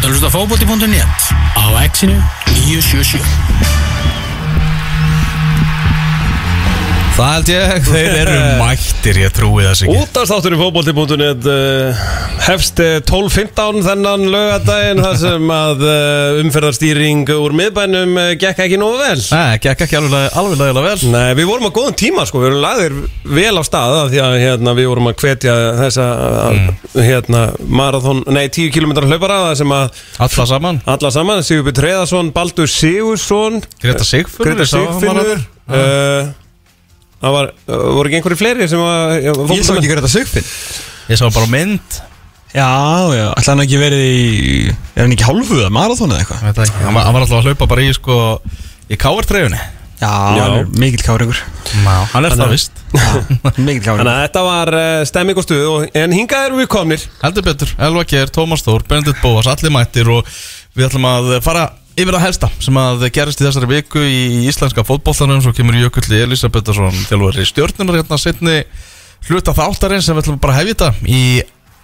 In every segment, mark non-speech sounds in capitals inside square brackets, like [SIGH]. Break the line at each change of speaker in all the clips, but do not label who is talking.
ert að hlusta á fókbóti.net á exinu 977
Það held ég, þeir eru [LAUGHS] mættir, ég trúi þess ekki.
Útastáttur í fókbólti.net uh, hefst eh, 12.15 þennan lögadaginn þar sem að uh, umferðarstýring úr miðbænum uh, gekk ekki nógu vel.
Nei, gekk ekki alveg, alveg lagðilega vel.
Nei, við vorum á góðum tíma sko, við vorum lagðir vel á staða því að hérna, við vorum að hvetja þessa mm. hérna, marathon, nei 10 km hlaupara sem að
Alla saman.
Alla saman, Sigurbjörn Treðarsson, Baldur Sigursson
Greta Sigfinnur
Greta Sigfinnur Það var, uh, voru ekki einhverju fleiri sem var
Ég sá ekki Greta Sigfinn.
Ég sá bara mynd.
Já, já, ætla hann ekki verið í Er hann ekki hálfuða marathon eða eitthvað?
Veit það ekki. Hann var hann var alltaf að hlaupa bara í sko Í káartreyjunni.
Já,
Já.
hann er mikill káringur
Hann er það. vist.
Mikill
Þannig
káringur
að þetta var uh, stemming og stuð og, En hingað erum við komnir.
Heldur betur, Elva Geir, Tómas Þór, Benedikt Bóas, allir mættir og við ætlum að fara yfir að helsta sem að gerist í þessari viku í íslenska fótbollanum svo kemur Jökulli Elisabethsson þjálfur í stjórnunar hérna setni hluta þáttarinn sem við ætlum bara að hefja þetta í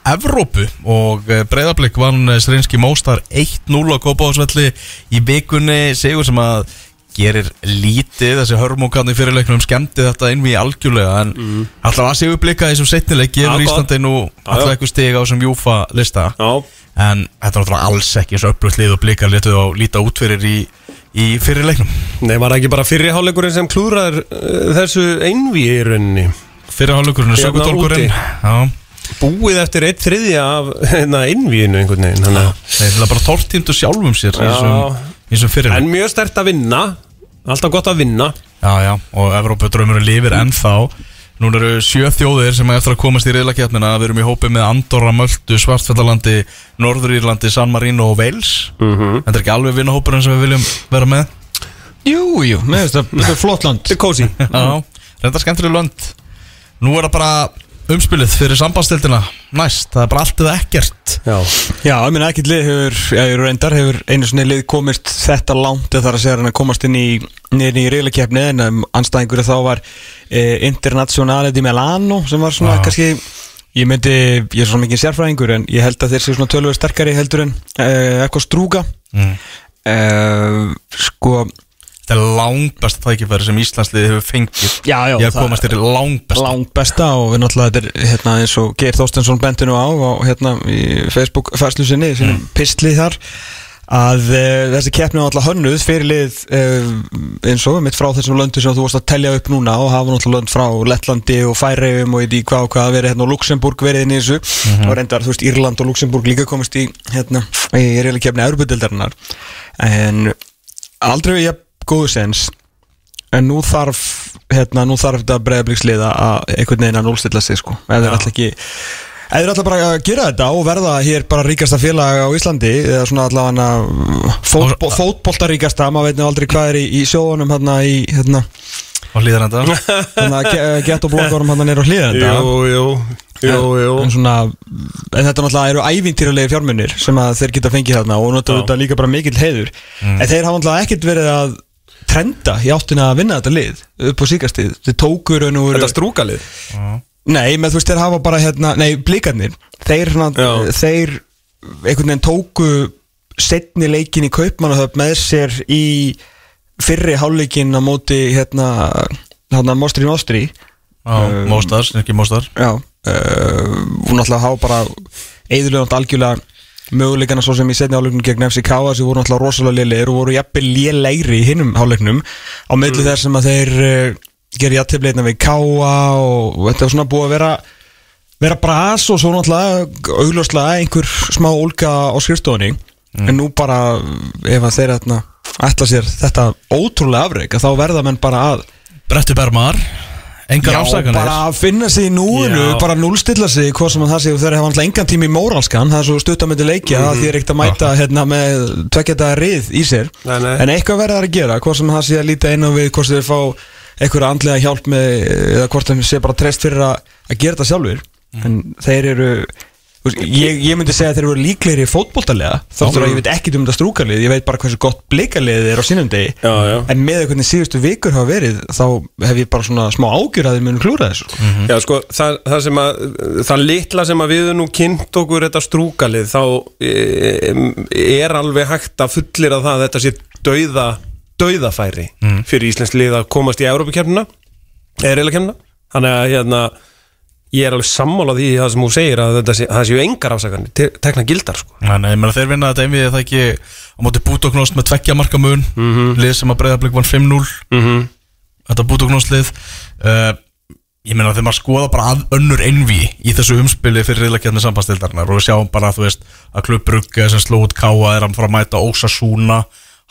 Evrópu og breyðarblik vann Srinski Móstar 1-0 á Kópáðsvelli í vikunni sigur sem að gerir lítið þessi hörmókan í fyrirleiknum skemmti þetta inn við algjörlega en mm. alltaf að séu blikka þessum setnileik gefur
Já, gott.
Íslandi nú alltaf eitthvað stiga á þessum Júfa lista
Já,
En þetta er náttúrulega alls ekki eins og upplöðt lið og blikar letuð á líta út fyrir í, í fyrir leiknum.
Nei var það ekki bara fyrri hálfleikurinn sem klúðrar uh, þessu einví í rauninni?
Fyrir hálfleikurinn er
Hérna
sökutólkurinn
úti.
Já,
Búið eftir eitt þriðja af [LAUGHS] hérna, einvíinu einhvern veginn þannig að-
þeir er bara tóltíndu sjálfum sér í
Já.
þessum- í þessum fyrir
En mjög stert að vinna Alltaf gott að vinna.
Já, já, og Evrópa draumurinn lifir ennþá Nú eru sjö þjóðir sem er eftir að komast í reyðlakjarnina Við erum í hópi með Andorra, Möldu, Svartfjallalandi, Norður-Írlandi, San Marino og Wales.
Mhm.
Þetta er ekki alveg vinnahópurinn sem við viljum vera með?
Jú, jú, með þetta þetta er flott land.
Þetta er kósi [LAUGHS]
Já, reynda skemmtileg lönd. Nú er það bara umspilið fyrir sambandstildina næst, það er bara allt eða ekkert
Já,
Já, ég meina ekkert lið hefur, já, ég reyndar hefur einu svona lið komist þetta langt eða þar að segja hann að komast inn í niður í reylakefni en um, anstæðingur þá var e, Internazionale di Milano sem var svona
Já.
kannski ég myndi, ég er svona mikið sérfræðingur en ég held að þeir séu svona tölvöður sterkari heldur en e, eitthvað strúga
mm.
e, sko
Þetta er langt besta tækifæri sem Íslandsliði hefur fengið
Já, já,
Ég hef komast þér langt besta
og við náttúrulega þetta er hérna, eins og Geir Þorstensson bentinu á og hérna í Facebook færslu sinni í sínum pistli þar að e, þessi keppni var alltaf hönnuð fyrir lið e, eins og mitt frá þessum löndu sem þú varst að telja upp núna og hafa náttúrulega lönd frá Lettlandi og Færeyjum og í hvað og hvað verið hérna og Luxemburg verið inn í þessu. Og reyndar þú veist Írland og Luxemburg líka komist í hérna í reyla keppni Európa-dildarinnar en aldrei ég góðu sens en nú þarf hérna, nú þarf þetta breyðabliksliða að einhvern veginn að núlstilla sig sko. Ef þeir alltaf ekki ef þeir alltaf bara að gera þetta og verða hér bara ríkasta félag á Íslandi eða svona allavega fótbol, fótboltaríkasta, maður veit nú aldrei hvað er í, í sjóðunum hérna í hérna,
Og hlýðar þetta
hérna gett og blokkarum hérna nýr á hlýðenda
jú, jú, jú, jú.
en svona en þetta náttúrulega eru ævintýralegi fjármunir sem að þeir geta fengið þarna og náttúrulega líka bara mikill heiður. En þeir hafa náttúrulega ekkert verið að trenda í áttina að vinna þetta lið upp á síkastið, þeir tókur og nú eru
Þetta strúkalið?
Nei, með þú veist, þeir hafa bara hérna, nei, blikarnir. Þeir, hérna,
Já.
þeir einhvern veginn tóku setni leikin í Kaupmannahöf með sér í fyrri hálfleikin á móti hérna, hérna Mostri Nostri.
Já, Móstar, ekki Móstar
Já, uh, hún náttúrulega hafa bara eðurlega algjörlega möguleikana svo sem í setni hálfleiknum gegn FCK sem voru náttúrulega rosalega lélegir og voru jafnvel lélegri í hinnum hálfleiknum. Á milli þess sem að þeir uh, gerir jafntefleitna við Káa og, þetta er svona búið að vera vera bras og svo náttúrulega augljóslega einhver smá ólga á skrifstofunni. En nú bara ef að þeir ætla, sér þetta ótrúlega afreik þá verða menn bara að
Brettu Bermar Engar
Já,
afsakanir
bara að finna sig í núinu,
Já.
bara núlstilla sig hvað sem að það sé og þeir hafa alltaf engan tíma í móralskan það er svo stuttamöndi leikja mm -hmm. því er ekkert að mæta hérna, með tveggjata rið í sér
Nei, nei.
en eitthvað verða þær að gera, hvað sem það sé að líta inn á við hvort þeir fá einhverja andlega hjálp með, eða hvort þeir sé bara treyst fyrir að, að gera þetta sjálfur en þeir eru ég, ég myndi segja að þeir eru líklegri fótboltalega þáttur að ég veit ekkit um þetta strúkalið ég veit bara hversu gott blikalið er á sínum degi.
Já, já.
en með hvernig síðustu vikur hafa verið þá hef ég bara svona smá ágjur að þeir munu klúra þessu.
Já, sko, það, það sem að það litla sem að við nú kynnt okkur þetta strúkalið þá e, er alveg hægt að fullir að það að þetta sé dauða dauðafæri fyrir Íslensk lið að komast í Európa-kemna eða reyla-kemna þannig að hérna ég er alveg sammála því það sem þú segir að sé, það séu engar afsakarnir te tekna gildar sko.
Nei, ég meina þeir vinna þetta einvið það ekki á móti bútóknost með tveggja marka mun? Lið sem að breyðarblik vann 5-0
Mhm.
þetta bútóknostlið uh, ég meina þegar maður skoða bara að önnur einví í þessu umspili fyrir reyðlakjarni sambandstildarnar og við sjáum bara þú veist að klubbrugge sem sló út káa er að fara að mæta Ósasúna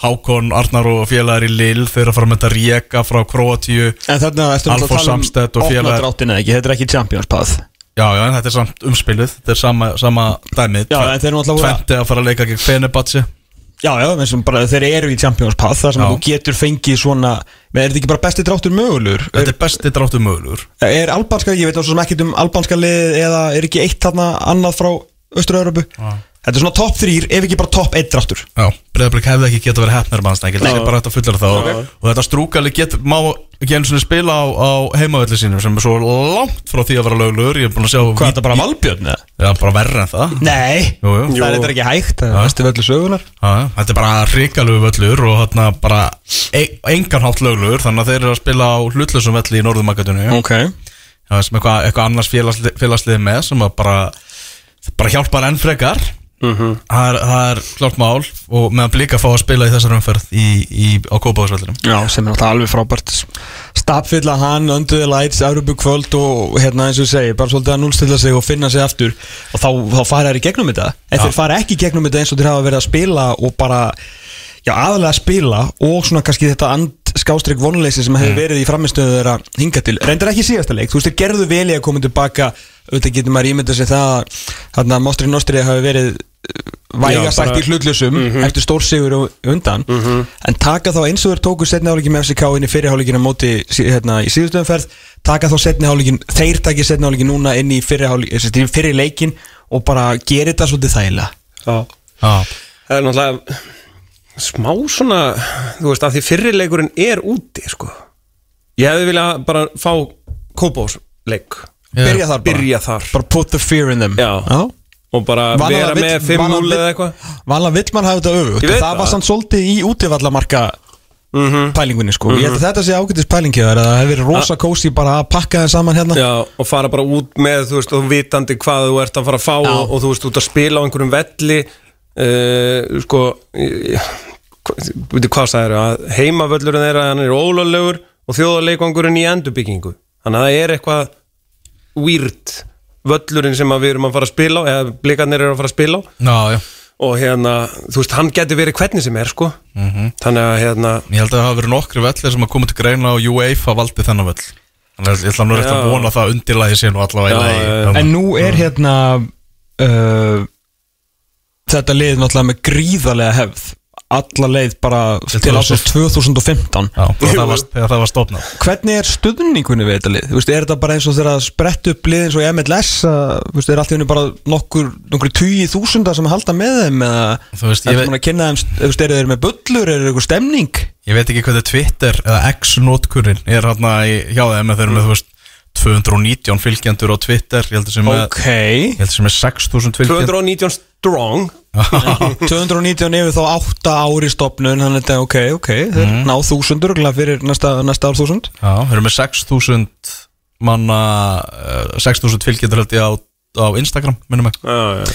Hákon, Arnar og félagar í Lill þeir eru að fara að mæta Rijeka frá Kroatíu
að
Samstedt og félagar.
opnadráttina ekki, þetta er ekki Champions Path
Já, já, en þetta er samt umspilið. Þetta er sama, sama dæmið.
Já,
Tventi að fara að leika gegn Fenebatsi
Já, já, bara þeir eru í Champions Path þar sem
Já.
þú getur fengið svona er þetta ekki bara besti dráttur mögulegur?
Þetta er besti dráttu mögulegur.
Er albanska, ég veit svo sem ekkert um albanska lið eða er ekki eitt þarna annað frá Östur-Európu Þetta er svona topp þrýr, ef ekki bara topp eitt dráttur.
Já, Breiðablik hefði ekki getað verið hefnar mannstæk Það er bara þetta fullar þá Og þetta strúkali get, má ekki einu svona spila á, á heimavelli sínum sem er svo langt frá því að vera löglugur Ég er búin að sjá
Hvað er þetta bara valbjörn eða?
Já, bara verra en það.
Nei,
Jú, jú.
það er þetta ekki hægt Það er bestu völlu sögunar
þetta er bara hrikalegu völlur og þarna bara e engan hátt löglugur þannig að þeir eru að spila á hlutlusum velli í að bara, bara hjálpar enn frekar
Mhm.
það, er, það er klárt mál og meðan blika fá að spila í þessar umferð í, í, á Kópavásvöldunum
Já, sem er alltaf alveg frábært. Stapfylla hann, önduði lights, Európu kvöld og hérna eins og segi, bara svolítið að núlstilla sig og finna sig aftur og þá, þá fara þær í gegnum þetta. En þeir fara ekki í gegnum þetta eins og þeir hafa verið að spila og bara, já aðalega að spila og svona kannski þetta and skástrík vonleysi sem hefur verið í framistöðu þeirra hinga til, reyndar ekki síðasta leik. Þú veist, þeir gerðu vel í að koma tilbaka. Auðvitað getur maður ímyndað sér það að þarna Mostri Nostri hafi verið væga
Já,
sagt í hlutlusum eftir stórsigur og undan. En taka þá eins og þeir tóku setni hálfleikin með FCK inn í fyrirhálfleikin á móti hérna, í síðustu umferð taka þá setni hálfleikin, þeir taki setni hálfleikin núna inn í fyrri, hálfleikin, fyrri leikin og bara gera þetta svolítið þægilega.
Já.
Já,
Það er náttúrulega smá svona, þú veist, að því fyrrileikurinn er úti, sko. Ég hefði viljað bara fá kópásleik.
byrja þar bara,
Byrja þar.
bara put the fear in them.
Já. Og bara vera
vill-
með 5-0
vanalega
eða eitthvað.
Vanlega vill mann hafa þetta öfugt.
Veit
það var
það.
samt svolítið í útivallamarka
Mhm.
pælingunni sko. Ég held að þetta sé ágættis pælingi að það hefur verið rosa kósi bara að pakka það saman hérna.
Já, og fara bara út með, þú veist, og vitandi hvað þú ert að fara að fá og, og þú veist, út að spila á einhverjum velli. Uh, sko veitir hvað það eru að heimavöllurinn þeirra, hann er ólöglegur og þjóðarleikvangurinn í endurbyggingu. Þannig að það er eitthvað weird völlurinn sem að við erum að fara að spila á eða blikarnir eru að fara að spila á.
Já, já.
Og hérna, þú veist, hann getur verið hvernig sem er, sko. Þannig að hérna
Ég held að það hafa verið nokkri vellir sem að koma til greina og UEFA valdi þennan völl. Þannig að ég ætla nú rétt að vona það undirlæði sér nú allavega í
Já.
Þannig-
En nú er hérna uh, Þetta lið náttúrulega með gríðarlega hefð Alla leið bara
Til
ásins
2000.
2015
Já, það var, þegar það var stofnað
Hvernig er stuðningunni við þetta lið? Þú veist, er þetta bara eins og þegar að sprett upp lið eins og MLS að, þú veist, er allt í henni bara nokkur, nokkur tugi þúsunda sem halda með þeim eða
Þú veist, ég
er
veit-
þeim, þú veist, eru þeir með bullur, er þeir eitthvað stemning?
Ég veit ekki hvernig Twitter eða X-notkurinn er hérna hjá þeim en þeir eru með, þú veist, 219 fylgjendur á Twitter Ég held að sem með,
Ok.
ég held að sem með 6000 fylgjendur.
219 strong. [LAUGHS]
219 yfir þá 8 ári stopnun þannig að þetta er ok, ok
Mhm.
ná þúsundur fyrir næsta, næsta ár þúsund.
Já, þeir eru með 6000 manna, uh, 6000 fylgjendur held ég á, á Instagram, minnum að,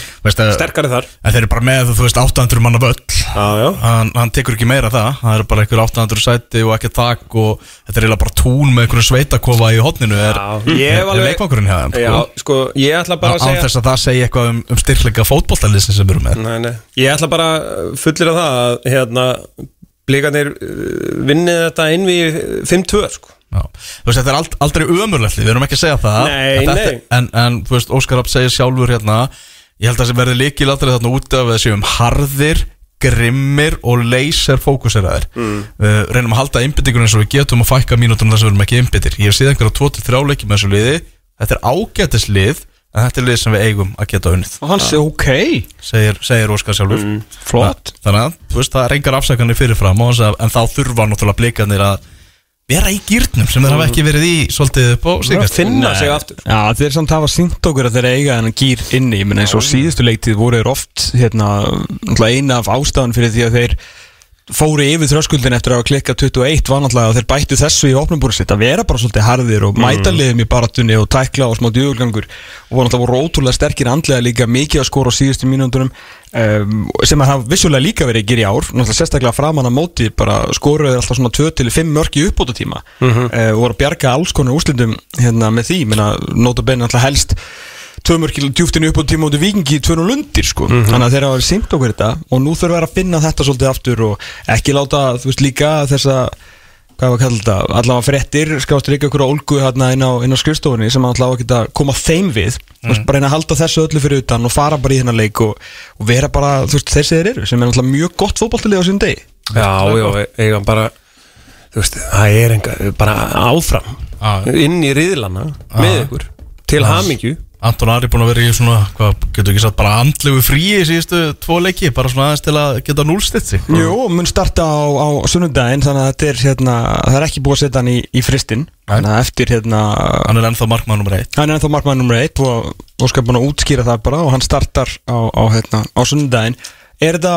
sterkari þar.
En þeir eru bara með, þú veist, 800 manna völl. Hann, hann tekur ekki meira það það er bara einhver 800 sæti og ekki þak og þetta er eiginlega bara tún með einhverju sveitakofa í hotninu er,
Já, ég hef
er, er
alveg-
leikvangurinn hjá þeim
Já,
sko.
ég ætla bara
án
að segja
þess að það segja eitthvað um, um styrkleika fótbolltaliðsin sem erum með
nei, nei. Ég ætla bara fullir að það að hérna, blikarnir uh, vinnið þetta inn við 5-2 sko.
Já. þú veist þetta er ald, aldrei ömurlegt við erum ekki að segja það
Nei, nei.
en, en þú veist Óskar Rapp segir sjálfur hérna ég held að það sem verði líkilatrið þarna úti af þessi um harðir grimmir og laser fókuseraðir mm. uh, reynum að halda einbyttingur eins og við getum að fækka mínútur þess að við erum ekki einbyttir ég hef síðan einhverja 2-3 leiki með þessu liði. Þetta er ágætis lið en þetta er lið sem við eigum að geta unnið.
Og hann sé ok.
Segir, segir Óskar sjálfur.
Flott.
Þannig að þú veist, það engar afsakanir fyrirfram og, að, en þá þurfa náttúrulega blikarnir að vera í gýrnum sem þeir hafa ekki verið í svolítið upp á síkast
finna sig aftur.
Já, þeir samt hafa sínt okkur að þeir eiga þennan gýr inni, ég menn eins og síðustu leiktið voru þeir oft, hérna, eina af ástæðan fyrir því að þeir fóru yfir þröskuldin eftir að hafa klikkað 21 var náttúrulega að þeir bættu þessu í opnumbúru sitt að vera bara svolítið harðir og mæta liðum í baratunni og tækla og smá djúvulgangur. Og voru náttúrulega voru ótrúlega sterkir andlega líka mikið að skora á síðustu mínúndunum um, sem að hafa vissulega líka verið að gera í ár náttúrulega sérstaklega framan að móti bara skoruðu þeir alltaf svona 2-5 mörk í uppbóta tíma uh, og voru að bjarga alls konar úslindum hérna með því, menna mörkil djúftinu upp á tíma út í vikingi í tvönu lundir sko. Þannig að þeir hafa verið sýnt okkur þetta og nú þurfum við að finna þetta svolítið aftur og ekki láta þú veist líka þessa hvað var að kalla þetta, allavega fréttir skástur ekki okkur á olgu hérna inn á, inn á skrifstofunni sem allavega geta koma þeim við. Mm. bara reyna að halda þessu öllu fyrir utan og fara bara í þennan leik og, og vera bara þú veist þessi þeir eru sem er allavega mjög gott fótballtilið á sín degi.
Já, já, eiga bara Þú veist, það er enga, bara áfram
Já.
Inn í riðlana Með ykkur Til hamingju
Anton Ari búin að vera í svona, hvað getur ekki satt bara andlegu fríi í síðustu tvo leiki bara svona aðeins til að geta núlstitt sig.
Jú, mun starta á, á sunnudaginn þannig að þetta er hérna, það er ekki búið að setja hann í, í fristin þannig að eftir hérna
hann er ennþá markmann nummer 1
hann er ennþá markmann nummer 1 og Óskar er búin að útskýra það bara og hann startar á, á, hérna, á sunnudaginn. Er þetta,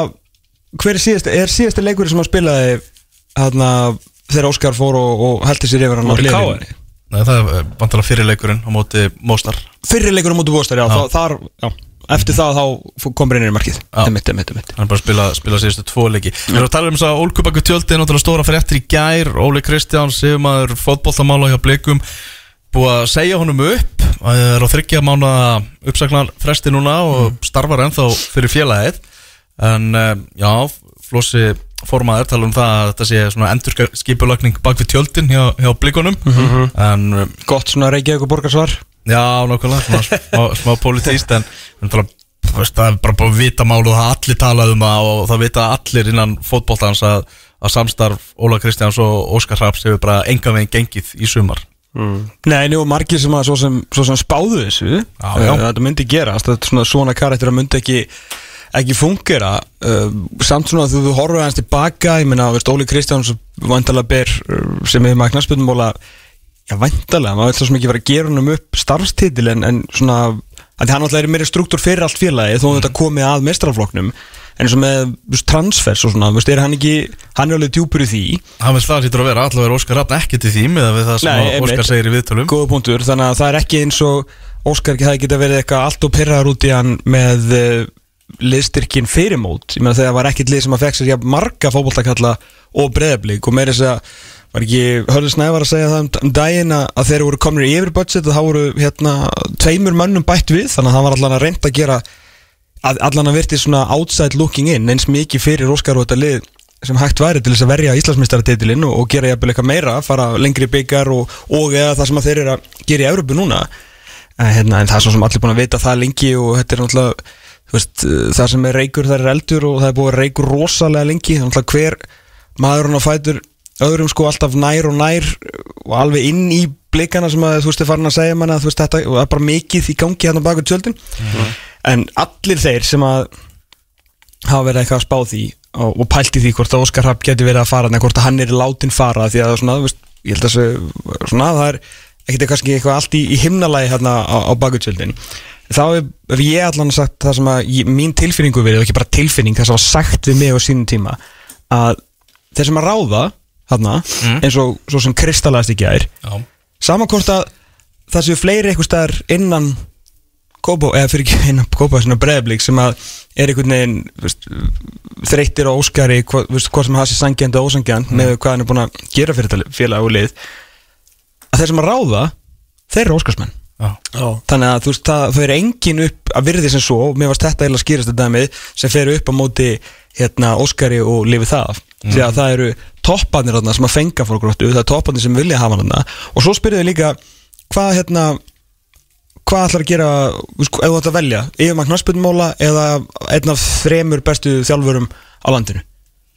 hver er síðast er síðasti leikurinn sem hann spilaði hérna, þegar Óskar fór og, og heldur sér yfir hann á hliðinni?
Nei, það er vantilega fyrirleikurinn á móti Móstar
fyrri leikurinn á móti Óskar, já,
Já.
þar já, eftir það þá kom Brynir í markið.
Já.
emitt, emitt, emitt
hann er bara að spila, spila síðustu tvo leiki. Við erum að tala um þess að Ólkubaku tjöldi er náttúrulega stóra fréttir í gær. Óli Kristján, sigumæður fótbollamála hjá Blikum búið að segja honum upp. Það er á þryggja mánu uppsaknar fresti núna og starfar ennþá fyrir félagið. En eh, já, Flossi formaður tala um það að þetta sé svona endurskipulagning bak við tjöldin hjá, hjá Blikunum. En eh,
gott svona Reykjavík og borgarsvar
Já, nákvæmlega, smá, smá [LAUGHS] politíst en en tala, veist, það er bara búin að vita mál og það allir talað um það og það vita allir innan fótboltans að, að samstarf Óla Kristjáns og Óskar Hraps hefur bara enga veginn gengið í sumar.
Nei, nú margir sem að svo sem, svo sem spáðu þessu
Já, já.
Þetta myndi gerast Þetta svona, svona karakter að myndi ekki ekki fungera uh, samt svona að þú horfur aðeins tilbaka ég meina, veist, Óli Kristjáns vantalega ber uh, sem hefur maður knarsbyrnumóla já, vantalega, maður vil svo sem ekki vera að gera honum upp starfstitil en, en svona að hann alltaf er meiri struktúr fyrir allt félagi þó að þetta komið að mestrarfloknum en eins og með transfers og svona, veist, er hann ekki hann er alveg djúpur í því?
Hann veist það sýtur að vera, allavega er Óskar Hraps ekki til því með það sem
Nei.
Óskar segir í viðtölum.
Góða punktur, þannig að það er ekki eins og Óskar ekki það geta verið eitthvað allt og pyrraður út í hann með liðstyrkin fyrirmót ég meina þegar var ekkit lið sem að fekk sér marga fótboltakalla og breðablík og meira þess að var ekki Hörður Snævar að segja það um, um daginn að þeir voru komnir í yfir budget og þá voru hérna tveimur mönnum bætt við þannig að það var allan að reynda að gera að, allan að virti svona outside looking in eins mikið fyrir Óskar og þetta lið sem hægt væri til þess að verja Íslandsmeistaratitilinn og, og gera jafnvel eitthvað meira, fara lengri byggar og, og eða það sem þeir eru að gera í Európu núna. En, hérna, en það er svo sem allir búin að vita það lengi og þetta er náttúrulega veist, það sem er reykur það er eldur og það er búið að reykur rosalega lengi. Þannig að hver maðurinn á fætur öðrum sko alltaf nær og nær og alveg inn í blikana sem að þú veist er farin að segja manna þú veist þetta er bara mikið í gangi hérna baka tjöldin. En allir þeir sem að hafa verið eitthvað að spá því og, og pælt í því hvort að Óskar Rapp geti verið að fara en hvort að hann er látin fara því að svona, veist, ég held að svona, það er ekkert eitthvað allt í, í himnalagi hérna á, á bakutjöldin þá hef, ég allan sagt það sem að ég, mín tilfinningu verið ekki bara tilfinning það sem var sagt við mig á sínum tíma að þeir sem að ráða hérna, eins og svo sem kristallast ekki er
Já,
saman hvort að það séu fleiri eitthvað staðar innan Kópó, eða fyrir ekki innan Kópó svona breðablík sem að er einhvern veginn veist, þreyttir og óskari hvað, veist, hvað sem það sé sangjandi og ósangjand með hvað hann er búin að gera fyrir þetta félag og lið að þeir sem að ráða þeir eru óskarsmenn þannig að þú veist það, er engin upp að virði sem svo mér varst þetta eða skýrast þetta dæmið sem fer upp á móti hérna Óskari og lifi það af. Því að það eru topparnir þarna sem að fenga fólk gróttu, það er topparnir sem vilja hafa þarna og svo spyrðu þið líka hvað hérna hvað ætlar að gera, ef þú ætlar að velja yfirmann knarsbyrnumóla eða einn af þremur bestu þjálfurum á landinu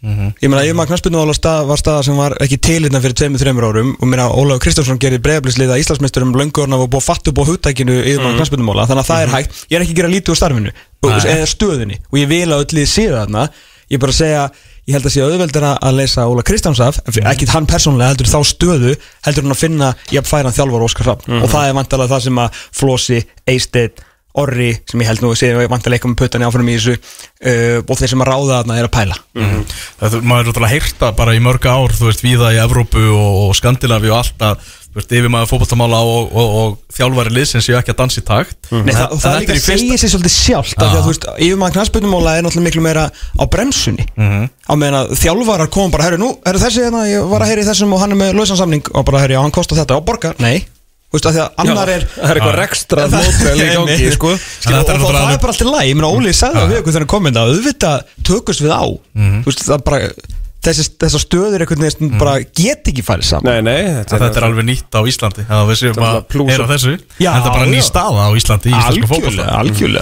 Ég meina, yfirmaður knaspinu stað, var staða sem var ekki til hérna fyrir 2-3 árum og meina, Ólafur Kristjánsson gerir breyflisliða Íslandsmeisturum löngurna og búið að fatta upp á hugtækinu yfirmaður mm. þannig að það er hægt, ég er ekki að gera lítið úr starfinu eða stöðunni og ég vil að öll liði séu þarna. Ég bara segja, ég held að sé auðveldara að leysa Óla Kristjáns af, mm. ekki hann persónulega heldur þá stöðu, heldur hann að finna er það sem að Eisteinn Orri, sem ég held nú að sé vantalega eitthvað með puttan í áfram í þessu uh, og þeir sem að ráða þarna er að pæla.
Það, maður er náttúrulega heyrta bara í mörg ár þú veist, víða í Evrópu og, og Skandinavi og allt að, þú veist, yfir maður fótballtamála og, og, og þjálfari liðsins séu ekki að dansa í takt.
Nei, það, og það
þetta
líka
er í fyrsta-
segir sér svolítið sjálft af því að þú veist, yfirmann knastbyrnumóla er náttúrulega miklu meira á bremsunni. Á meðan að þjálfarar kom bara, herru, nú, herru þessi hérna, að í er þetta þú veist, af því að annar er
Það er eitthvað rekstra
Það-
mótel í gangi, sko.
Þetta er
og, og það er bara alltaf læg, ég meina Óli sagði það við okkur þegar hann kom inn að auðvitað tökust við á. Þú veist, það er bara þessi, þessar stöður einhvern veginn bara get ekki farið saman.
Nei, nei, þetta
Þetta er alveg nýtt á Íslandi að við séum
Þetta er
að heyra
og-
þessu.
Já,
Þetta er bara ný staða á Íslandi í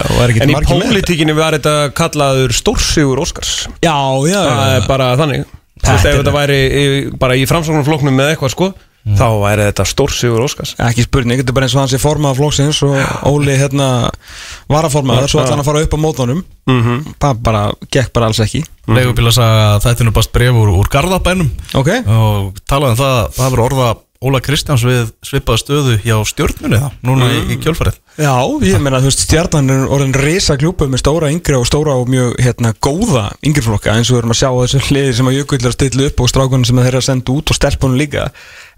og er ekki
En í
þetta.
pólitíkinni var þetta kallaður stórsigur Óskars.
Já, já,
er bara þannig. Þú
Þetta
veist, ef
er-
þetta væri í, bara í framsóknarfloknum með eitthvað sko Þá væri þetta stórsigur Óskars.
Ekki spurning, þetta er bara eins og hann sé formað flóksins og Óli hérna varaformaður, svo ætla hann að fara upp á mótónum það bara, gekk bara alls ekki.
Leigubíla sagði að þetta er nú bara bref úr, úr Garðabænum.
Ok,
og talaði um það það hefur orða Óla Kristjáns við svipaða stöðu hjá stjórnunni það, núna í, í kjölfarið.
Já, ég meina þú veist stjarnan er orðin risa klúpa með stóra yngri og stóra og mjög hérna góða yngriflokka eins og við erum að sjá á þessu hliði sem að Jökull er að stilla upp og strákunum sem þeir eru að senda út og stelpunum líka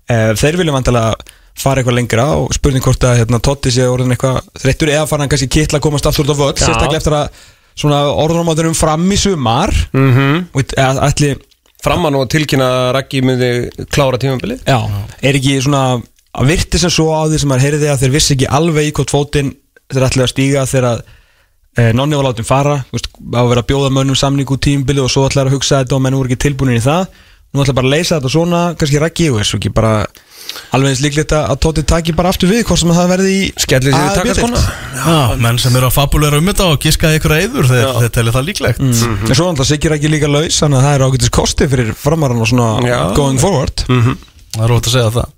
þeir vilja vantilega fara eitthvað lengra og spurning hvort að hérna, Totti sé orðin eitthvað þreyttur eða fara hann kannski kittla að komast aftur út völl
Já.
sérstaklega eftir að svona orðunumáturum fram í sumar.
Mm -hmm.
og eða, ætli
Framan og tilkynna að Raggi myndi klára tímabilið?
Já, er ekki svona að virti sem svo á því sem maður heyrði að þeir vissi ekki alveg í hvort fótinn þeir ætlaði að stíga þegar e, nonni var látin fara, þú veist, á að vera að bjóða mönnum samning úr tímbili og svo ætlaði að hugsa þetta og menn voru ekki tilbúinir í það nú ætlaði bara að leysa þetta svona, kannski rækki og þessu ekki bara alveg eins líklegt að að Tóti taki bara aftur við hvort sem það verði í
Skellir sér
A
í
eða B-deild.
takaskona
Já, menn sem eru að fabulera um þetta og giskaði ykkur eður þeir, þeir telja það líklegt.
En svo náttúrulega Siggi Rækki líka laus þannig að það er ágætis kosti fyrir framarann og svona
Já.
going forward.
Það er rót að segja það.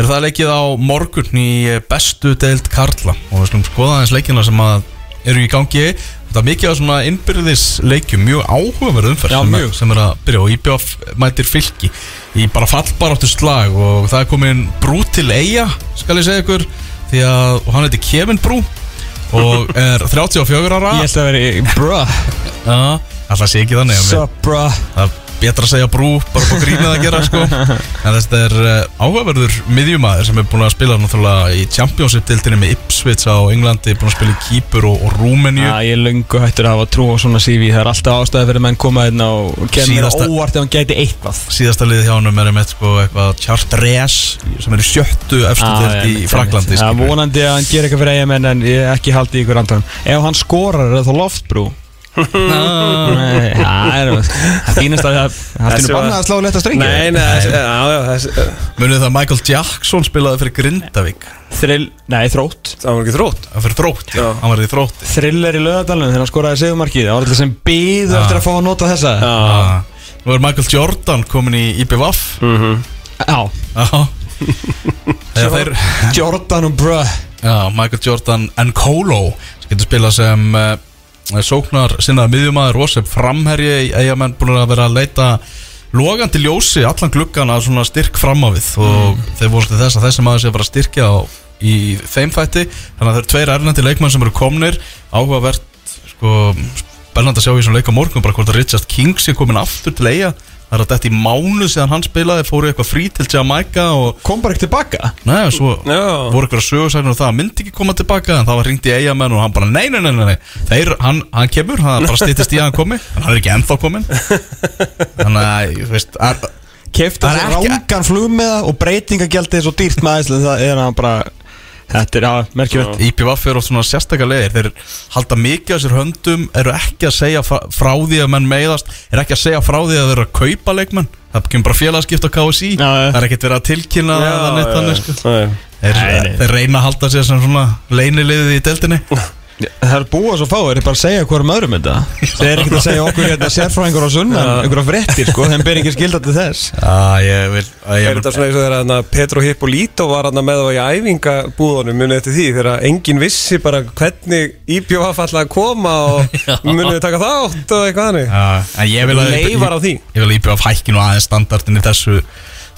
Er það leikið á morgun í bestu deild Karla? Og við slum skoða aðeins leikina sem að eru í gangi Þetta er mikið af svona innbyrðis leikjum mjög áhugaverð umferð
Já,
sem, er, sem er að byrja og IBF mætir fylki í bara fallbaráttu slag og það er komin brú til eiga skal ég segja ykkur því að hann heitir Kevin Brú og [LAUGHS] er 34 ára.
Ég held að veri, bruh,
Já, alltaf sé ekki þannig en við-
sup bruh.
Það betra að segja brú bara på grínið að gera sko. [LAUGHS] En þetta er uh, áhugaverður miðjumæður sem er búin að spila náttúrulega í Championship-dildinni með Ipswich á Englandi búin að spila í Kýpur og, og Rúmeníu.
Já, ég er löngu hættur að hafa trú á svona CV Það er alltaf ástæði fyrir menn koma inn og kemur
Síðasta-
óvart ef hann gæti eitthvað.
Síðasta liðið hjá hann er með sko, eitthvað Chartres sem er í sjöttu efstu
Ah,
í Fraklandi.
Já, vonandi að hann gerir eitthvað fyrir ekki það það er það fínast að það Það
var-
bannað að slá leta strengi.
Nei, nei,
Munið það Michael Jackson spilaði fyrir Grindavík?
Nei, þrótt.
Það var ekki þrótt.
Það fyrir þrótt,
Já.
hann var í þrótt
Þrill er í lögadalunum þegar hann skoraði segumarkið Það var alltaf sem býðu
Já.
eftir að fá að nota þessa.
Já.
Nú er Michael Jordan komin í IBVF
Já,
Já. [LAUGHS]
Jordan og bruh.
Já, Michael Jordan Nkolo sem getur spilað sem uh, sóknar sinnaði miðjumæður sem framherji eigamenn búin að vera að leita logandi ljósi allan gluggan að svona styrk fram á við og þeir voru þess að þessi maður sé að að styrkja á, í þeim fætti þannig að það eru tveir erlendi leikmenn sem eru komnir. Áhugavert sko spennandi að sjá í svona leik á morgun bara hvort að Richard King sé komin aftur til eiga það er að þetta í mánu síðan hann spilaði fóru eitthvað frí til Jamaica og
Kom bara ekki tilbaka
Nei, svo
Já.
voru eitthvað sögursæknir og það myndi ekki koma tilbaka en það var ringt í eigamenn og hann bara nei, nei, nei, nei, nei. Þeir, hann, hann kemur, hann bara stýttist í að hann komi en hann er ekki ennþá komin Þannig að, þú veist er,
Kefti
Það er ekki-
rángan flugmiða og breytingagjaldið er svo dýrt með æslu Það er hann bara Þetta er, já, merkjulegt
IPVF er oft svona sérstakar leiðir þeir halda mikið á sér höndum eru ekki að segja frá, því að menn meiðast er ekki að segja frá því að þeir eru að kaupa leikmenn það kemur bara félagskipt á KSI
Já, já.
það er ekkert verið að tilkynna það neitt þannig sko.
Nei.
þeir,
Nei, nei.
þeir reyna að halda sér sem svona leiniliðið í deltinni [LAUGHS]
Það er búið svo fá, er bara að segja hverjum öðrum þetta. Það er ekkert að segja okkur hérna sérfræðingur á sunnan einhverja fréttir sko, þeim ber ekki skilda til þess.
Já, ég vil að ég
Er þetta svona eins og þegar hana, Petro Hippolito var hana með á í æfingabúðunum munið eftir því þegar enginn vissi bara hvernig IBF ætlaði að koma og [LAUGHS] munið taka þátt og eitthvað hannig
Já, en ég vil að
Leifar á því.
Ég vil íbjöða hækkinu aðeins standardin í þessu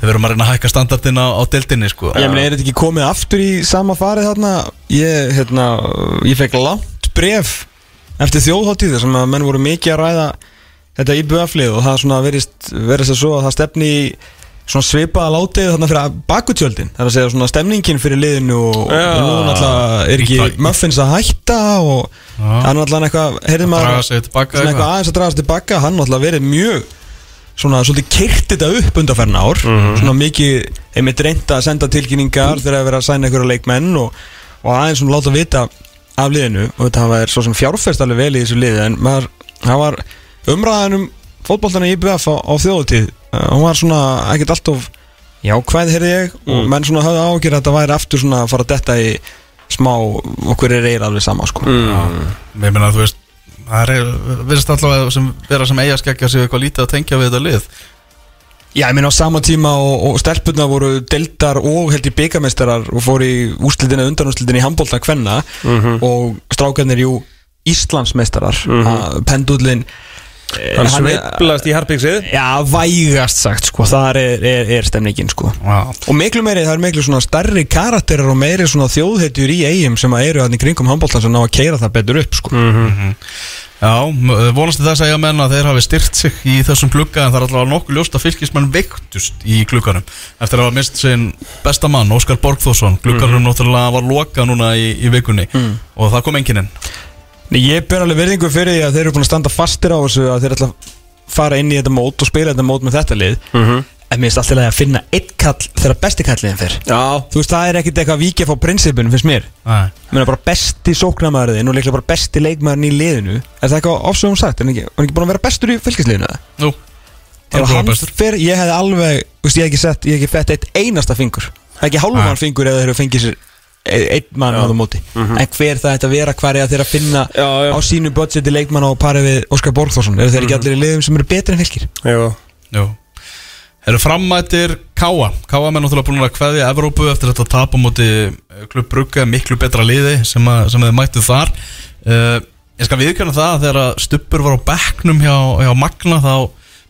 við erum að reyna að hækka standardin á, á deildinni sko.
Ég meina, er þetta ekki komið aftur í sama farið þarna? Ég, hérna, ég fekk langt bref eftir þjóðháttíð sem að menn voru mikið að ræða þetta í BF-lið og það svona verist verist að svo að það stefni í svona svipaða látið þarna fyrir bakutjöldin. Það er að segja svona stemningin fyrir liðinu og,
Já.
og nú náttúrulega er ekki Muffins að hætta og hann náttúrulega eitthvað,
sig tilbaka
svona
eitthvað.
eitthvað aðeins að draga sig tilbaka hann náttúrulega verið mjög svona svolítið kyrt þetta upp undanferðin ár. Svona mikið, einmitt reynda að senda tilkynningar þegar að vera að sæna einhverja leikmenn og, og aðeins svona láta vita af liðinu. Og þetta var svo sem fjárfest alveg vel í þessu liði en maður, það var umræðan um fótboltana í IBF á, á þjóðutíð uh, hún var svona ekkert alltof jákvæð heyrði ég og menn svona höfðu ágjör að þetta væri aftur svona að fara að detta í smá okkur er eiginlega alveg sama sko.
Ég meina að þú veist Það er, virðist allavega sem, vera sem eiga skeggja sig eitthvað lítið að tengja við þetta lið.
Já, ég meina á sama tíma og, og stelpurna voru deildar og held í byggameistarar og fóru í úslitina, undanúslitina í handbólta kvenna og strákarnir jú Íslandsmeistarar. Mm -hmm. pendullin
Hann
hann
sveiflast í harpiksið
Já, vægast sagt sko, þar er, er, er stemningin sko.
Wow.
Og miklu meiri, það er miklu svona starri karakterar og meiri svona þjóðhetjur í eigum sem að eru hann í kringum handbóltan sem ná að keira það betur upp sko.
Já, m- vonast til þess að eiga menn að þeir hafi styrt sig í þessum glugga en það er allavega nokkuð ljóst að fylgismenn veiktust í glugganum. Eftir að hafa mist sinn besta mann, Óskar Borgþórsson glugganum náttúrulega var loka núna í, í vikunni. Og það kom enginn inn
ég ber alveg verðingu fyrir því að þeir eru búin að standa fastir á þessu að þeir ætla að fara inn í þetta mót og spila þetta mót með þetta lið. En mér finnst alltaf að finna eitt kall þegar besti kalliðin fer.
Já,
Þú veist, það er ekkit eitthvað að víkja frá prinsipun finnst mér.
Nei.
Mér er bara besti sóknarmæðurinn og líklega bara besti leikmæðurinn í liðinu. Er það eitthvað ofsögum sagt? Er hann ekki, ekki búin að vera bestur í fylgisliðinu?
Nú, hann
hann
var bestur.
fer, ég hefði alveg, þú veist, ég hef ekki sett, ég hef ekki fett eitt einasta fingur. Það er ekki hálfum
Nei.
mann fingur eða þeir eru fengið sér einn mann á það móti En hver það ætti að vera, hvar er þeir að finna
Já, já.
á sínu budgeti leikmann á pari við Óskar Borgþórsson? Eru þeir ekki allir í liðum sem eru betri en fylgir?
já.
Jú Eru framættir Káa Káa með náttúrulega búin að kveðja Evrópu eftir þetta tap á móti klubb Brugge miklu betra liði sem, að, sem þeir mættu þar. Uh, Ég skal viðkjöna það að þegar að Stubbur var á bekknum hjá, hjá Magna þá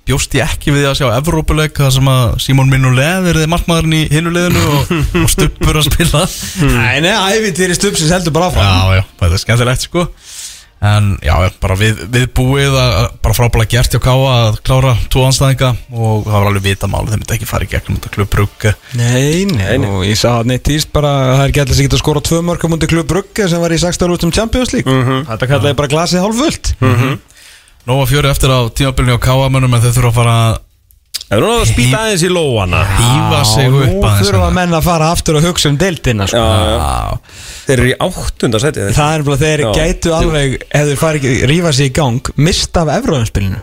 bjóst ég ekki við að sjá Evrópuleik þar sem að Simon Minolet verði markmaðurinn í hinu liðinu og, og Stubbur að spila. [LAUGHS]
Nei, nei, ævintýri stupsins heldur bara áfram.
Já, já, þetta er skemmtilegt sko. En já, bara við, við búið að að bara frábæla gert hjá Káa að klára tvo anstæðinga og það var alveg vita máli þeir myndi ekki fara í gegnum þetta klubb Brugge.
Nei, nei, og ég sá að neitt týst bara að það er ekki allir sem geta að skora tvö mörg á múndi klub Brugge sem var í 16 úrstum Champions League. Þetta kallaði bara glasið hálf fullt
Nóa fjöri eftir á tímabilinu á Káa mönnum en þeir þurfa að fara að
Það er nú að spýta aðeins í lóana
hýfa sig upp
nú
aðeins
þurfa
hérna.
menn að fara aftur og hugsa um deildina sko.
Já, já. Þeir eru í áttunda seti
Það er bara þeir
Já.
gætu alveg ef þeir fari ekki rífa sig í gang mista af Evróðanspilinu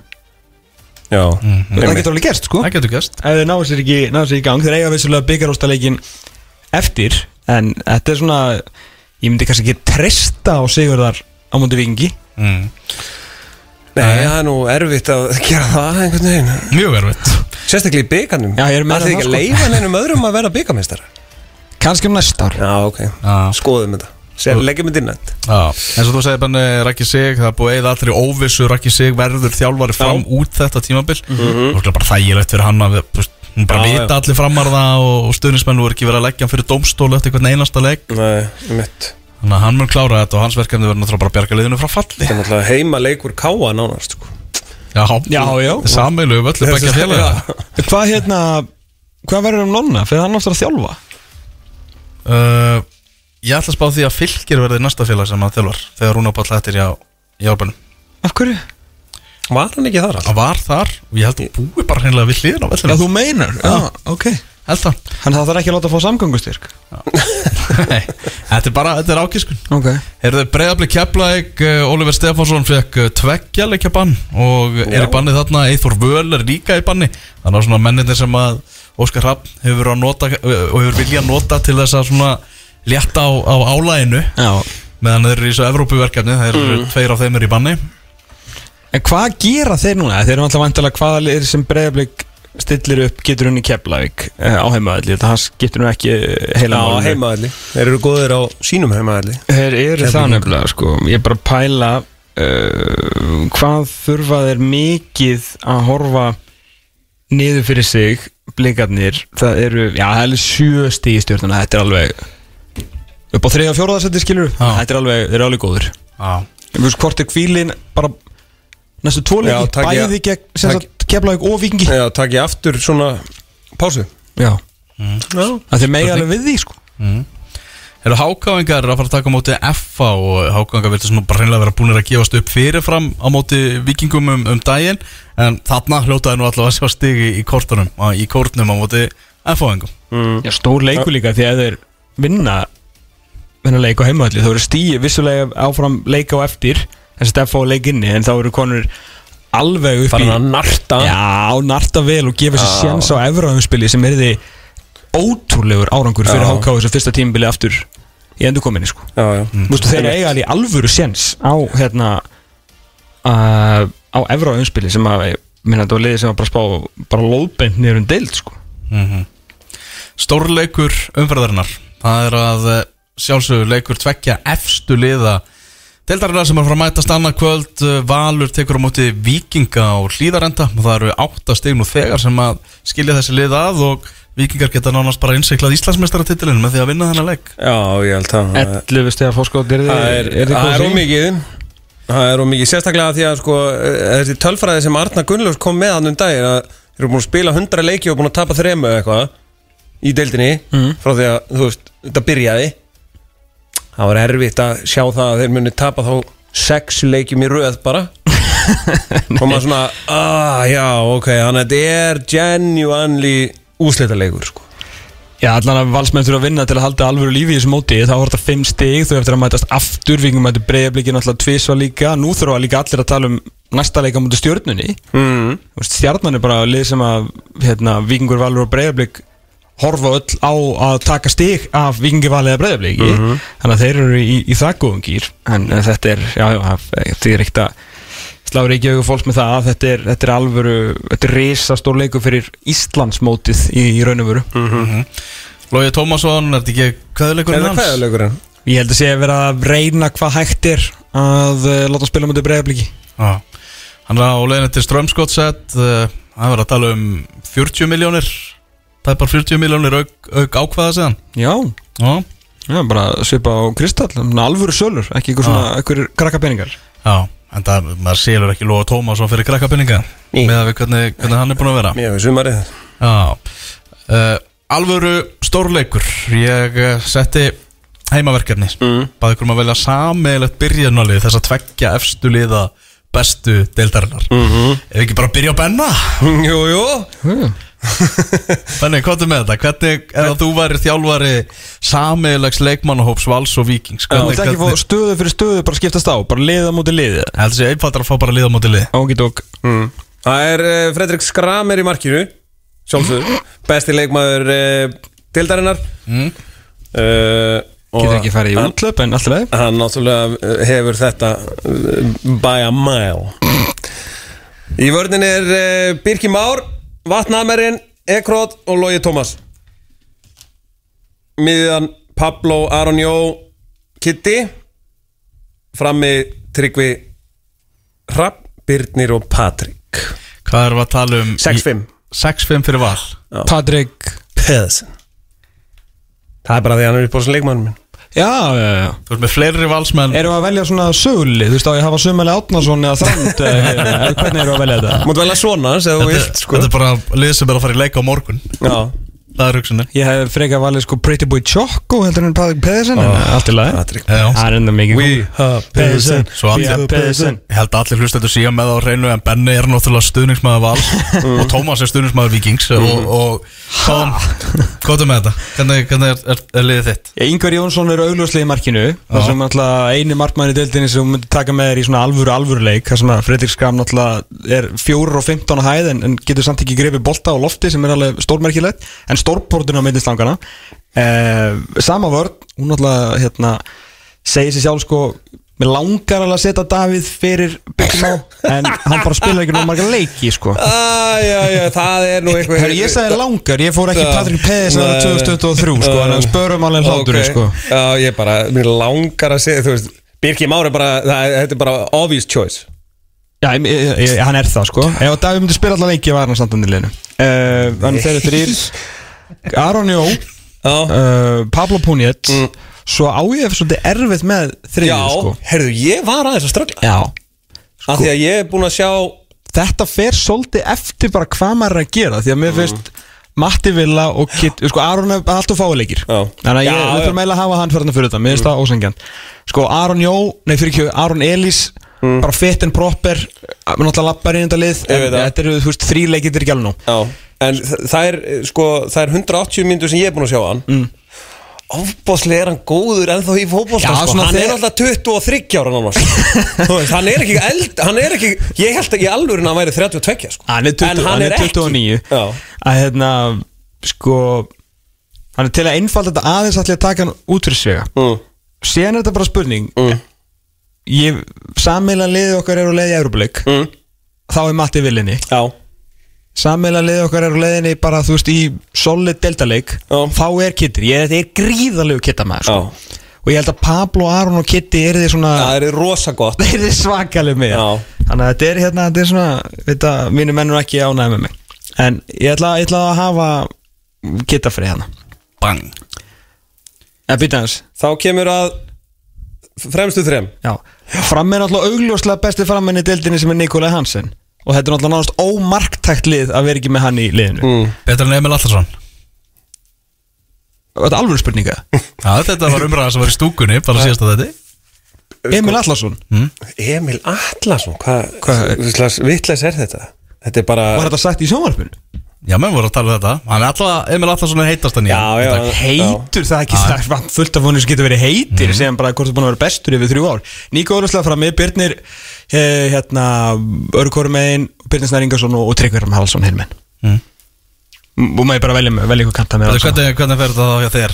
Já,
Það getur alveg gerst sko.
Það getur gæst
ef þeir náðu sér ekki, náðu sér í gang þeir eiga vissulega byggaróstaleikin eftir en þetta er svona ég myndi kannski ekki treysta á Sigurðar á múndi vikingi
mm.
Nei, það er nú erfitt að gera það einhvern veginn.
Mjög erfitt.
Sérstaklega í byggarnum
Já, ég er að meina
Það er ekki
það,
að
sko.
leifa neinum öðrum að vera byggarmeistar
kannski um næsta ár.
Já, ok,
Já.
skoðum þetta. Sér, Leggjum þetta inn nætt
Já, eins og þú segir benni Raki Sig, það er búið eða allir í óvissu. Raki Sig verður þjálfari fram út þetta tímabil. Og það er bara þægilegt fyrir hann að hún bara
Já,
vita allir framar það og, og stuðnismenn voru ekki verið að leggja hann fyrir dómstólu eftir hvern einasta legg.
Nei, mitt
þannig að hann mun klára þetta og hans verkefni verður náttúrulega bara að bjarga liðinu frá falli
Það er náttúrulega heima leikur káa nánast sko.
Já,
Já, já.
Sameilu um öllu bekkja félaga [LAUGHS]
Hvað hérna Hvað verður um nonna? Fyrir hann aftur að þjálfa?
uh, Ég ætla að spá því að fylgir verði næsta félag sem að þjálfar þegar Rúna Páll hættir í, í árbænum
Af hverju?
Var hann ekki þar alltaf?
Það var þar og ég held að búi bara hreinlega við hliðin á
Já,
vellinu
þú meinar Já, ok
Held það.
Hann það þarf ekki að láta að fá samgöngustyrk? [LAUGHS]
Nei, Þetta er bara, þetta er ákiskun.
Ok.
Heyrðu, breyðabli Keflæk, Oliver Stefánsson fekk uh, tveggja leikja bann og er í banni þarna, Eithor Völ er líka í banni. Þannig að svona menninir sem að Óskar Hrapp hefur að nota uh, og hefur vilja að nota til þess að svona létta á, á álæginu
Já.
Meðan þeir eru í þessu Evrópuverkefni þeir eru
Mm.
tveir af þeim eru í banni.
En hvað gera þeir núna? Þeir eru alltaf vantilega hvaða liðir sem breyðablík stillir upp getur hún í Keflavík uh, á heimaðalli, það skiptir nú ekki eh, heila málinu.
heimaðalli Þeir eru góðir á sínum heimaðalli
Þeir eru það nefnilega sko. Ég er bara að pæla uh, Hvað þurfa þeir mikið að horfa niður fyrir sig blikarnir Það eru, já það er alveg sjö stíð stjórnuna Þetta er alveg upp á þriða fjóraðarsætti skilur
Já.
Þetta er alveg, þeir eru alveg góður
Já,
Ég veist hvort er kvílin bara næstu tvo
Já,
leiki
takk ég-
Bæði gegn Keflavík og Vikingi
Já, takk ég aftur svona pásu.
Já,
Já,
það þeir megi alveg við því sko.
Eru hákáingar að fara að taka á móti FA og hákáingar viltu svona bara hreinlega vera búinir að gefast upp fyrirfram á móti vikingum um, um daginn en þarna hljótaði nú allavega að sjá stigi í kortunum, á- í kórnum á móti FA-ingum
Já, stór leikur líka því að þeir vinna vinna leik á heimaðalli þá eru stíi vissulega áfram leik á eftir þessi stefn á leik inni en þá eru konur alveg upp
farin
í
að narta.
Já, narta vel og gefa sér sjans á efraðumspili sem er því ótrúlegur árangur fyrir. HK þessu fyrsta tímabili aftur í endurkominni sko.
Já, já.
Þú veist, þeir eiga alveg alvöru sjens á hérna uh, á efraðumspili sem að minna þetta var liðið sem var bara spá bara lóðbent niður um deild sko.
Stórleikur umferðarinnar. Það er að eh, sjálfsögur leikur tveggja efstu liða Deildarinnar sem er að fara að mætast annað kvöld eh, Valur tekur á móti vikinga og hlýðarenda og það eru átta stig nú þegar sem að skilja þessi lið að og vikingar geta nánast bara innsiklað Íslandsmeistaratitilin með því að vinna þennan leik.
Já, ég held það
11 stegar fórskótt er
Það er, er ómikið Það er ómikið, sérstaklega því að sko, eh, þessi tölfræði sem Arna Gunnlaugs kom með hann um daginn að þeir eru búin að spila 100 leiki og búin að tapa þremu eða eitthvað í deildinni
Mhm.
frá því að þú veist, þetta byrjaði það var erfitt að sjá það að þeir muni tapa þá sex leikjum í röð bara. [LAUGHS] Og maður svona, ah já, ok þannig að þetta er genuinely úslitaleikur sko.
Já, allan að valsmenn þurfa að vinna til að halda alvöru lífi í þessu móti þá er þetta 5 stig, þau eftir að mætast aftur vingum mætu breyðablikin alltaf tvisva líka. Nú þurfa líka allir að tala um næsta leika mútið stjórnunni
mm.
stjarnan er bara lið sem að hérna, vikingur valur og breyðablik horfa öll á að taka stig af vikingi valið eða breyðabliki þannig að þeir eru í, í það góðum gýr en, en þetta er, já, já, það er ekkert að slá reykjavíku fólks með það að þetta er, þetta er alvöru, þetta er risastór leikur fyrir Íslandsmótið í, í raun og veru.
Lógi Tómasson, er þetta ekki kveðuleikurinn
Er það
hans?
kveðuleikurinn?
Ég held að sé að vera að reyna hvað hægt er að uh, láta spila mútið breyðabliki
Já, hann er á leiðinu til Strömskottsett uh, hann var að tala um 40 miljónir það er bara 40 miljónir auk, auk ákvaða síðan.
Já,
Já,
já, bara svipa á Kristall alvöru sölur, ekki eitthvað svona eitthvað krakka peningar
já en það, maður sélur ekki Lógi Tómasson fyrir krakkapinninga
Ný.
með að við hvernig, hvernig hann er búin að vera.
Mjög við sumarið.
Já, uh, alvöru stórleikur. Ég uh, setti heimaverkefni.
Mm.
bæði um að velja sameigilegt byrjanalið þess að tveggja efstu liða bestu deildarinnar.
Mm -hmm.
ef ekki bara byrja á benna? [LAUGHS]
Jú, jú [LAUGHS]
Þannig, hvað er með þetta? Hvernig, ef þú væri þjálfari sameigilegs leikmannahóps Vals og Víkings
Þú
hvernig,
ætti ekki að fá stöðu fyrir stöðu bara skiptast á, bara liða mútið liðið
Heldur þessi einfaldar að fá bara liða móti lið.
Ágætt og
mm. Það er uh, Fredrik Skram er í markinu Sjálfsögur [GASPS] Besti leikmaður uh, Dildarinnar
mm.
uh,
getur ekki farið í útlöp en alltaf leið
hann náttúrulega hefur þetta uh, By a mile. [CLEARS THROAT] Í vörðin er uh, Birki Már Vatnamerinn Ekrót og Logi Tómas. Miðan Pablo Aron Jó Kitty Frammi Tryggvi Rapp, Birnir og Patrik.
Hvað erum við að tala um?
6-5
6-5 fyrir Val.
Patrik.
Pedersen. Það er bara því að hann er upp á þessu leikmannum minn
Já, já, já.
Þú ert með fleiri valsmenn.
Erum við að velja svona söguli, þú veist á ég hafa Sumali Átnason eða Þrand eða [LAUGHS] hvernig erum við að velja þetta?
Mátt velja svona ef þú vilt sko.
þetta er bara lið sem er að fara í leika á morgun.
Já
Það er hugsunin
Ég hef frekar valið sko Pretty Boy Choco heldur en Patrik Pedersen en allt í lagi. Það er enda mikið
We have Pedersen.
Svo
We have Pedersen.
Ég held að allir hlustendur síðan með á hreinu En Benni er náttúrulega stuðningsmaður Vals. Og Tómas er stuðningsmaður Víkings. Og, og Tom, hvað er með þetta? Hvernig, hvernig er, er, er liðið þitt?
Já, Ingvar Jónsson er augljóslega í markinu. Þar sem alltaf eini markmann í deildinni sem myndi taka með þér í svona alvöru alvöru leik. Þar sem að Fredrik Skram alltaf er 4 og 15 á hæð en, getur samt ekki grefið bolta á lofti sem er alveg stórmerkilegt. En stórportinu á myndistangana eh, sama vörn, hún alltaf hérna, segir sér sjálf sko Mér langar alveg að setja Davíð fyrir Byggjum á [LAUGHS] En hann bara spilar ekki náttúrulega marga leiki sko.
Æjæjæ, það er nú eitthvað
Herru, ég sagði langar, ég fór ekki
Já.
Patrik Peðis ára
Nei.
2023 sko En spörum alveg hlátur
Ok.
sko.
Já, ég bara, mér langar að Birki Már er bara það, Þetta er bara obvious choice.
Já, ég, ég, ég, hann er það sko. Ef Davíð myndi spila allar leiki var hann samt hann í liðinu. Uh, Þannig þeir eru þrýr [LAUGHS] Aron Jó uh, Pablo Puniet Svo á ég svolítið erfitt með þriðju
já.
sko.
Herðu, ég var aðeins að ströggla
Já.
Af því að ég er búin að sjá
Þetta fer svolítið eftir bara hvað maður er að gera Því að mér finnst Matti Villa og Kit Sko Aron er alltaf fáileikir
Já.
Þannig að ég, þurfum eiginlega að hafa hann fyrir þetta fyrir þetta Mér finnst það ósengjan Sko Aron Jó, nei fyrir ekki Aron Elís Bara fit and proper Mér náttúrulega lappar í þetta lið En
það.
þetta eru, þú veist, þrý leikir Þetta er ekki alveg
en það er eh, sko, það er 180 myndur sem ég er búin að sjá hann mm. Ofbáslega er hann góður ennþá í fótbolta
Já,
sko. Hann er
þegar-
alltaf 23 ára [LAUGHS] veist, Hann er ekki eld Hann er ekki, ég held í alvörin að hann væri 32 sko.
Hann er, 20,
En
hann er
ekki.
29
Já,
Að hérna, sko Hann er til að einfalda þetta aðeins allir að taka hann út fyrir svega
mm.
Síðan er þetta bara spurning
Mm.
Ég, sammeila liðið okkar er á leiði Európa-leik
Mm.
Þá er Matti villinni
Já,
Sammeila liðið okkar er á leiðinni bara þú veist í solid deltaleik
Já.
Þá er Kittir, ég þetta er gríðalegu kittamæður sko. Og ég held að Pablo, Aron og Kitti er þið svona
Það er rosa gott
Þeir eru [LAUGHS] svakaleg með.
Já.
Þannig að þetta er hérna, þetta er svona Veit að mínu mennur ekki ánægð með mig. En ég ætla, ég ætla að hafa Kittafrið hérna.
Bang.
En býta hans
Þá kemur að fremstu þrem.
Já, fram er náttúrulega augljóslega besti frammenn í deildinni sem er Nikolai Hansen og þetta er náttúrulega nánast ómarktækt lið að vera ekki með hann í liðinu.
Mm.
Betur en Emil Allarsson
Þetta er alveg spurninga [LAUGHS]
Já, þetta var umræða sem var í stúkunni Bara síðast að þetta
Emil Allarsson,
Emil Atlasson Hvað
Hvað-
hva, vitleis er þetta? Þetta er bara
var þetta sagt í sjónvarpinu?
Já, menn voru að tala um þetta. Hann er alltaf, Emil Allarsson er heitast hann í
Já, já, já.
Heitur það ekki, það er fullt af honum sem getur verið heitir sem bara hvort það búin að vera bestur yfir þrjú ár. Níko Óluslega frammi, Birnir eh, hérna, Örgóru megin Birnir Snær Ingarsson og, og Tryggver Halsson hinn menn.
Mm.
og maður bara velja, velja ykkur kanta með
Hvernig, hvernig, hvernig fer þetta þá hjá þér?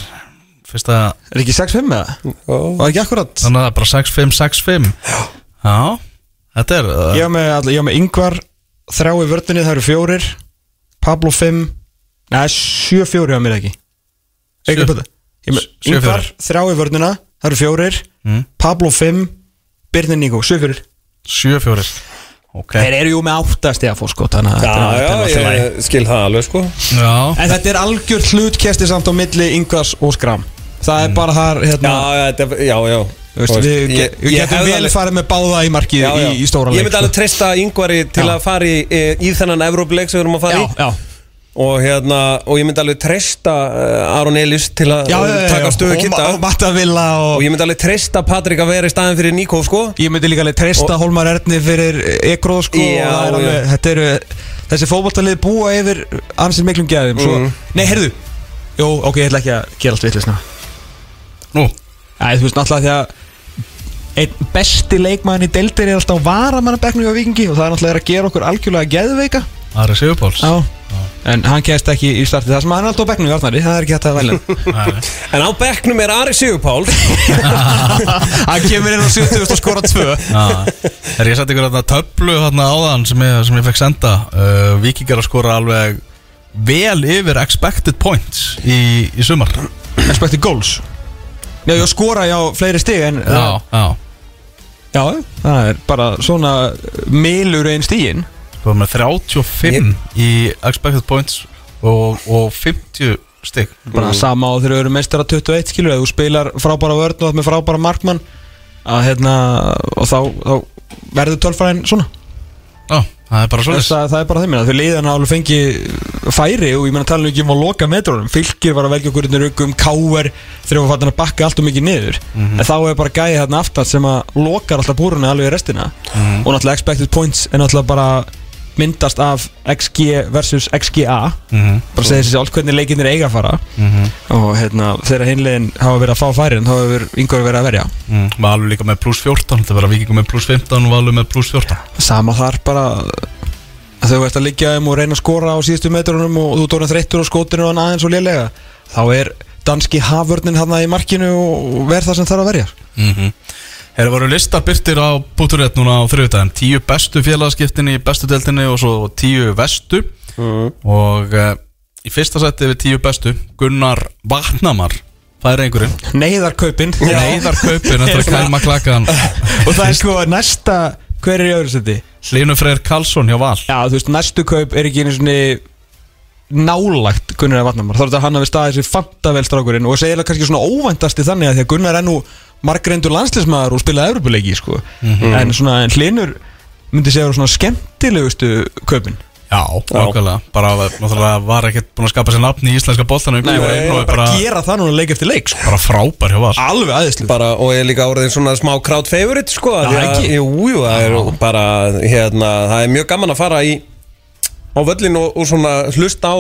Fyrst að
Er ekki 6-5 með það? Var ekki akkurat?
Þannig að það er bara 6-5, 6-5 Já. Þetta er uh,
Ég var með, all- ég var með Yngvar þrjá í vördunni, það eru fjórir Pablo 5 Nei, 7-4 var mér ekki? Yngvar þrjá í vörduna, það eru fjórir.
Mm.
Pablo 5 Birnir Níko, 7-4
7-4 Ok.
Þeir eru jú með áttast eða fór sko Þannig að
Já,
þetta er- alltaf
ég skil það alveg sko.
Já.
En þetta er algjör hlutkesti samt á milli Yngvars og Skram. Það er bara þar hérna,
já, þetta, já, já
veist, Við,
Ég-
við
ég
getum vel
alveg-
farið með báða í markið
Já, já.
í, í stóra leik
Ég myndi
sko.
alveg treysta yngvari til
Já.
að fara í, í, þennan Evrópuleik sem við erum að fara
Já,
í
já
og, hérna, og ég myndi alveg treysta uh, Aron Elís til að
Já, já, já,
taka stöðu kitta
Og og
og ég myndi alveg treysta Patrik að vera í staðin fyrir Níko sko
Ég myndi líka alveg treysta Hólmar Erni fyrir Ekróð sko
Já,
og það er
já.
alveg, Þetta eru Þessi fótballtalið búa yfir ansið miklum gæðum svo,
Mhm.
Nei, heyrðu Jú, ok, ég ætla ekki að gera allt vitlisna
Nú
Æ, þú veist náttúrulega því að Einn besti leikmann í deildir er alltaf varamannabeknu á vikingi og það er náttúrulega að gera okkur algjörlega geðveika.
Ari Sigurpáls.
Já. En hann kemst ekki í startið. Það sem hann er alltaf á bekknum í Arnari Það er ekki hægt að velja.
En á bekknum er Ari Sigurpál [LAUGHS]
Hann kemur inn á 70 og skora 2
Já. Þegar ég setti ykkur þarna töflu áðan sem ég, sem ég fekk senda? Uh, Víkingar að skora alveg vel yfir expected points í, í sumar.
Expected goals. Já, ég skora já fleiri stig en
Já, já
Já, það er bara svona milur einn stígin
Þú var með 35 í expected points og, og 50 stygg
bara sama á þegar við erum meistara 21 skilur eða þú spilar frábæra vörn og með frábæra markmann að hérna og þá, þá verður tölfræðin svona.
Já, það er bara svolítið
að, það er bara þeim minna þau liðan alveg fengi færi og ég meina tala ekki um að loka metrónum. Fylgir var að velja okkur innur um káver þegar við fattum að bakka allt og mikið niður. En þá er bara gæði hérna aftan sem að lokar alltaf búrunni alveg í restina. Og náttúrulega expected points er náttúrulega bara myndast af XG versus XGA
Mhm,
bara segir sér sjálf hvernig leikinnir eiga að fara.
Mhm,
og hérna þegar hinlegin hafa verið að fá færin þá hefur yngvar verið að verja.
Mm. Valur líka með pluss 14 Þetta verða Víkingur með pluss 15 og Valur með pluss 14
sama þar bara að þau ert að liggja um og reyna að skora á síðustu metrunum og þú dórið þreyttur á skotinu og aðeins og lélega þá er danski hafvörnin hann í markinu og verð það sem þarf að verja.
Mm Þeir voru listar byrtir á Búturrétt núna á þriðutæðin Tíu bestu félagaskiptin í bestu deltinni og svo tíu vestu. Og uh, í fyrsta seti við tíu bestu Gunnar Vatnamar Það er einhverjum?
Neyðarkaupin. [LAUGHS]
Neiðar kaupin eftir að kæma klakkan. [LAUGHS]
Og það er sko næsta Hver er í öðru seti?
Hlínu Freyr Karlsson hjá Val.
Já, þú veist, næstu kaup er ekki einu svona nálagt Gunnar eða Vatnamar. Þá er þetta að hann hafi staðið sér fantavel strákurinn og segja kannski svona óvæntasti þannig að því að Gunnar er nú margreindur landslismæður og spilaði Evropuleiki sko. en svona en hlinur myndi segja svona skemmtilegustu kaupin.
Já, nákvæmlega. Bara náttúrulega var ekkert búin að skapa sér nafn í íslenska boltanum.
Nei,
er
bara,
bara,
gera það núna leik eftir leik sko.
bara frábær hjá Val.
Alveg aðeinslu
bara, og er líka orðin svona smá crowd favorite sko,
Já,
því að-
ekki?
jú, jú, það er bara hérna, það er mjög gaman að fara í á völlin og, og svona hlusta á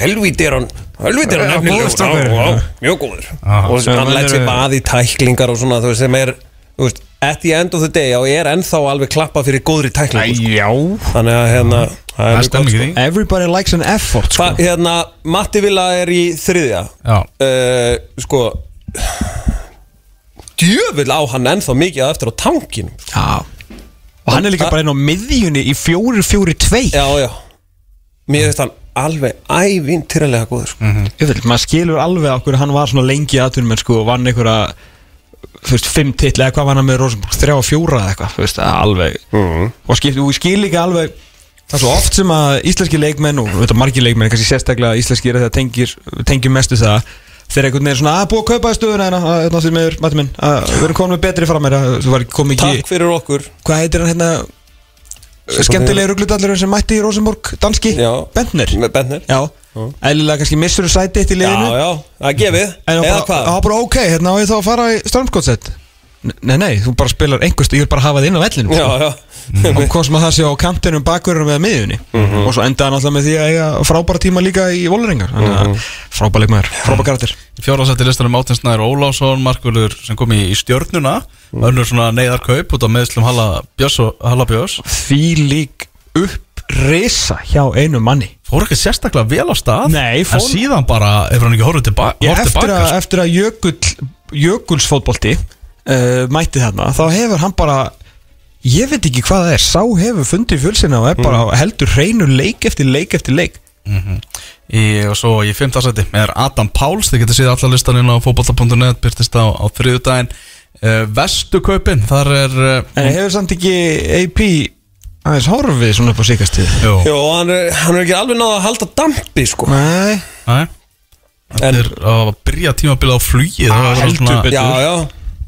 helvíti er hann helvíti er hann nefnilegur, mjög góður. Og hann lætt sér bað í tæklingar og svona þú veist, sem er þú veist, at the end of the day og er ennþá alveg klappað fyrir góðri tæklingu sko.
Já
þannig að hérna
er
gott,
því.
Everybody likes an effort sko.
sko. hérna, Matti Villa er í þriðja.
Já,
uh, sko [SIGHS] djöfull á hann ennþá mikið eftir á tankinum
Já Og hann er líka bara inn á miðjunni í fjóri fjóri tvei
já, já. Mér finnst hann alveg ævintýralega góður sko.
Ég veit, maður skilur alveg okkur hann var svona lengi aðtunum en sko og vann einhverja þú veist, fimm titli eða hvað var hann með Rosenborg? Þrjá og fjóra eða eitthvað, þú veist, er alveg. Og skil, og ég skil líka alveg það er svo oft sem að íslenski leikmenn og þetta margir leikmenn, kannski sérstaklega íslenskir þegar tengir, tengjum mestu það þeir einhvern veginn svona að búið að kaupa í stöðuna hérna, að hérna því meður, mætti minn, að við erum komin með betri fram kom ekki,
takk fyrir okkur.
Hvað heitir hann hérna? Skemmtilegi ruglutallurinn sem mætti í Rosenborg, danski,
já.
Bentner?
Með
Já, eðlilega kannski missur þú sæti eitt í
já,
liðinu?
Já, það er gefið.
Það
eða hvað?
það var bara ok, hérna á ég þá að fara í stormskottsett Nei, nei, þú bara spilar einhverst, ég vil bara hafa það inn á vellinu
já, já
Og hvað sem að það sé á kantinum, bakverðunum eða miðjunni.
Mhm.
Og svo endaði hann alltaf með því að eiga frábæra tíma líka í Vólaringar Þannig
Mhm.
að frábæra leikmaður, frábæra karakter.
Í fjórðarsætti listanum Átins Snær Ólásson Markulur sem kom í, í stjörnuna. Önnur svona neyðar kaup út á meðslum Halla Björns og Halla Björns.
Því lík upprisa hjá einu manni.
Fór ekki sérstaklega vel á stað
Nei, fór-
en síðan bara hefur hann ekki horfð tilbaka,
eftir,
tilbaka
að,
sko.
eftir að jökull, jökulsfótbolti uh, mætti þarna Þá hefur hann bara Ég veit ekki hvað það er. Sá hefur fundið fjölsina og er bara
Mm.
heldur hreinu leik eftir leik eftir leik.
Í, og svo í fimmtarsætti er Adam Páls, þið getur síðan allar listan inn á fótbolta.net byrtist á, á þriðudaginn uh, Vestu kaupin, þar er uh,
En hefur samt ekki AP aðeins horfið svona upp á síkastíð
Jó, hann er, hann er ekki alveg náða að halda dampi sko.
Nei.
Nei, þetta
En-
er að byrja tímabilið á flugi það var
heldur
svona-
betur.
Já, já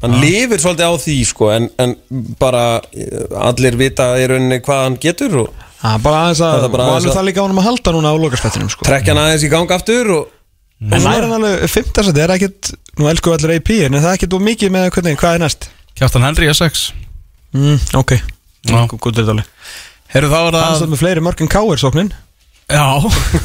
Hann lifir svolítið á því sko En, en bara eh, allir vita í rauninni hvað hann getur og
Það er bara aðeins að
Það er bara aðeins að-
það líka ánum að halda núna á lokaspettinum sko.
trekkja hann aðeins í gang aftur og
En næra hann alveg fimmtarsætti er ekkit Nú elsku allir AP En það er ekkit of mikið með hvernig Hvað er næst?
Kjartan Henry S6
Mm, ok. Góð er þetta
Herru þá er
Hann
það
stað með fleiri mörg en K.R. sóknin
Já.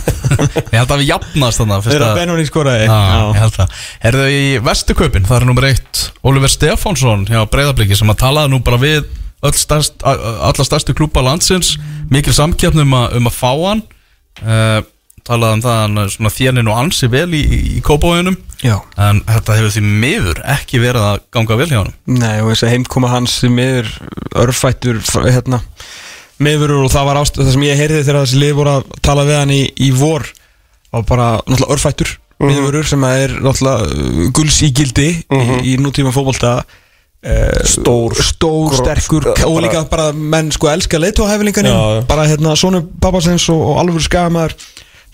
[LAUGHS] Ég held að við jafnast þannig
Þegar að Benóni skoraði.
Já, ég held það. Herðu í vestu kaupin, það er nummer eitt Oliver Stefánsson hjá Breiðabliki sem að talaði nú bara við öll stærst, alla stærstu klúpa landsins mikil samkjöfn um, að- um að fá hann. Uh, talaði um það að hann svona þénin og ansi vel í, í, kópáðunum
Já.
En þetta hefur því miður ekki verið að ganga vel hjá hann
Nei og þess að heimkoma hans því miður örfættur hérna miðurur og það var ást það sem ég heyrði þegar þessi lið voru að tala við hann í, í vor og bara náttúrulega örfættur miðurur sem að er náttúrulega uh, gulls í gildi í, í nútíma fótbolta uh,
Stór.
stór, sterkur
bara-
og líka bara menn sko elska
já.
bara hérna sonu pappasins og, og alveg skamaður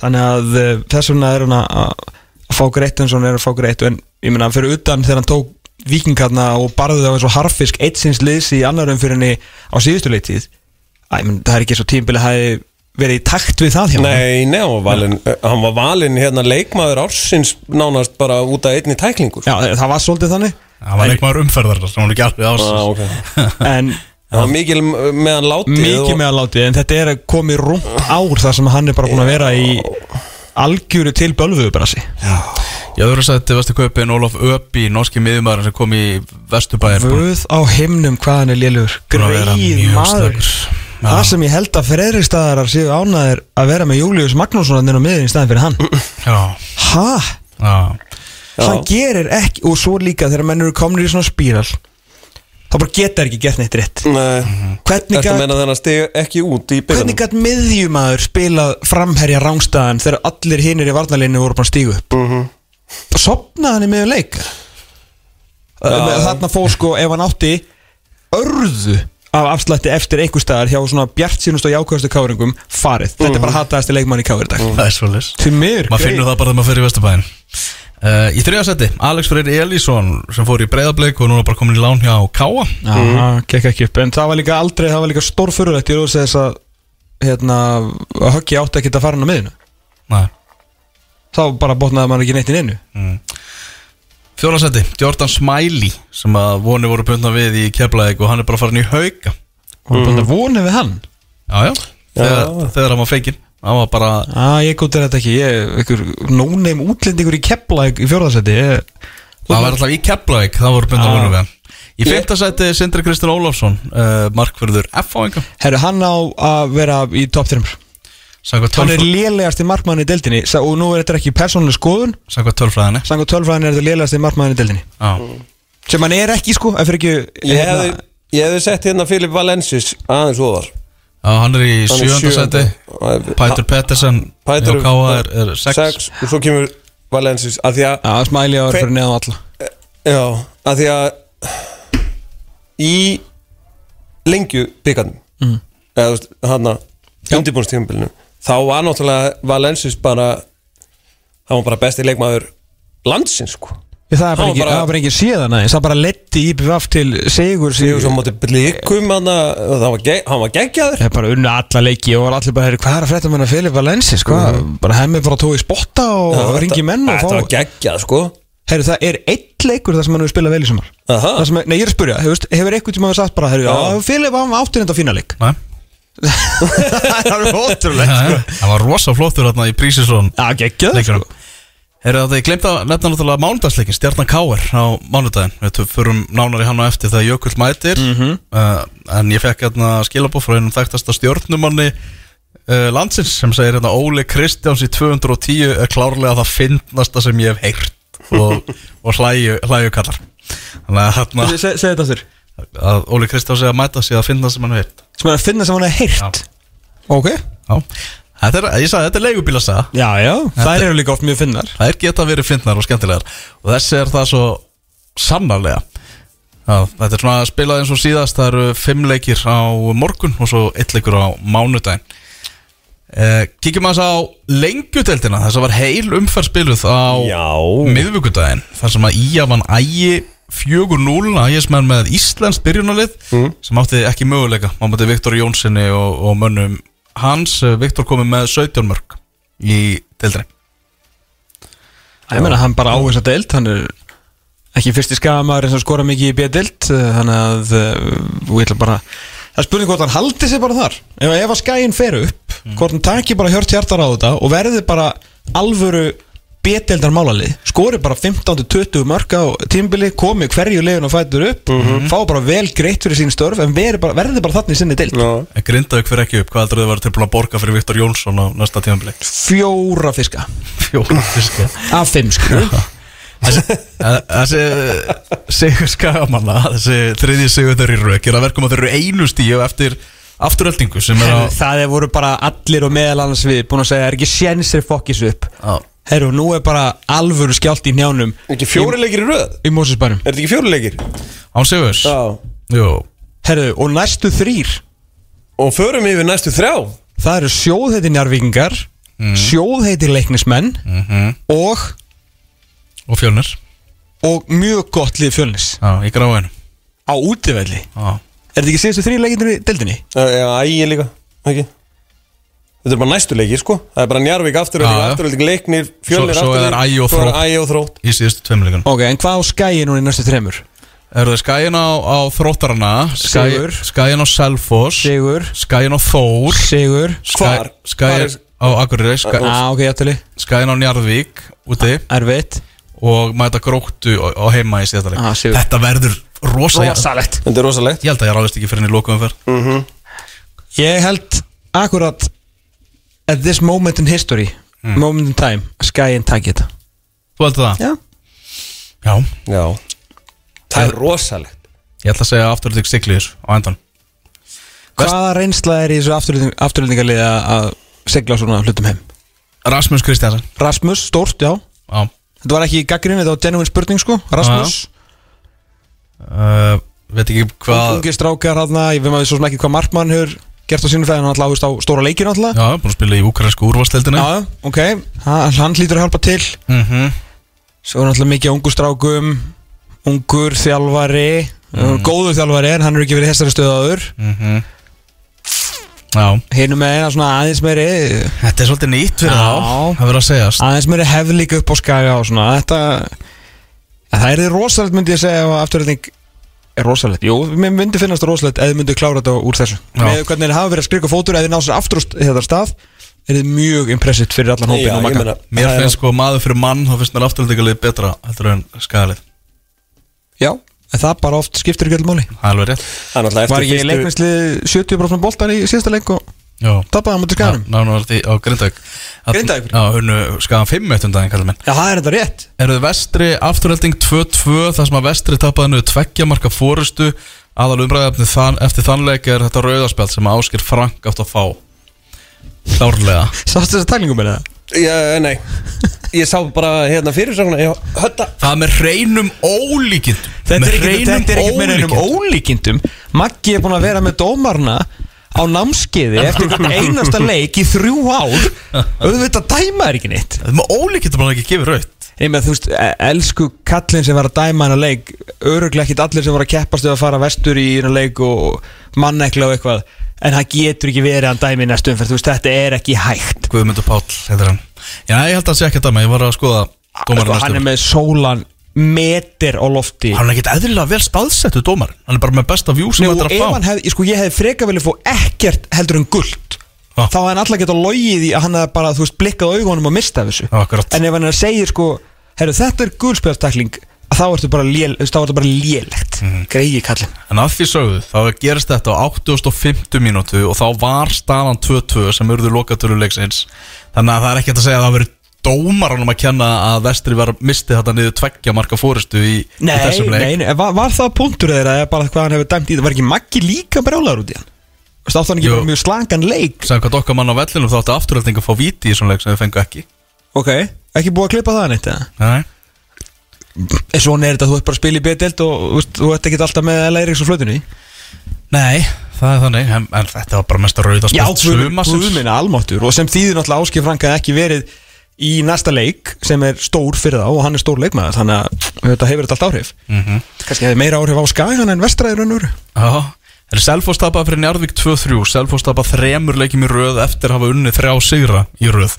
þannig að uh, þess vegna er hann að fá greitt eins og hann er að fá greitt en ég meina fyrir utan þegar hann tók vikingarna og barði það eins og harfisk eitt sinns liðs í annar umfyrinni á síðustu leittíð Æ, menn, það er ekki svo tímbilið hafi verið í takt við það hjá honum.
Nei, nei, hann var valinn, hann var valinn hérna leikmaður ársins nánast bara út af einni tæklingur
Já, það var svolítið þannig.
Það var eitthvað umferðar sem hann ekki alveg ásins
ah, okay. [LAUGHS]
en
Það var mikil meðan látið
mikið
og-
með að látið en þetta er komið rúmt ár þar sem hann er bara búin að vera í algjöru til bölvuðubrasi.
Í öðru sætti vestu kaupin Ólaf Öpi, norski miðumæður sem kom í Vesturbæðir
Vöð á himnum hvað hann er
að vera
Greið maður. Það sem ég held að Freyristaðarar séu ánæðir að vera með Július Magnússon inn á miðin í staðin fyrir hann.
Já,
Ha?
Já,
hann gerir ekki og svo líka þegar menn eru komnir í svona spíral þá bara geta ekki gert neitt rétt.
Nei,
hvernig
þetta
gat,
meina þennan steg ekki út í
hvernig gat miðjumæður spilað framherja rángstæðan þegar allir hinir í varnalínu voru bara að stígu upp? Mm
Mhm.
-hmm. sopnaði hann í miður leik. Þarna fór sko ef hann átti örðu af afslætti eftir einhver staðar hjá svona bjart sínust og jákvæðastu káringum farið, þetta er bara hataðasti leikmann í káir í dag.
Það er svolítið
til miður,
Maður finnur það bara þegar maður fyrir í Vesturbæðin uh, Í þriða seti, Alex Freyr Elísson sem fór í breyðableik og núna bara komin í lán hjá Káa
Já, það gekk ekki upp. En það var líka aldrei, það var líka stórfurulegt Ég er þess að hérna, höggi átti að fara hann á miðinu
Nei.
Þá bara botnaði maður ekki neitt inn innu
Fjóra seti, Jordan Smiley sem að voni voru bundna við í Keflavík og hann er bara farin í hauka.
Og mm. bara vonið við hann?
Já, já, þegar, þegar hann var feikin. Hann var bara,
Já, ég góti þetta ekki. Ég, einhver nóneim útlendingur í Keflæk í fjórðarsæti ég,
það var alltaf í Keflavík það voru bundna vonum við hann. Í fymta seti, Sindri Kristinn Ólafsson uh, markverður F-fáinga
Herru, hann á að vera í top 3
Samkvæmt
Hann er
tölfræ-
lélegasti markmann í deildinni Og nú er þetta ekki persónuleg skoðun.
Samkvæmt tölfræðinni.
Sangu tölfræðin er þetta lélegasti markmann í deildinni.
Já,
Sem hann er ekki sko Ef fyrir ekki
Ég hefði, ég hefði sett hérna Filip Valensis aðeins ofar.
Já, hann er í
Hann
sjönda seti
sjöunda.
Pætur Pettersen
Pætur
er, er sex.
sex Og svo kemur Valensis að því að
smæli á að
Hver-
fyrir neðan alla.
Já, að því að í lengju byggarnum mm. eða hann að undirbúnstíðumbilinu þá var náttúrulega Valensis bara hann var bara besti leikmaður landsins sko.
Ég, það er
Hann var bara-
það var bara ekki síðan aðeins Það bara letti IBVF til sigur
Sigur svo móti blikum hann að það var, ge hann var geggjaður.
Það er bara unna alla leiki og var allir bara Hvað er að frétta með Filip Valensis hvað? Bara hemmi bara tói spotta og
Já,
ringi menn og
Þetta var
fá
geggjað sko.
Heyri, það er eitt leikur þar sem hann hefur spilað vel í sumar.
Aha.
Það sem, Nei, ég er að spyrja, hefur, hefur eitthvað tíma sagt bara.
Já,
Filip hann áttir þetta fína leik.
Nei,
Það er ótrúlegt sko.
hann var rosa flottur hérna í Prísisson
Já, geggjað sko.
Herra þetta, ég glemt að nefna náttúrulega mánudagsleikin Stjarnan Káar á mánudaginn. Við förum nánar í hann á eftir þegar Jökull mætir.
Mhm.
uh, En ég fekk hérna skilabóð frá einum þekktasta stjórnumanni uh, landsins sem segir hérna Óli Kristjáns í 210 er klárlega það fyndnasta sem ég hef heyrt. Og, og hlæju, hlæju kallar. Þannig að hérna
Se- Segðu þetta þurr
að Óli Kristjáns er að mæta sig að finna sem hann heyrt
Sem er að finna sem hann hefur heyrt. Ok.
Já, þetta er, ég sagði, þetta er leigubílasaga.
Já, já, þær eru líka oft mjög finnar.
Það er geta verið fyndnar og skemmtilegar. Og þessi er það svo sannarlega. Já, Þetta er svona spilað eins og síðast. Það eru fimm leikir á morgun Og svo eitt leikur á mánudaginn. Eh, Kíkjum aðeins á lengjudeldina Þess að var heil umferð spiluð á
Já.
miðvikudaginn Þar sem að Ía vann ægi 4-0 ægismenn með Íslands byrjunarlið sem átti ekki möguleika á mæti Viktor Jónssoni og, og mönnum hans. Eh, Viktor komið með 17 mörg í deildinni.
Ég meina, hann bara á þess að deild Hann er ekki fyrsti skagamæður sem skora mikið í B-deild Þannig að Við ætlum bara Það er spurning hvort hann haldi sig bara þar. Ef, að skæin fer upp Hvort hann taki bara hjört hjartar á þetta Og verði bara alvöru B-deildar málalið. Skori bara 15-20 mörg á tímbili Komi hverju leiðun og fætur upp Fá bara vel greitt fyrir sín störf En verði bara, verði bara þannig sinni
Já.
En Grindavík fyrir ekki upp, hvað heldur þau var tilbúin að borga fyrir Viktor Jónsson á næsta tímanbili?
Fjóra fiska.
Fjóra fiska.
Af fimm skru
Þessi, sigur skagamanna, þessi þriðji sigur rauk er að verkum að þeir eru einu stíu eftir afturöldingu sem er að
Það er voru bara allir og meðal annars við Búin að segja, er ekki sénsir fokkis upp?
Já.
Herru, nú er bara alvöru skjált í njánum
Ekki fjóri leikir í röð?
Í Mósusbænum
Er þetta ekki fjóri leikir?
Án Sigurs?
Já.
Jú,
Herru, og næstu þrýr
Og förum yfir næstu þrjá.
Það eru sjóðheiti njarvíkingar mm. Sjóðheiti leiknismenn
Mhm.
Og
og fjölnir.
Og mjög gott lið fjölnis.
Já, í gráinu
Á útivelli.
Já,
Er þetta ekki síðustu þrý leikindur í deildinni?
Já, ægi líka. Ekki Þetta er bara næstu leikir sko. Það er bara Njarvík afturölding, afturölding, leiknir Fjölnir
Svo- svo er Ægi og Þrótt.
er ægi og þrótt.
í síðustu tveimleikunum
Ok, en hvað á skæi núna í næstu þremur?
Eru þið skæin á, á þróttarana?
Sigur.
Skæin á Selfoss.
Sigur.
Skæin á Þór.
Sigur.
Skæin
er-
á Akureyri Skæ-
ah,
Skæin á Njarðvík úti.
Erfitt.
Og mæta gróttu á, á heima í síðasta leik.
Ah.
Þetta verður rosa
Rosalegt.
Þetta er rosalegt.
Ég held að ég ráðist ekki fyrir henni lókum fyrr
Ég held akkurat At this moment in history Moment in time Skæin takk þetta
Þú heldur það?
Já.
Já.
Já. Það er rosalegt.
Ég ætla að segja afturölding Sigliðis á endan
Hvaða reynsla er í þessu afturlendingarliði að segla svona hlutum heim?
Rasmus Kristjansen
Rasmus, stórt, já.
Já.
Þetta var ekki gaggrinni, þetta var genuine spurning sko. Rasmus,
uh, Veit ekki hvað
ungi strákar hann Ég veit maður svo sem ekki hvað markmann hefur gert á sínum fæðin Hann alltaf áhust á stóra leikir alltaf
Já, búin að spila í úkransku úrvasteldinu
Já, ok, hann, hann hlýtur að hjálpa til
mm -hmm.
Svo er náttúrulega mikið ungu strákum Ungur þjálfari mm. Góður þjálfari en hann er ekki verið í þessari stöðaður
Mhm. Já
Hinum með eina svona aðeins meiri
Þetta er svolítið nýtt fyrir
Já.
þá Það verður að segjast
Aðeins meiri hefð líka upp á skaga og svona Þetta Það er þið rosalegt myndi ég segja ef afturhalding er rosalegt. Jú, mér myndi finnast það rosalegt þið myndi klára þetta úr þessu. Með hvernig þið hafa verið að skrika fótur ef þið ná sér aftur þetta stað er þið mjög impressið fyrir allan hópin og makka
Mér finnst sko maður fyrir mann þá finnst mér afturöldingalið betra heldur en skagalið
Já, en það bara oft skiptir ekki öll
Það er alveg rétt.
Það
Var
eftir
ekki leikminnslið 70% boltan í síðasta leik og Tapaði hann mútið skaganum?
Ná, var þetta á Grindavík.
Grindavík?
Já, húnu skagan 5 eftir daginn kallar menn
Já, það er þetta rétt.
Eruðu vestri afturölding 2-2 þar sem að vestri tapaði nú tveggja marka fórustu aðal umræðafni þann, eftir þannleik er þetta rauðarspjald sem Áskir Frank átt að fá. Klárlega. [LAUGHS]
Sástu þessa tælingum með það?
Já, nei. Ég sá bara hérna fyrir svona
Það með hreinum ólíkindum.
Þetta er ekkert með
ólíkindum.
ólíkindum. Maggi er búin að vera með dómarna á námskeiði eftir [LAUGHS] einasta leik í þrjú ár auðvitað dæma er ekki neitt.
Það er með ólíkindum að hann ekki gefið raut
Ég með þú veist, e- elsku kallinn sem var að dæma hennar leik öruglega ekkit allir sem voru að keppast við að fara vestur í hennar leik og mannekla og eitthvað en það getur ekki verið að dæmi í næstu umferð, þú veist, þetta er ekki hægt.
Guðmundur Páll, heitir hann. Já, ég held að það sé ekki að dæma, ég var að skoða
sko, hann er með sólan meter á lofti.
Hann er ekkit eðlilega vel staðsettu dómar Hann er bara með besta vjú sem
Nei,
þetta er
ef
að
hann
fá
hef, sko, ég hefði freka velið fó ekkert heldur en guld
Já.
þá hefði hann alltaf getað logið í að hann hefði bara, þú veist, blikkað á augunum og mistað þessu.
Akkurat.
en ef hann er að segja, sko, herru, þetta er guldspjálstakling þá ertu bara, lél, þú veist, þá ertu bara lélegt. Mm. greiði kallinn.
En að því sögðu, þá gerist þetta á 8050 mínútu og þá var staðan 2-2 sem urðu lokatölu leiksins. Þannig að það er ekki hægt að segja að það hafi verið dómaranum að kenna að vestri var mistið þetta niður tveggja marka fóristu í, í
Nei,
þessum leik?
nei, nei, var, var það punktur eða bara hvað hann hefur dæmt í það? Var ekki Maggi líka brjálaður út í hann? Þú veist, átti hann ekki
Jú.
mjög slangan leik?
Sæðan okkar mann á vellinum þá átti afturhalding að fá víti í þessum leik sem þau fengu ekki.
Ok, ekki búið að klippa það neitt eða?
Nei,
En svona er þetta, þú ert bara að spila í B-delt og þú veist, þú ert ekki alltaf með L.A. Eriks og flötunni?
Nei það er þannig En, en þetta var bara mest að rauða
Já,
spilt
guð guð minna almáttur og sem þýðir náttúrulega Áskif Franka ekki verið í næsta leik sem er stór fyrir þá og hann er stór leikmaður þannig að þetta hefur þetta allt áhrif. Mm -hmm. kannski hefði meira áhrif á Skagan en úr
Já, er Selfoss tapað fyrir Njarðvík 2-3 Selfoss tapað þremur leikjum í röð eftir að hafa unnið þrjá sigra í röð.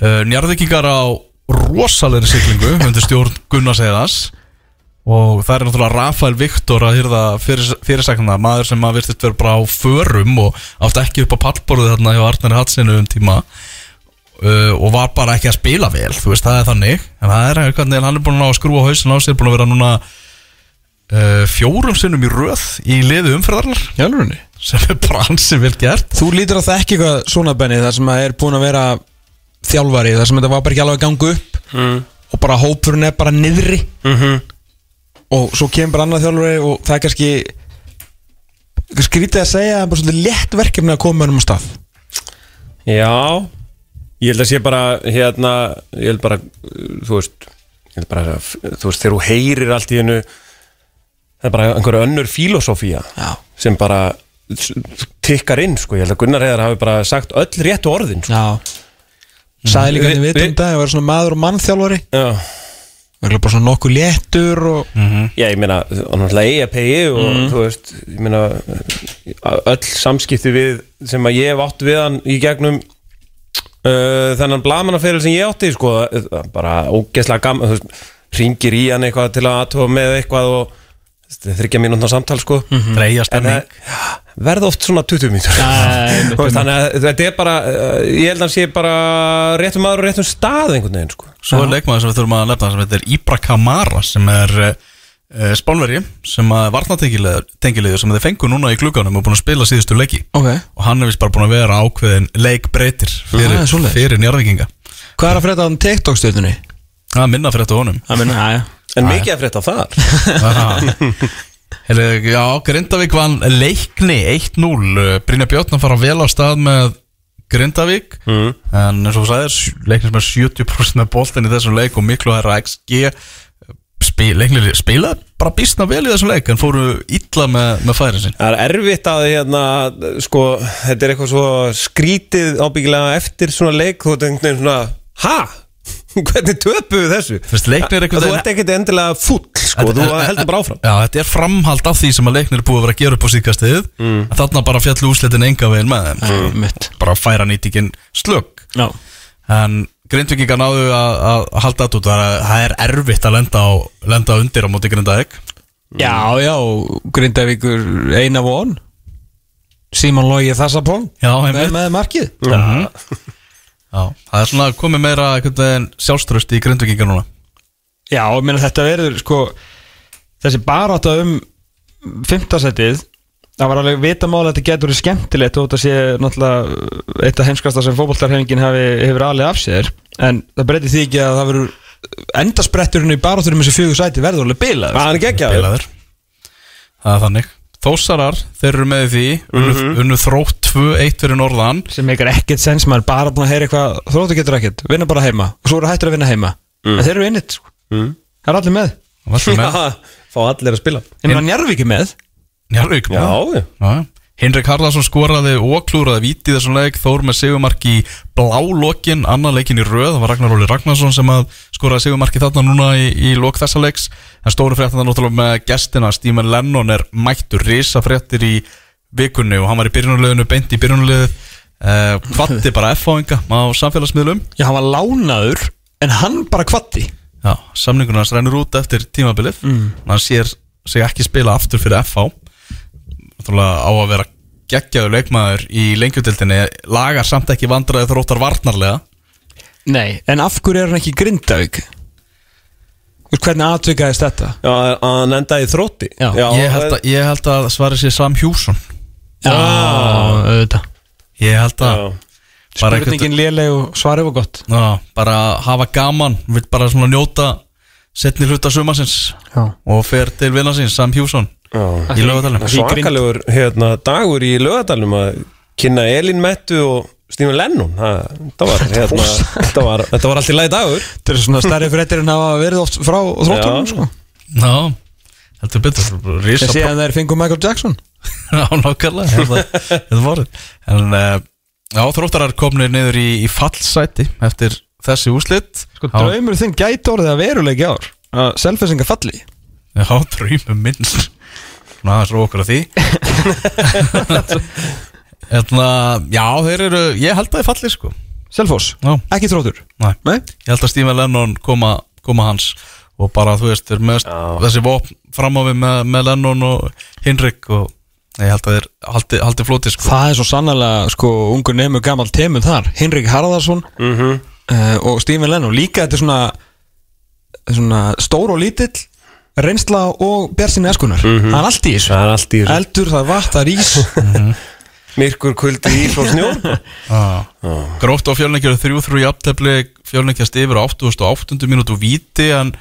Uh, Njarðvíkingar á rosalegri siglingu [LAUGHS] undir stjórn Gunnars Eðas og það er náttúrulega Rafael Viktor að hýrða fyrir, fyrirsakna maður sem að virtist vera bara á förum og átti ekki upp á pallborðu þarna hjá Arnari Hatsinu um tíma uh, og var bara ekki að spila vel þú veist, það er þannig. En það er hvernig hann er búin að ná að skrúa hausin á sér búin að vera núna uh, fjórum sinnum í röð í liðu umferðarnar
Jálfurinni
sem er bara hansi vel gert.
Þú lítur að það ekki eitthvað svona benni þar sem að er búin að vera þjálfari þar sem þetta var bara ekki alveg að ganga upp.
Mm.
og bara hópurinn er bara niðri.
Mm
og svo kemur bara annað þjálfari og það er kannski skrítið að segja að það er bara svolítið létt verkefni að koma um stað.
Já Ég held að sé bara hérna Ég held bara, þú veist Ég held bara, þú veist, þegar þú heyrir allt í hennu Það er bara einhverja önnur filosófía
Já.
sem bara tikkar inn, sko. Ég held að Gunnar Heiðar hafi bara sagt öll réttu orðin sko.
Já. Sæði líka
Vi-
við vitum
vi-
þetta að vera svona maður og mannþjálfari.
Já,
Verður bara svona nokkuð léttur og
Já, ég meina, og náttúrulega EAPI og þú veist, ég meina öll samskipti við sem að ég hef átt við hann í gegnum uh, þennan blamanafeyrir sem ég átti, sko, uh, bara ógeðslega gaman, ringir í hann eitthvað til að aðtóa með eitthvað og þetta er þryggja mínútna samtal, sko.
Stemning
það já, verða oft svona 20 mínútur. [LAUGHS] Þannig að þetta er bara uh, ég held að hann sé bara réttum maður og réttum stað einhvern veginn, sko.
Svo er leikmaður sem við þurfum að nefna sem heitir Ibra Kamara sem er uh, spánverji sem að varnatengilegur sem þeir fengu núna í klukkanum og búin að spila síðustu leiki.
Ok.
Og hann er vist bara búin að vera ákveðin leikbreytir fyrir,
Ah,
fyrir njárvikinga
Hvað er að frétta á TikTok stöðunni?
Það er minna fyrir þetta honum.
Það minna, já, já.
En mikið að frétta þar? [LAUGHS]
Heyrðu, Já, Grindavík vann leikni 1-0 Brynja Björn fara vel á stað með Grindavík.
Mm.
En eins og þú sagðir, leiknir sem er 70% með boltin í þessum leik og miklu herra XG Spil, spilaði bara býstna vel í þessum leik en fóru illa með, með færin sin
Það er erfitt að hérna, sko, þetta er eitthvað svo skrítið ábyggilega eftir svona leik þú ert einhvern veginn svona, ha? [LAUGHS] Hvernig töpuðu þessu?
Fyrst er
Þú ert ekkert endilega full, sko, þú heldur bara áfram.
Já, þetta er framhald af því sem að leiknir er búið að vera að gera upp á síðkastið mm. Þarna bara fjallu úslitin enga veginn með þeim.
Mitt
Bara færa nýtingin slögg En grindvikingar náðu að, að halda þetta út Það er- er erfitt að lenda, á, lenda undir á móti grindaðeg
Já, já, Grindavíkur eina von. Símon Lógi Þassapong
Já,
með, með markið.
Já. Já, það er svona komið meira sjálfströst í grindvikingar núna.
Já, ég meina þetta verður sko þessi barátta um fimmtasettið það var alveg vitamáli að þetta getur verið skemmtilegt og þetta sé náttúrulega eitt af heimskasta sem fótboltarhefingin hefur alveg af sér. En það breytir því ekki að það verður endaspretturinn í barátturum þessi fjögur sæti verður alveg bilaður.
Það er ekki ekki að
Bilaður. Það er þannig. Þósarar, þeir eru með því unnu, unnu þrótt 2-1 fyrir norðan.
Sem meikar ekkert sens, maður er bara búin að heyra eitthvað þróttu getur ekkert, vinna bara heima. Og svo eru hættir að vinna heima. En þeir eru innit, sko. það er allir með. [LAUGHS]
Fá allir að spila.
Ég meina Njarvík er með
Njarvík
Já, já.
Já. Henrik Harðarsson skoraði og klúraði víti í þessum leik Þór með sigumark í blálokkin annan leikin í röð, það var Ragnar Óli Ragnarsson sem að skoraði sigumarki þarna núna í, í lok þessa leiks, en stóru fréttan það náttúrulega með gestina, Stímen Lennon er mættur risa fréttir í vikunni og hann var í byrjunuleginu, beint í byrjunulegið uh, kvatti bara F-fáinga á samfélagsmiðlum.
Já, hann var lánaður en hann bara kvatti
Já, samningunum hans rennur út eftir tímabilið. Mm. hann sér sig ekki spila aftur fyrir FH Náttúrulega á að vera geggjaður leikmaður í lengjutildinni lagar samt ekki vandræði þróttar varnarlega.
Nei, en af hverju er hann ekki veist, Hvernig atvikaðist þetta?
Já, að hann endaði í þrótti.
Já.
ég, held að, ég held að svari sér Sam Hjússon.
Já, auðvitað.
Ég held að
Já.
Spurningin léleg og svarið var gott.
Já, bara hafa gaman vill bara svona njóta setni hluta sumarsins
Já.
og fer til vinna síns Sam Hjússon
Já.
í lögadalum
Svakalegur hérna, dagur í lögadalum að kynna Elín Mettu og Stífin Lennon. Það, það, var, hérna, þetta, var, þetta var allt í lagi dagur.
Þetta er svona stærri fréttir en hafa verið oft frá þróttunum sko.
Já, heldur betur.
Ég
Rísa
sé að þeir fengu Michael Jackson. [LAUGHS]
Já, nákvæmlega þetta, þetta vorið En uh, já, þróttarar komnir niður í, í fallsæti eftir þessi úslit
Sko, draumur þinn gæti orðið að veruleiki ár að selfisinga falli
Já, draumum minn. Ná, það er svo okkur að því. [LAUGHS] Hérna, já, þeir eru Ég held að þeir falli, sko.
Selfoss,
Já,
ekki þróttur?
Næ
Nei?
Ég held að Stephen Lennon koma, koma hans. Og bara, þú veist, þeir með
Já.
þessi vopn fram á við með, með Lennon og Hinrik Og ég held að þeir haldi, haldi floti, sko.
Það er svo sannlega sko ungur nefnur gammal temur þar. Hinrik Harðarsson
mm -hmm.
uh, og Stephen Lennon. Líka þetta er svona, svona stór og lítill reynsla og björnsinu eskunar mm -hmm. það er allt í þessu
það er allt í þessu
eldur, það er vatn, það er ís mhm. [LAUGHS]
myrkur, kvöldi, ís og snjó
ah. [LAUGHS] ah. gróft á fjölnækjara 3-3 í aftefli fjölnækjast yfir á 8.8. minútu viti en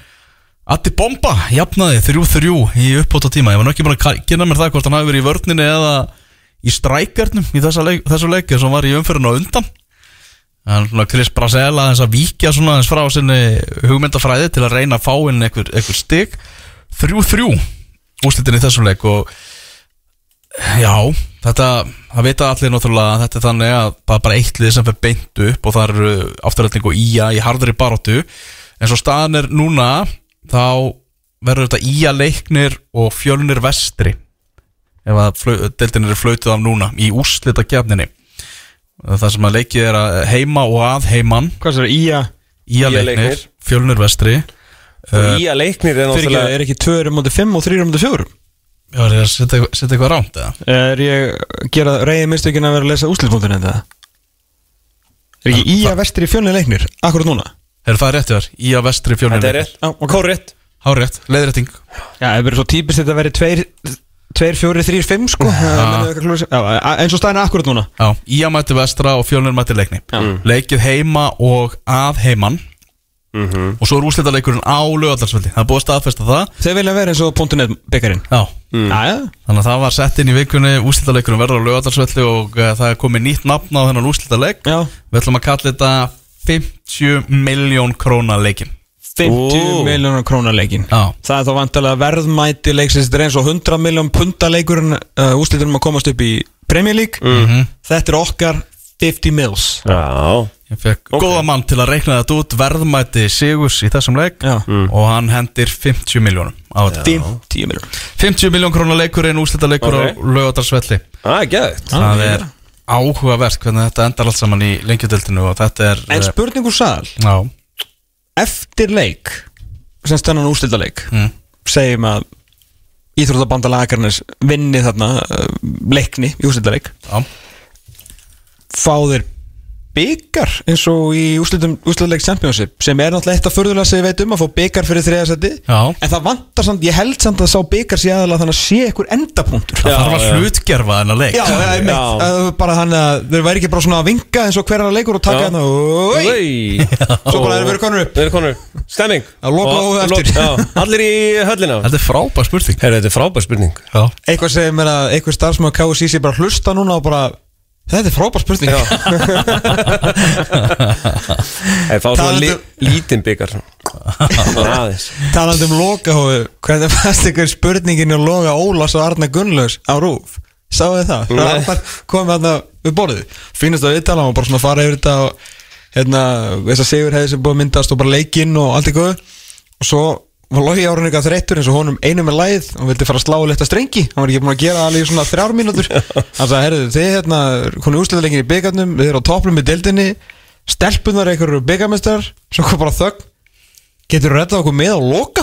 Atti Bomba jafnaði 3-3 í uppbóta tíma ég var nokkið bara að kynna mér það hvort hann hafi verið í vörninu eða í strækjarnum í leik, þessu leikið sem var í umfyrinu á undan Chris Brasella þess að víkja svona þess frá sinni hugmyndafræði til að reyna að fá inn einhver, einhver stygg 3-3 úrslitin í þessum leik og já, þetta það veit að allir náttúrulega að þetta er þannig að það er bara eittlið sem fer beint upp og það eru afturhaldning og íja í hardri baróttu en svo staðan er núna þá verður þetta íja leiknir og fjölunir vestri ef að deltinn eru flautuð af núna í úrslita gefninni það sem að leikið er að heima og að heiman
hvað er það?
Íja?
Íja
leiknir,
leiknir.
fjölunir vestri
Og í að leiknir er
fyrir ekki,
náttúrulega
er ekki 2 mútið 5 og 3 mútið 4
Já, er ég að setja, eitthvað- setja eitthvað rámt eða?
er ég að gera reyði mistökin að vera að lesa úslitmótin en það er ekki ía vestri fjölni leiknir? Akkurat núna?
Er það rétt þér? Ía vestri fjölnir
Þetta er rétt,
Já, ok.
kórrétt
Hárétt, leiðrétting.
Já, það verður svo típist þetta að vera 2 2, 4, 3, 5 sko. Það er eitthvað klúður- Já, eins og staðin er akkurat núna.
Já, Ía mætti vestra og fjölnir mætti leikni.
Já.
Leikið heima og að heiman og svo er úrslitaleikurinn á lögadarsvelli það er búið að staðfesta það.
Þeir vilja vera eins og .net byggarinn.
Já,
Jæja
þannig að það var sett inn í vikunni. Úrslitaleikurinn verður á lögadarsvelli og uh, það er komið nýtt nafn á þennan úrslitaleik.
Já.
Við ætlum að kalla þetta 50 miljón króna leikin
50
Ó.
miljónar krónar leikin
Já.
Það er þá vantilega verðmæti leiksins. Þetta er eins og 100 miljón punta leikurinn uh, Úslitunum að komast upp í Premier League.
Mhm.
Þetta er okkar 50 mils.
Já
Ég fekk góða mann til að reikna þetta út verðmæti Sigurs í þessum leik.
Já.
og hann hendir 50 miljónum á þetta.
50 miljón
50 miljón krónar leikurinn úrslitaleikur
Ok.
á lögadarsvelli
Það er gæðið
Það er áhugavert hvernig þetta endar allt saman í lengjudeldinu og þetta er
En
eh,
spurningur sal.
Já,
Eftir leik sem stennan úrslitaleik
Mm.
segjum að Íþróttabandalagarnis vinni þarna uh, leikni í úrslitaleik.
Já,
fá þeir byggar eins og í úrslitaleik Championship sem er náttúrulega eitt af förðulega sem ég veit um að fá byggar fyrir þriðasetti
Já.
en það vantar samt, ég held samt að sá byggar sé aðalega þannig að sé einhver endapunktur.
Það þarf að
já.
hlutgerfa þennan leik.
Já, já,
Já.
uh, bara hann að þeir væri ekki bara svona að vinga eins og hver annar leikur og taka
Já.
hérna [LAUGHS] svo bara þeir verið konur upp.
Við Stemming. Allir í höllina
Þetta er frábær spurning.
Herra, þetta er frábær spurning.
Já,
eitthvað segir mér að eitthvað starfsmæður KSC sé bara hlusta núna og bara þetta er frábær spurning.
Það fá svona
Talandi
li,
um-
lítinn byggar [LAUGHS]
talandi um lokahóðu hvernig fannst ykkur spurningin að loka Ólas og Arna Gunnlaus á rúf sáu þið það?
Nei.
það var komið þarna við borðið. Finnst það viðtala og bara svona fara yfir þetta og hérna þess að Sigur hefði sem búið að myndast og bara leikinn og allt góðu. Og svo var Logi árun eitthvað þreyttur eins og honum einu með læð og vildi fara að slá leta strengi. Hann var ekki búin að gera alveg svona þrjár mínútur. [LAUGHS] Hann sagði, herruðu, þið hérna konu úsliðleikin í byggarnum, við erum á toplum í deildinni. Stelpunar einhverju byggarmestrar svo kom bara þögn. Getur þú reddað okkur með á loka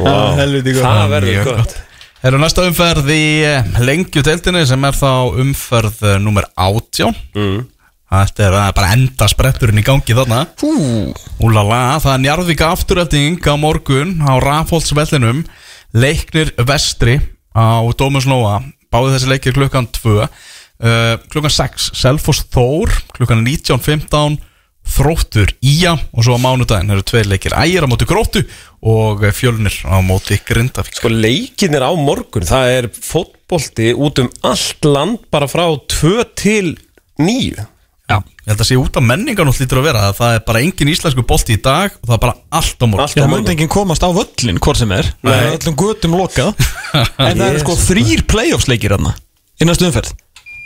wow. [LAUGHS]
helviti gott.
Það verður
mjög
gott.
Erum næsta umferð í eh, lengjudeldinu sem er þá umferð uh, nummer 18
mm.
Þetta er uh, bara enda spretturinn í gangi þarna. Úlala, það er Njarðvík afturölding á morgun á Rafholtsvellinum Leiknir vestri á Dómus Nóa. Báði þessi leikir klukkan 2 uh, Klukkan 6 Selfoss Þór. Klukkan 19.15 Þróttur Ía. Og svo á mánudaginn eru tveir leikir Ægir á móti Gróttu Og fjölnir á móti Grindavík.
Sko leikinir á morgun Það er fótbolti út um allt land Bara frá 2 til 9
Já, ég held að sé út af menningan og hlýtur að vera að það er bara engin íslensku bolti í dag og það er bara allt á morgun.
Já, það
morgun.
myndi enginn komast á völlin hvort sem er. Það er öllum götum lokað. [LAUGHS] En það eru sko þrýr playoffs leikir Í næstu umferð.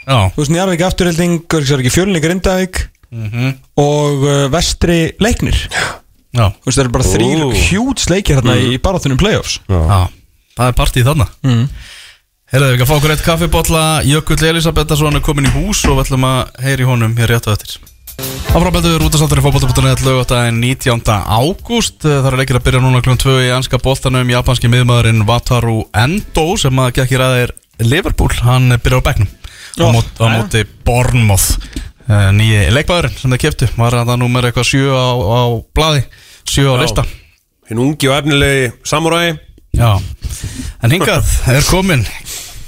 Já,
Þú veist, Njarvík afturhelding, ekki fjölni Grindavík Og uh, vestri leiknir.
Já,
Þú veist, það eru bara þrýr hjúts leikir hérna í barátunum playoffs.
Já. Það er partíð þarna.
Mm.
Herðu, við að fá okkur eitt kaffibotla Jökull Elisabethasson er komin í hús og við ætlum að heyri honum hér rétt á eftir. Áframbeldur útastáttur í fótbolta.net lögutaginn 19. ágúst. Það er leikir að byrja núna klun 2 í anska boltanum. Japanski miðmaðurinn Wataru Endo sem að gekk í ræðir Liverpool. Hann byrjar á bekknum. Á,
Ó,
mót, á móti Bournemouth. Uh, nýji leikmaðurinn sem þeir keftu var það númer eitthvað 7 á, á blaði? 7 á lista.
Hinn ungi og efnilegi samuræi
Já, en hingað [LAUGHS] er komin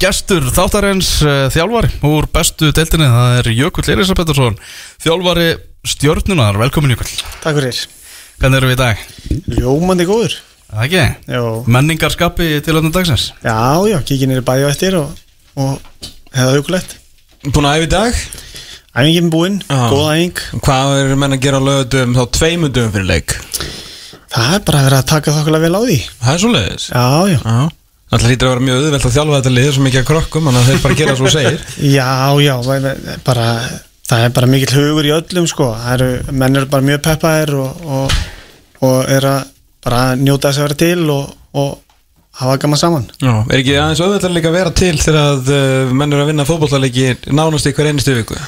gestur þáttarins uh, þjálfari úr bestu deildinni, það er Jökull Elisabethsson, þjálfari stjórnunar, velkomin Jökull.
Takk fyrir.
Hvernig eru við í dag?
Ljómandi góður.
Það ekki?
Já,
Menningarskapi til öllum dagsins?
já, já kíkja nýri bæði á eftir og, og hefða hugulegt
Búin að æfa í dag?
Æfingin búinn, góð æfing.
Hvað er menn að gera lögutum þá tveimundum fyrir leik.
Það er bara að vera að taka þokkulega vel á því.
Það er svo leiðis
Já, já,
Já Það hlýtur að vera mjög auðvelt að þjálfa þetta lið sem ekki að krokkum Þannig að þeir bara gera svo segir. [LAUGHS]
Já, já bara, Það er bara mikill hugur í öllum sko. Það eru, menn eru bara mjög peppaðir og, og, og er að bara njóta þess að vera til og, og hafa gaman saman.
Já, er ekki aðeins líka að vera til þegar uh, menn eru að vinna fótbollaleiki nánast í hver einustu viku?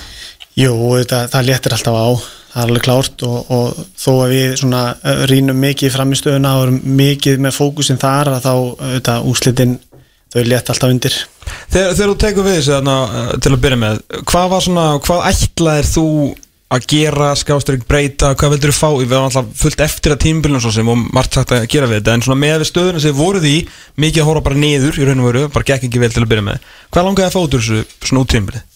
Jú, þetta, það léttir alltaf á það er alveg klárt og, og þó að við uh, rínum mikið fram í stöðuna og erum mikið með fókusin þar að þá auðvitað, úslitin þau létt alltaf undir.
Þegar, þegar þú tekur við þessu uh, til að byrja með Hvað svona, hvað ætlaðir þú að gera, skástrík breyta hvað vildur þú fá, við varum alltaf fullt eftir að tímbilinu svo sem og margt sagt að gera við þetta en svona með stöðuna sem voruð í mikið að horfa bara niður í raun og veru, bara gekk ekki vel til að byrja með. Hvað langaði að fá út úr þessu svona út tímbilið?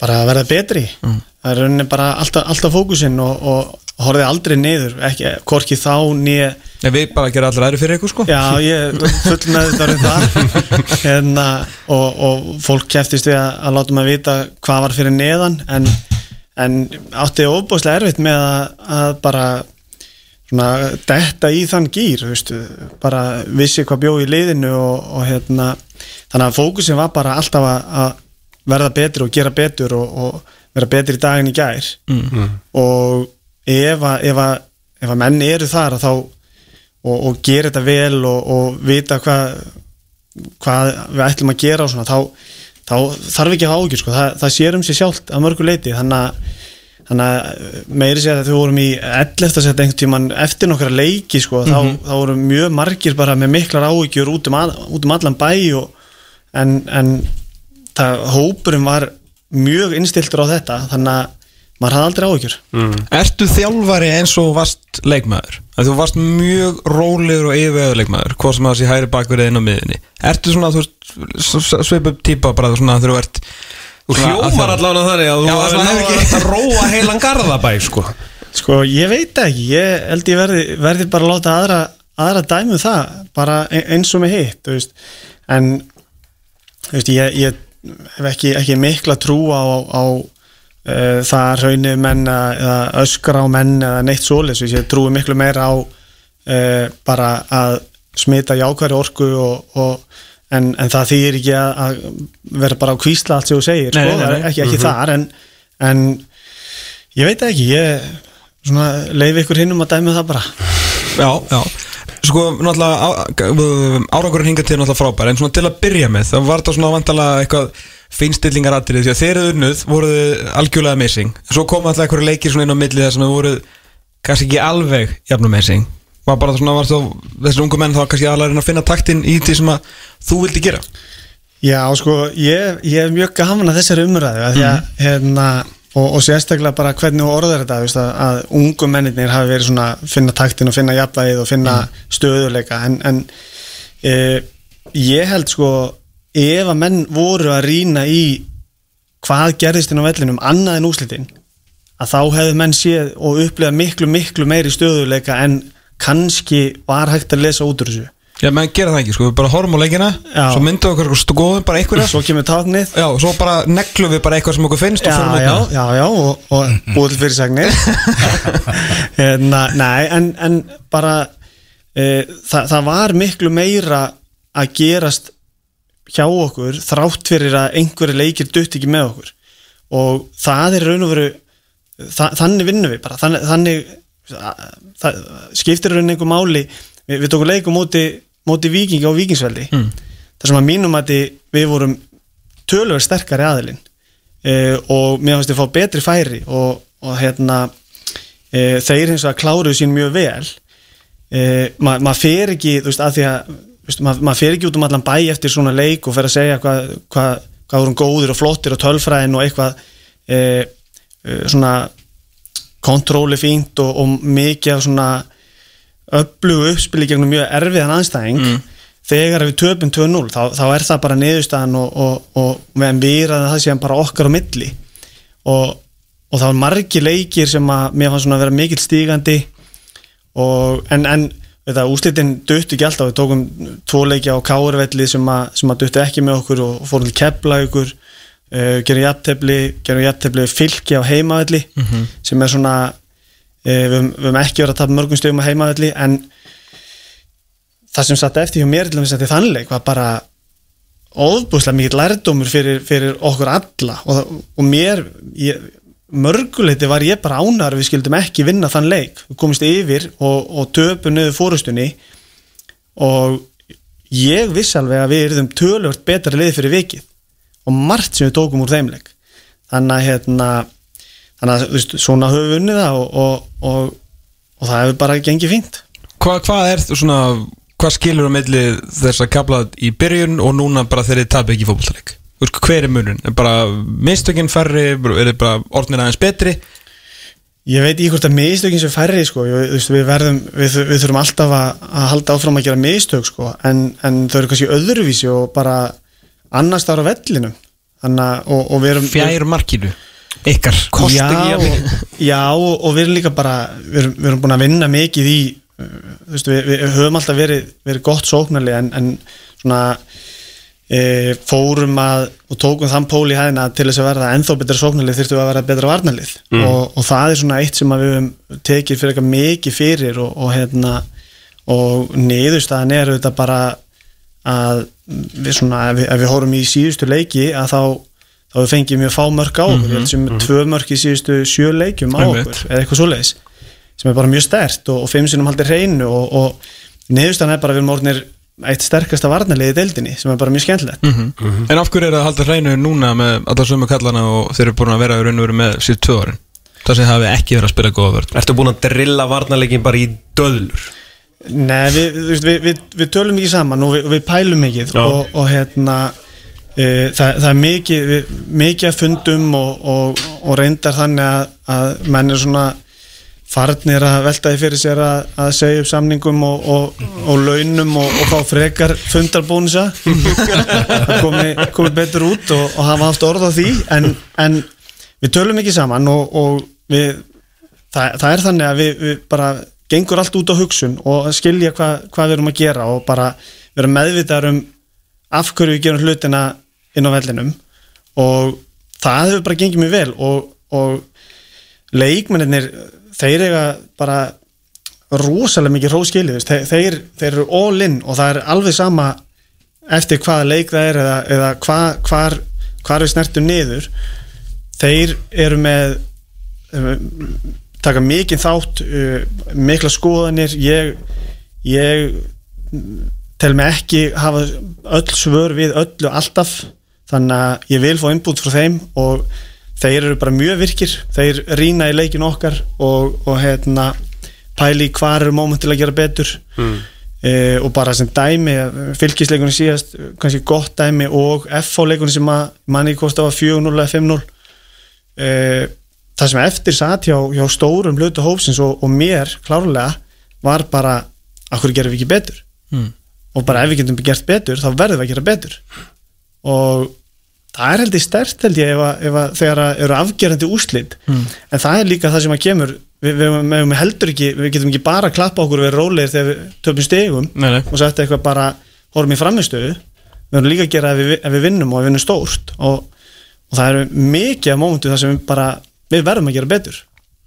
Bara að verða betri. Það er rauninni bara alltaf, alltaf fókusinn og, og, horfið aldrei niður ekki, hvorki þá nýja
En við bara gera allir aðri fyrir ykkur sko.
Já, ég full með þetta um það hérna, og, og fólk kæftist við að, að láta maður vita hvað var fyrir neðan en, en átti óbúslega erfitt með að, að bara svona detta í þann gýr veistu, bara vissi hvað bjó í liðinu og, og hérna þannig að fókusin var bara alltaf að, að verða betri og gera betur og, og vera betri í daginn í gær og ef að, ef að, ef að menn eru þar að þá og, og gera þetta vel og, og vita hvað hvað við ætlum að gera og svona þá, þá þarf ekki að hafa ágjur sko. það, það sér um sig sjálft að mörgu leiti þannig að, þannig að meiri segja að þau vorum í 11. sett einhvern tíman eftir nokkra leiki sko, þá, þá voru mjög margir bara með miklar áhyggjur út um, að, út um allan bæ og, en, en það, hópurinn var mjög innstiltur á þetta þannig að maður hafði aldrei áhyggjur.
Ertu þjálfari eins og varst leikmaður? Að þú varst mjög rólegur og yfirveður leikmaður Hvað sem það sé hægri bakverið inn á miðinni Ertu svona, þú veist, svipup típa bara svona þegar þú ert
hljómar allavega þannig að þú hefur
hefur
náð að róa heilan garðabæ sko.
Sko, ég veit það ekki, ég held ég verði, verði bara að láta aðra, aðra dæmu um það, bara e- eins og með hitt, en þú veist, ég, ég hef ekki, ekki mikla trú á, á uh, það raunni menn eða öskra á menn eða neitt veist, ég trúi miklu meira á uh, bara að smita jákværi orku og, og en, en það þýðir ekki að, að vera bara á kvísla allt sem þú segir,
Nei,
sko,
nei, nei.
ekki, ekki þar, en, en ég veit ekki, ég leiði ykkur hinn um að dæmi það bara.
Já, já Sko, náttúrulega árangurinn hingað til er náttúrulega frábær En svona til að byrja með Það var þetta svona vantalega eitthvað Feinstillingar atrið Því að þeir eru unnuð voruð algjörlega amazing. En Svo koma alltaf einhverju leikir svona inn á milli Þess að þið voruð kannski ekki alveg Jafn amazing. Var bara svona var þá Þessir ungu menn þá kannski aðlega að finna taktin Í því sem að þú vildi gera?
Já, sko, ég, ég er mjög gaman að þessari umræðu að því að, hérna, og, og sérstaklega bara hvernig þú orðar þetta, veist, að, að ungu menninir hafi verið svona finna taktin og finna jafnvægið og finna stöðuleika en, en e, ég held sko ef að menn voru að rýna í hvað gerðist inn á vellinum annað en úslitin að þá hefðu menn séð og upplegað miklu, miklu meiri stöðuleika en kannski var hægt að lesa út úr þessu
Já, menn gera það ekki, sko, við bara horfum á leikina
Já.
Svo myndum við okkur skoðum bara einhverja
svo kemur táknið.
Já, svo bara neglum við bara eitthvað sem okkur finnst og
já,
út
já,
það.
já, já, og, og búið til fyrirsagnir. [LAUGHS] Hérna, nei, en, en bara e, það, það var miklu meira að gerast hjá okkur þrátt fyrir að einhverju leikir dutt ekki með okkur. Og það er raun og veru þa þannig vinnum við bara þannig, þannig það, skiptir raun einhver máli. Við, við tókum leikum móti, móti vikingi á vikingsveldi mm. þar sem að mínum að við vorum tölver sterkari aðilinn. E, og mér finnst þið fá betri færi og, og hérna e, þeir hins vegar kláruðu sín mjög vel. E, ma maður fer ekki þú veist að því að maður, maður fer ekki út um allan bæ eftir svona leik og fer að segja hvað hva, hvað vorum góðir og flottir og tölfræðin og eitthvað e, e, svona kontróli fínt og, og mikið af svona öflugu uppspili gegnum mjög erfiðan anstæðing þegar við töpum 2-0 þá, þá er það bara niðurstaðan og, og, og meðan við erum það séum bara okkar á milli. Og, og það var margi leikir sem að mér fannst svona að vera mikill stígandi og en, en úslitin duttu ekki alltaf. Við tókum tvo leiki á Kárvelli sem að, sem að duttu ekki með okkur og fórum til kepla ykkur uh, gerum jættefli, fylki á heimavelli sem er svona við, höfum- við höfum ekki verið að tapa mörgum stöðum á heimavelli en það sem satt eftir hjá mér til að því þannleik var bara óbúslega mikill lærdómur fyrir, fyrir okkur alla. Og, og mér ég, mörguleiti var ég bara ánar við skildum ekki vinna þann leik. Við komist yfir og, og töpu niður fórustunni og ég viss alveg að við erum tölvört betra lið fyrir vikið. Og margt sem við tókum úr þeim leik. Þannig að hérna þannig að veist, svona höfum við unnið það og, og, og, og það hefur bara gengið fínt.
Hvað, hvað er svona Hvað skilur á milli þess að kapla í byrjun og núna bara þegar þið tapir ekki veist, hver er munun? Er bara mistökinn færri, er bara orðnir aðeins betri?
Ég veit í hvort að mistökin sem færri sko, ég, veist, við, verðum, við, við þurfum alltaf að, að halda áfram að gera mistök sko, en, en þau eru kannski öðruvísi og bara annars þar á erum
Fjær markinu Ykkar.
Já, já og, og við erum líka bara við erum, við erum búin að vinna mikið í uh, veist, við, við höfum alltaf verið, verið gott sóknarli en, en svona e, fórum að og tókum þann pól í hæðina að til þess að verða ennþá betra sóknarlið þyrftum við að verða betra varnarlið. Og, og það er svona eitt sem að við höfum tekið fyrir eitthvað mikið fyrir og, og hérna og niðurstaðan er auðvitað bara að við svona ef við, ef við hórum í síðustu leiki að þá þá við fengið mjög fá mörg á okkur. Mm sem tvö mörg í síðustu sjö leikjum á okkur eða eitthvað svoleiðis sem er bara mjög stert og, og fimm sinnum haldir hreinu og, og niðurstaðan er bara við erum orðnir eitt sterkasta varnarliði í deildinni sem er bara mjög skemmtilegt.
En af hverju er það að halda hreinu núna með alla sömu kallana og þeir eru búin að vera í raun og veru með síðan tvö árin? Það sem hafi ekki verið að spila góða vörð
Ertu búin að drilla varnarleikin bara í döðlur?
Nei, við, við, við, við tölum ekki saman og við, við pælum mikið
Já.
og, og hérna það, það er mikið, mikið að fundum og, og, og reyndar þannig að, að menn er svona farnir að velta því fyrir sér að, að segja upp samningum og, og, launum og, fá frekar fundarbónusa. Komi, komi betur út og, hafa haft orð á því en, en við tölum ekki saman og, við það, það er þannig að við, við bara gengur allt út á hugsun og skilja hva, hvað við erum að gera og bara vera meðvitaðar um af hverju við gerum hlutina inn á vellinum og það hefur bara gengið mjög vel og, og leikmennir þeir eiga bara rosalega mikið hróskilið þeir, þeir, þeir eru all in og það er alveg sama eftir hvaða leik það er eða, eða hva, hvar, hvar við snertum niður. Þeir eru með taka mikið þátt uh, mikla skoðanir ég, ég tel mig ekki hafa öll svör við öllu alltaf þannig að ég vil fá inbútt frá þeim og þeir eru bara mjög virkir þeir rýna í leikin okkar og, og hérna pæli hvar eru móment til að gera betur mm. og bara sem dæmi fylgisleikunni síðast, kannski gott dæmi og FH leikunni sem að manni kosti á 4-0 eða 5-0 e, það sem eftir satt hjá, hjá stórum hlutu hópsins og, og mér klárlega var bara að hverju gerum við ekki betur
Mm.
Og bara ef við getum gert betur þá verðum við að gera betur. Og það er heldur stert held ég ef, að, ef að þegar að eru afgerandi úslit
Mm.
en það er líka það sem að kemur við, við, við, heldur ekki, við getum ekki bara að klappa okkur við rólegir þegar við töpum stegum
Nei, nei.
og sagt eitthvað bara horfum í framistöðu við verðum líka að gera ef við, ef við vinnum og við vinnum stórt. Og, og það eru mikið af mómentu þar sem við bara við verðum að gera betur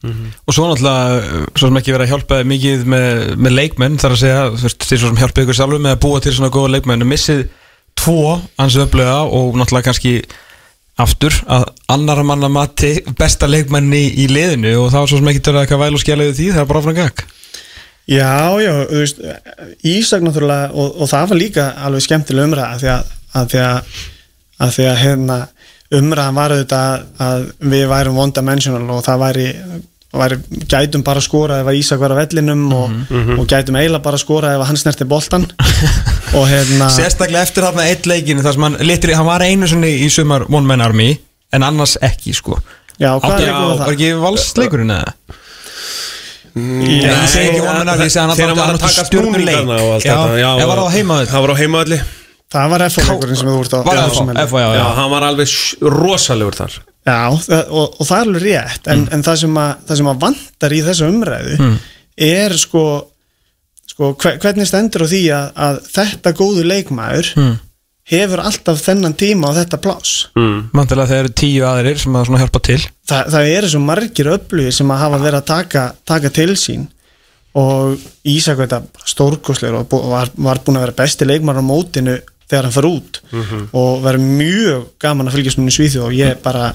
Og svo náttúrulega, uh, svo sem ekki verið að hjálpa mikið með, með leikmenn þar að segja, þú veist, því svo sem hjálpa ykkur sjálfur með að búa til svona góða leikmenn. Missið tvo hans öflega og náttúrulega kannski aftur að annara manna mati besta leikmenn í, liðinu og þá svo sem ekki törða eitthvað væl og skjælaði því, það er bara áfram gag
Já, já, þú veist Ísak náttúrulega og, og það var líka alveg skemmtileg umræða því að, að, því að, að því að hérna, umræðan var auðvitað að, við værum one-dimensional og það væri, væri gætum bara að skora ef að Ísak var á vellinum og, og gætum eiginlega bara að skora ef að hann snerti boltan [LAUGHS] og hérna
Sérstaklega eftir þarna eitt leikinu þar sem hann litri, hann var einu sinni í sumar One Man Army en annars ekki sko.
Já, hvað var það?
Var ekki valsleikurinn eða?
Nei,
ég segi ekki One Man Army, ég segi hann
Þegar hann var að taka allt
Já? Það
var á heimaðalli
Það var F-leikurinn sem þú vart á
Var. FH, já,
Já,
já
hann var alveg rosalegur þar.
Já, og, og það er alveg rétt en, en það, sem að, það sem að vantar í þessu umræðu er sko, sko hve- hvernig stendur á því að, að þetta góðu leikmaður hefur alltaf þennan tíma á þetta pláss?
Mm.
Mantilega þeir eru tíu aðrir sem að hjálpa til.
Þa, það eru svo margir öflugir sem að hafa verið að taka, taka til sín. Og Ísak veit að stórkoslegur og var, var búin að vera besti leikmaður á mótinu þegar hann fær út. Og verið mjög gaman að fylgjast með í Svíþjóð og ég bara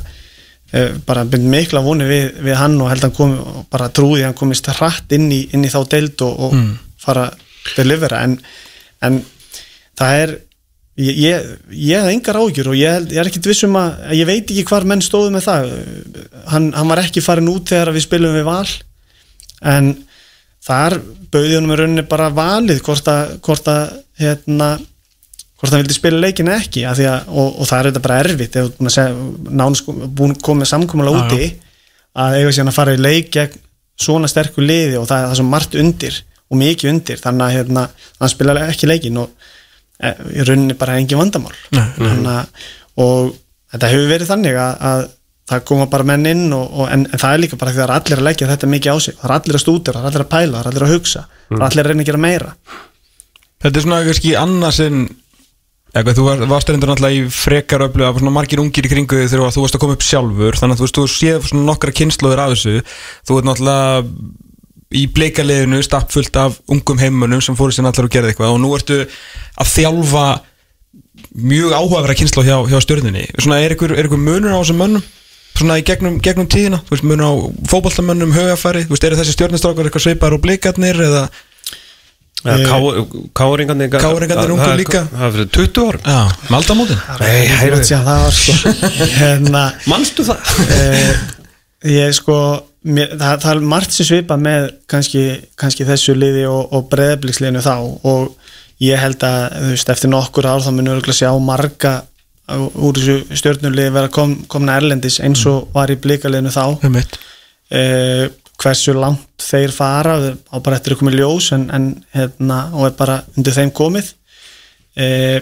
eh, bara bind mikla voni við, við hann og held að hann komi og bara trúði að hann komist hratt inn í, inn í þá deild og, og fara að delivera en, en það er ég, ég, ég hef engar ágjur og ég, held, ég er ekkit vissum að ég veit ekki hvar menn stóðu með það. Hann, hann var ekki farin út þegar við spilum við val. En þar bauði hann með rauninni bara valið hvort að, hvort að hérna hvort hann vildi spila leikin eða ekki að að, og, og það er þetta bara erfitt ef þú ert búin að koma
Já,
úti að eiga síðan að fara í leik gegn svona sterku liði og það er það sem margt undir og mikið undir þannig að hérna, hann spila ekki leikin og e, í rauninni bara engin vandamál. Þannig að og þetta hefur verið þannig að, að það koma bara menn inn og, og, en, en það er líka bara því að það allir að leggja þetta mikið á sig. Það er allir að stúdira, það er allir að pæla, það er allir að hugsa það er allir að reyna að gera meira.
Þetta er svona kannski annars en eitthvað, þú var, varst reyndur náttúrulega í frekar öflu af svona margir ungir í kringu þegar þú varst að koma upp sjálfur þannig að þú veist, þú séð svona nokkra kynnslóður af þessu. Þú ert náttúrulega í bleikaliðinu stappfullt af ungum heimunum sem fóru sér allar og gerði eitthvað og nú ertu að þjálfa mjög áhugaverða kynnslóð hjá, hjá stjörnunni. Svona er ykkur, er ykkur munur á þessum mönnum? Svona í gegnum, gegnum tíðina? Þú veist, munur á fótboltamönnum, högafæri þú veist, eru þessi stjörnustrákar eitthvað sveipar og bleikarnir eða
Káringarnir
Káringarnir ungu líka.
Það er fyrir 20 ár
Já, með aldamótin?
Nei,
Flott, já, það var sko. [LAUGHS] Hérna, eh, ég sko mér, það, það er margt sem svipa með kannski, kannski þessu liði og, og breðabliksliðinu þá. Og ég held að þú veist, eftir nokkur ár þá munum við örugglega sjá marga úr þessu stjórnuliði vera kom, komna erlendis eins og var í blikaliðinu þá.
Um mitt
eh, hversu langt þeir fara á bara eftir að koma í ljós en, en, hérna, og er bara undir þeim komið. Eh,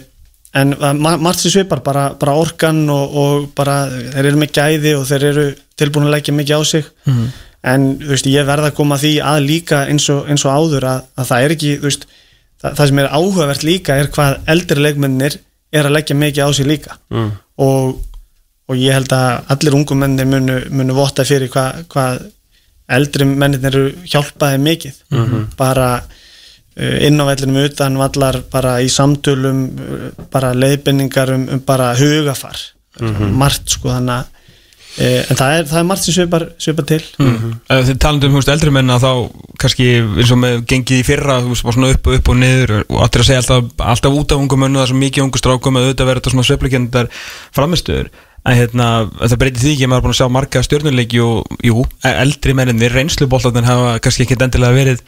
en ma- margt sem svipar bara, bara orkan og, og bara þeir eru með gæði og þeir eru tilbúin að leggja mikið á sig. En þú veist, ég verða að koma því að líka eins og, eins og áður að, að það er ekki veist, það, það sem er áhugavert líka er hvað eldri leikmennir er að leggja mikið á sig líka. Mm. og, og ég held að allir ungum mennir munu, munu votta fyrir hvað, hvað eldri mennir eru hjálpaði mikið. Bara uh, inn á vellinum utan vallar bara í samtölum uh, bara leiðbendingar um, um bara hugafar. Margt sko þannig að uh, en það er, það er margt sem svipar, svipar til.
Ef Þið talandi um eldri menna þá kannski eins og með gengið í fyrra þú veist, svona upp og upp og niður og allir að segja alltaf, alltaf út af ungum mönnu það er svo mikið ungu strákum að auðvitað vera þetta svona sveiflikendar framistöður en hérna, það breytir því ekki að maður er búin að sjá marga stjórnuleiki og jú, eldri menninir, reynsluboltarnir hafa kannski ekki endilega verið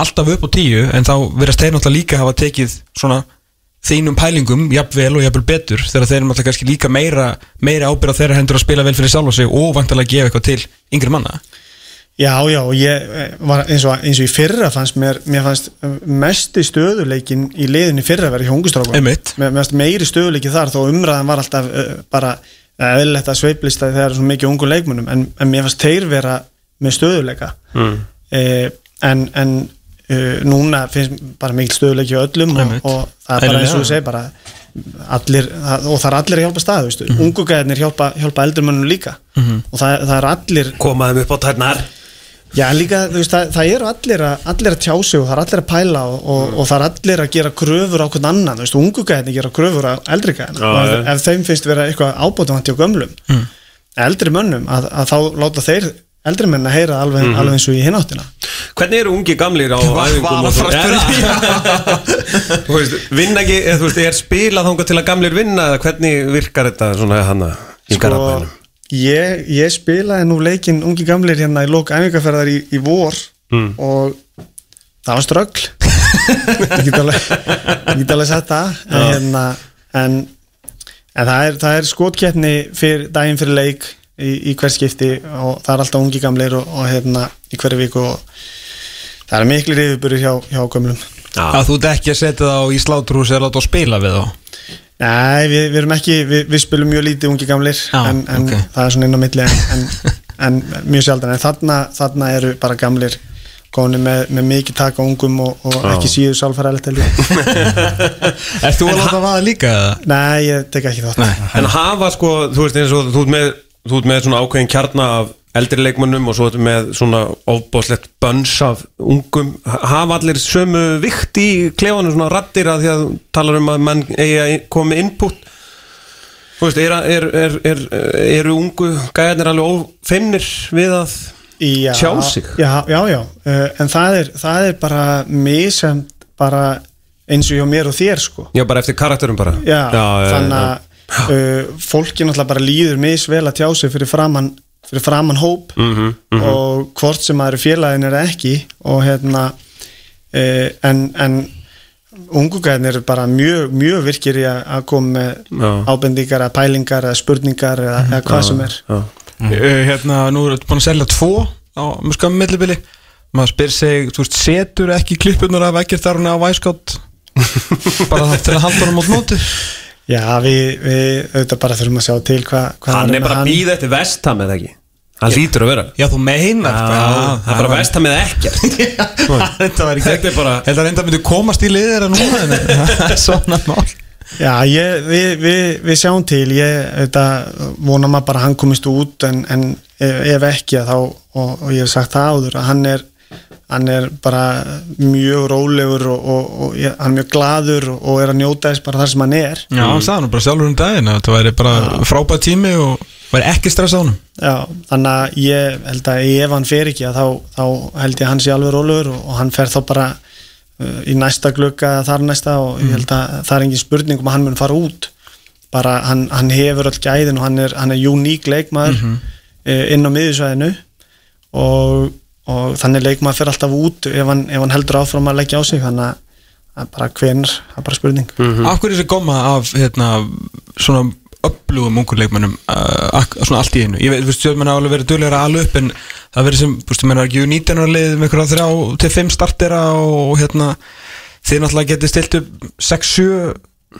alltaf upp á tíu en þá verðast þeir náttúrulega líka hafa tekið svona þínum pælingum, jafnvel og jafnvel betur þegar þeir náttúrulega kannski líka meira meira ábyrða þeirra hendur að spila vel fyrir sjálf og sig og vantilega gefa eitthvað til yngri manna.
Já, já, ég eh, var eins og, eins og í fyrra fannst mér, mér fannst mesti stöðuleikin í liðinni fyrra verið hjá fannst meiri stöðuleiki þar þó umræðan var alltaf uh, bara eðlilegt að sveiplista þegar það er svo mikið ungu leikmunum en, en mér fannst þeir vera með stöðuleika. Mm. en en uh, núna finnst bara mikil stöðuleiki á öllum og, og það er bara eins og þú segir bara allir, og það er allir að hjálpa stað. Mm ungu gæðinir hjálpa, hjálpa eldurmönnum líka og það, það er allir
Komaðum upp á tærnar
Já, en líka, þú veist, það, það eru allir að, allir að tjá sig og það er allir að pæla og, og, og það er allir að gera kröfur á hvern annan, þú veist, ungu gæðinni gera kröfur á eldri gæðina.
Já,
og ef, ef þeim finnst vera eitthvað ábótavanti á gömlum eldri mönnum, að, að þá láta þeir eldri menn að heyra alveg, alveg eins og í hináttina
Hvernig eru ungi gamlir á [LAUGHS] æfingum og
var að
svona? [LAUGHS] Þú veist, vinna ekki, eða þú veist, er spilað þangað til að gamlir vinna eða hvernig virkar þetta svona hana í
Sko,
garabænum?
Ég, ég spilaði nú leikinn ungi gamlir hérna í lók æfingarferðar í, í vor og það var ströggl [LAUGHS] ég get alveg ég get alveg sett það en, hérna, en, en það er, það er skotkeppni fyrir daginn fyrir leik í, í hver skipti og það er alltaf ungi gamlir og, og hérna í hverju viku og það er miklu reyðuburður hjá, hjá gömlum.
Að þú ert ekki að setja það á í sláturhús eða láta á spila við þá
Nei, við, við erum ekki, við, við spilum mjög lítið ungi gamlir
Já,
en, en
ok.
það er svona inn á milli en, en, [LAUGHS] en mjög sjaldan en þarna, þarna eru bara gamlir koni með, með mikið taka ungum og, og ekki síður sálfæræðilegt [LAUGHS]
Er þú að láta vaða líka eða?
Nei, ég tek ekki þátt.
En hafa sko, þú veist eins og þú ert með, þú ert með svona ákveðin kjarna af eldri leikmönnum og svo með svona ofbóðslegt bönns af ungum. Hafa allir sömu vikt í klefanum svona rattir að því að talar um að mann eigi að koma input? Þú veist, er, er, er, er, eru ungu gæðarnir alveg ófeimnir við að
já,
Tjá sig.
Já, já, já, uh, en það er, það er bara misend bara eins og hjá mér og þér sko.
Já, bara eftir karakterum bara.
Já,
já,
þannig að uh, fólki náttúrulega bara líður misvel að tjá sig fyrir framann, fyrir framann hóp
Mhm,
og hvort sem maður er félagin er ekki og hérna uh, en, en ungugæðin eru bara mjög, mjög virkir í að koma með
Já.
Ábendingar eða pælingar eða spurningar eða, eða hvað sem er.
Já.
Uh, hérna, nú er þetta búin að selja tvo á mjög skamum millibili maður spyr sig, þú veist, setur ekki klippunar af ekkert þar hún á væskátt [LAUGHS] bara til að halda honum út móti
Já, við, við auðvitað bara þurfum að sjá til hvað hva
Hann er bara að býða eftir vestam eða ekki? Hann lítur að vera.
Já, þú meinar.
Já, það er bara vestam eða ekkert. [LAUGHS]
Þetta var ekki
Þetta er bara
Þetta reynda myndi komast í liðir að núna en það [LAUGHS] er [LAUGHS] svona mál.
Já, ég, við, við, við sjáum til. Ég auðvitað vona maður bara að hann komist út en, en ef, ef ekki að þá, og, og ég hef sagt það áður að hann er, hann er bara mjög rólegur og, og, og ég, hann er mjög gladur og er að njóta þess bara þar sem hann er.
Já, hann sagði nú bara sjálfur um daginn að þetta væri bara frábæð tími og væri ekki stress á honum.
Já, þannig að ég held að ef hann fer ekki að þá, þá held ég að hann sé alveg rólegur og, og hann fer þá bara uh, í næsta glugga eða þar næsta og ég held að það er engin spurning um að hann mun fara út. Bara hann, hann hefur öll gæðin og hann er, hann er uník leikmaður uh, inn á miðjusvæðinu og, og þannig leikmaður fer alltaf út ef hann, ef hann heldur áfram að leggja á sig þannig að er bara hvenær, það er bara spurning.
Mhm.
Af hverju er þessi goma af hérna, svona upplugum ungur leikmennum uh, svona allt í einu? Ég veit, þú veist, stjórnmenn hafa alveg verið duglegur að ala upp en það verið sem, þú veist, menn er ekki 19 ára lið með einhverja þrjá til 5 startera og hérna, þið náttúrulega getið stilt upp 6-7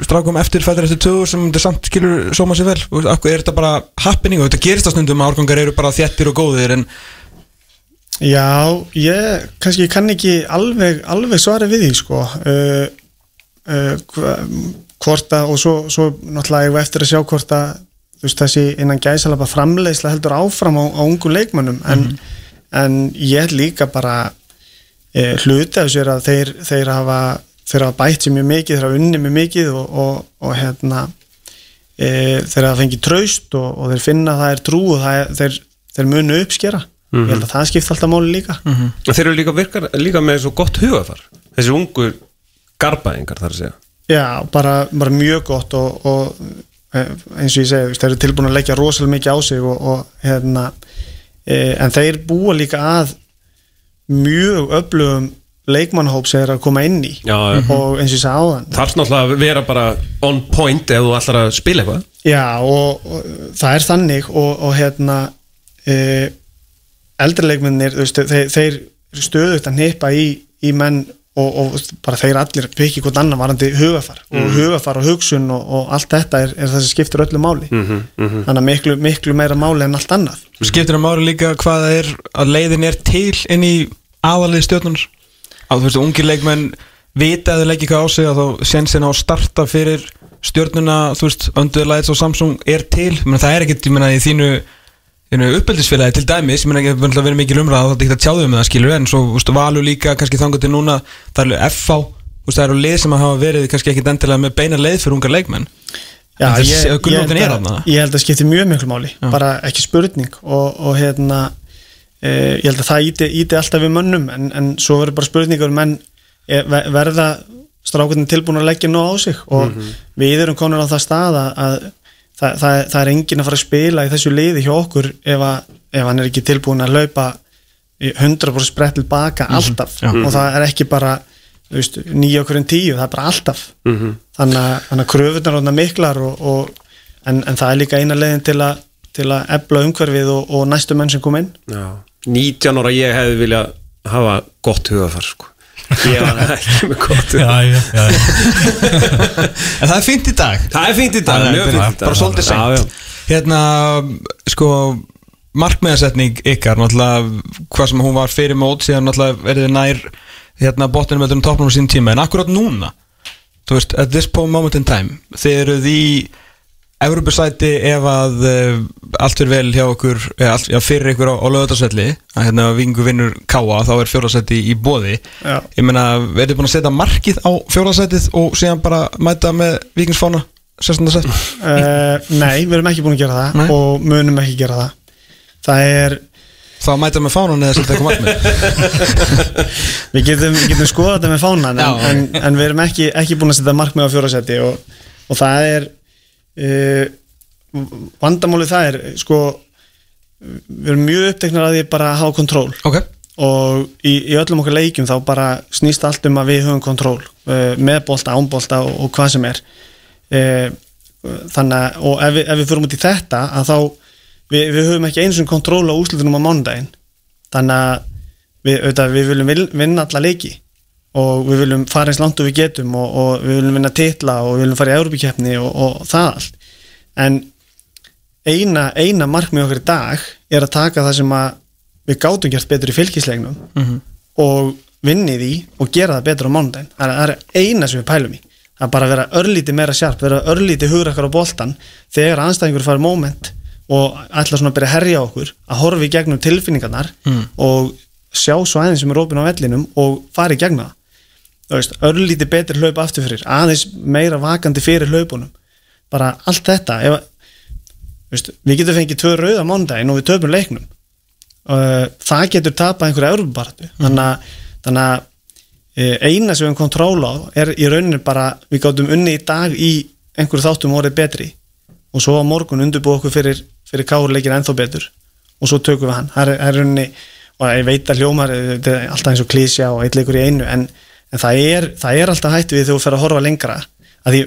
strákum eftir fættir eftir 2000 sem þetta samt skilur sóma sér vel, Þú veist, af hverju er þetta bara happening? Og þetta gerist á stundum að árgangar eru bara þéttir og góðir en
Já, ég kannski kann ekki alveg, alveg svara við því sko. Uh, uh, hvort að og svo, svo náttúrulega ég eftir að sjá hvort að veist, þessi innan gæsalapa framleiðsla heldur áfram á, á ungu leikmönnum. En, en ég líka bara hluti af þessu er að þeir, þeir hafa þeir hafa bætt sér mjög mikið, þeir hafa unni mjög mikið og, og, og hérna e, þeir hafa fengið traust og, og þeir finna að það er trú og það er, þeir, þeir munu uppskera ég held að það skipta alltaf máli líka.
En Þeir eru líka, virkar, líka með svo gott hugafar Þessi ungu garbaðingar þar að segja.
Já, bara, bara mjög gott og, og eh, eins og ég segi, þeir eru tilbúin að leggja rosalega mikið á sig og, og hérna e, en þeir búa líka að mjög öflugum leikmannhóp sem er að koma inn í.
Já, já.
og eins og ég sagði áðan.
Þarf náttúrulega að vera bara on point ef þú ætlar að spila eitthvað.
Já, og, og það er þannig og, og hérna e, eldri leikmennir þú veist, þeir, þeir stöðut að nýpa í, í menn og, og bara þeir allir pekki hvort annan varandi hugafar og hugafar og hugsun og, og allt þetta er, er það sem skiptir öllu máli. Þannig að miklu, miklu meira máli en allt annað.
Skiptir það máli líka hvað það er að leiðin er til inn í aðalið stjórnunar að þú veist, ungir leikmenn vita að þau leggja eitthvað á sig að þá sensin á að starta fyrir stjórnuna, þú veist, Under Lights og Samsung er til, menn það er ekkert, ég menna í þínu uppeldisfélagi til dæmis, ég menna ekki að vera mikil umræða það er ekki að tjáðu um það skilur, en svo, veist, valur líka kannski þangur til núna, það er alveg FH veist, það eru lið sem að hafa verið kannski ekkit endilega með beina leið fyrir ungar leikmenn.
Já,
En
ég,
gullnótin
held
er
að,
þarna.
ég held að skipti mjög miklu máli bara ekki spurning og, og hérna e, ég held að það íti, íti alltaf við mönnum en, en svo verður bara spurningur menn e, ver- verða strákurinn tilbúin að leggja nóg á sig og við erum konur á það stað að, að það, það, það er enginn að fara að spila í þessu liði hjá okkur ef, að, ef hann er ekki tilbúin að laupa í 100% sprett tilbaka alltaf
Já.
og það er ekki bara nýja okkur en tíu, það er bara alltaf þannig að, þannig að kröfunar er miklar og, og, en, en það er líka eina leiðin til að, til að ebla umhverfið og, og næstu menn sem kom inn
Já. 19 ára ég hefði viljað hafa gott hugafar sko. Ég var [LAUGHS] ekki með hugafar
já, já, já.
En það er fínt í dag.
Það er fínt í dag,
er
mjög
bara-
fínt í dag.
bara svolítið seint. Hérna, sko markmiðarsetning ykkar náttúrulega, hvað sem hún var fyrir mót síðan náttúrulega verið nær hérna botninu með þeim toppnum á sín tíma. En akkurat núna, þú veist, at this moment in time, þið eruð í Evropasæti ef að uh, allt er vel hjá okkur eða allt, já, fyrir ykkur á, á lögutarsvelli að hérna vingu vinnur káa þá er fjórasæti í bóði
Já.
ég meina, verður búin að setja markið á fjórasætið og síðan bara mæta með vikingsfána 16. sett
uh, Nei, við erum ekki búin að gera það
Nei.
og munum ekki gera það það er,
þá mæta með fánan eða setja eitthvað markmið [LAUGHS]
við getum, við getum skoðað þetta með fánan en,
Já.
en, en við erum ekki, ekki búin að setja markmið á fjórasetti og, og það er vandamáli það er sko við erum mjög uppteknar að því bara að hafa kontról.
Ok,
og í, í öllum okkar leikjum þá bara snýst allt um að við höfum kontról uh, með bolta, án bolta og, og hvað sem er. Uh, þannig að og ef ef við fyrir út í þetta að þá við, við höfum ekki eins og kontról á úslutunum á mánudaginn. Þannig að við, auðvitað, við viljum vil- vinna alla leiki og við viljum fara eins langt og við getum og, og við viljum vinna titla og við viljum fara í Európikeppni og, og það allt. En eina, eina markmið okkar í dag er að taka það sem að við gátum gert betur í fylgislegnum og vinni því og gera það betur á mánudaginn. Það það er eina sem við pælum í. Það er bara að vera örlítið meira sjarp vera örlítið hugrakkar á boltan þegar anstæðingur farið moment og ætla svona að byrja að herja okkur að horfa í gegnum tilfinningarnar og sjá svo aðeins sem er opinn á vellinum og fara í gegnum það Örlítið betri hlaup aftur fyrir aðeins meira vakandi fyrir hlaupunum. Bara allt þetta ef, veist, við getum fengið tvö rauða mánudaginn og við töpum leiknum. Uh, það getur tapað einhverja európabaratu þannig að, þannig að uh, eina sem við höfum kontról á er í rauninni bara við gátum unni í dag í einhverju þáttum orðið betri. Og svo á morgun undirbúið okkur fyrir, fyrir káurleikin ennþá betur. Og svo tökum við hann. Það er, rauninni, og ég veit að hljómar eh, þetta er alltaf eins og klísja og eitt leikur í einu en, en það, er, það er alltaf hætt við þegar þú fer að horfa lengra. Að því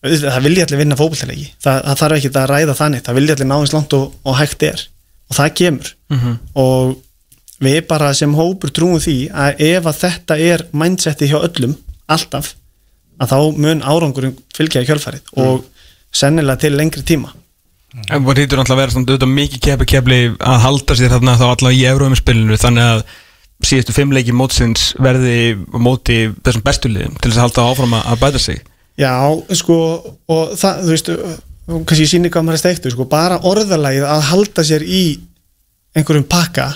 það vilja allir vinna fótballtaleiki það, það þarf ekki að ræða þannig það vilja allir ná eins langt og, og hægt er. Og það kemur. Og við bara sem hópur trúum því að ef að þetta er mindseti hjá öllum alltaf að þá mun árangurinn fylgja í kjölfarið og sennilega til lengri tíma.
Það hýtur náttúrulega að vera mikið keppi kepli að halda sér þarna þá allavega í Euróum-spilinu þannig að síðustu fimm leiki mótsins verði móti þessum bestu liðum til þess að halda áfram að bæta sig
Já, sko, og það, þú veist, og kannski ég síni hvað maður er steiktu, sko, bara orðalagið að halda sér í einhverjum pakka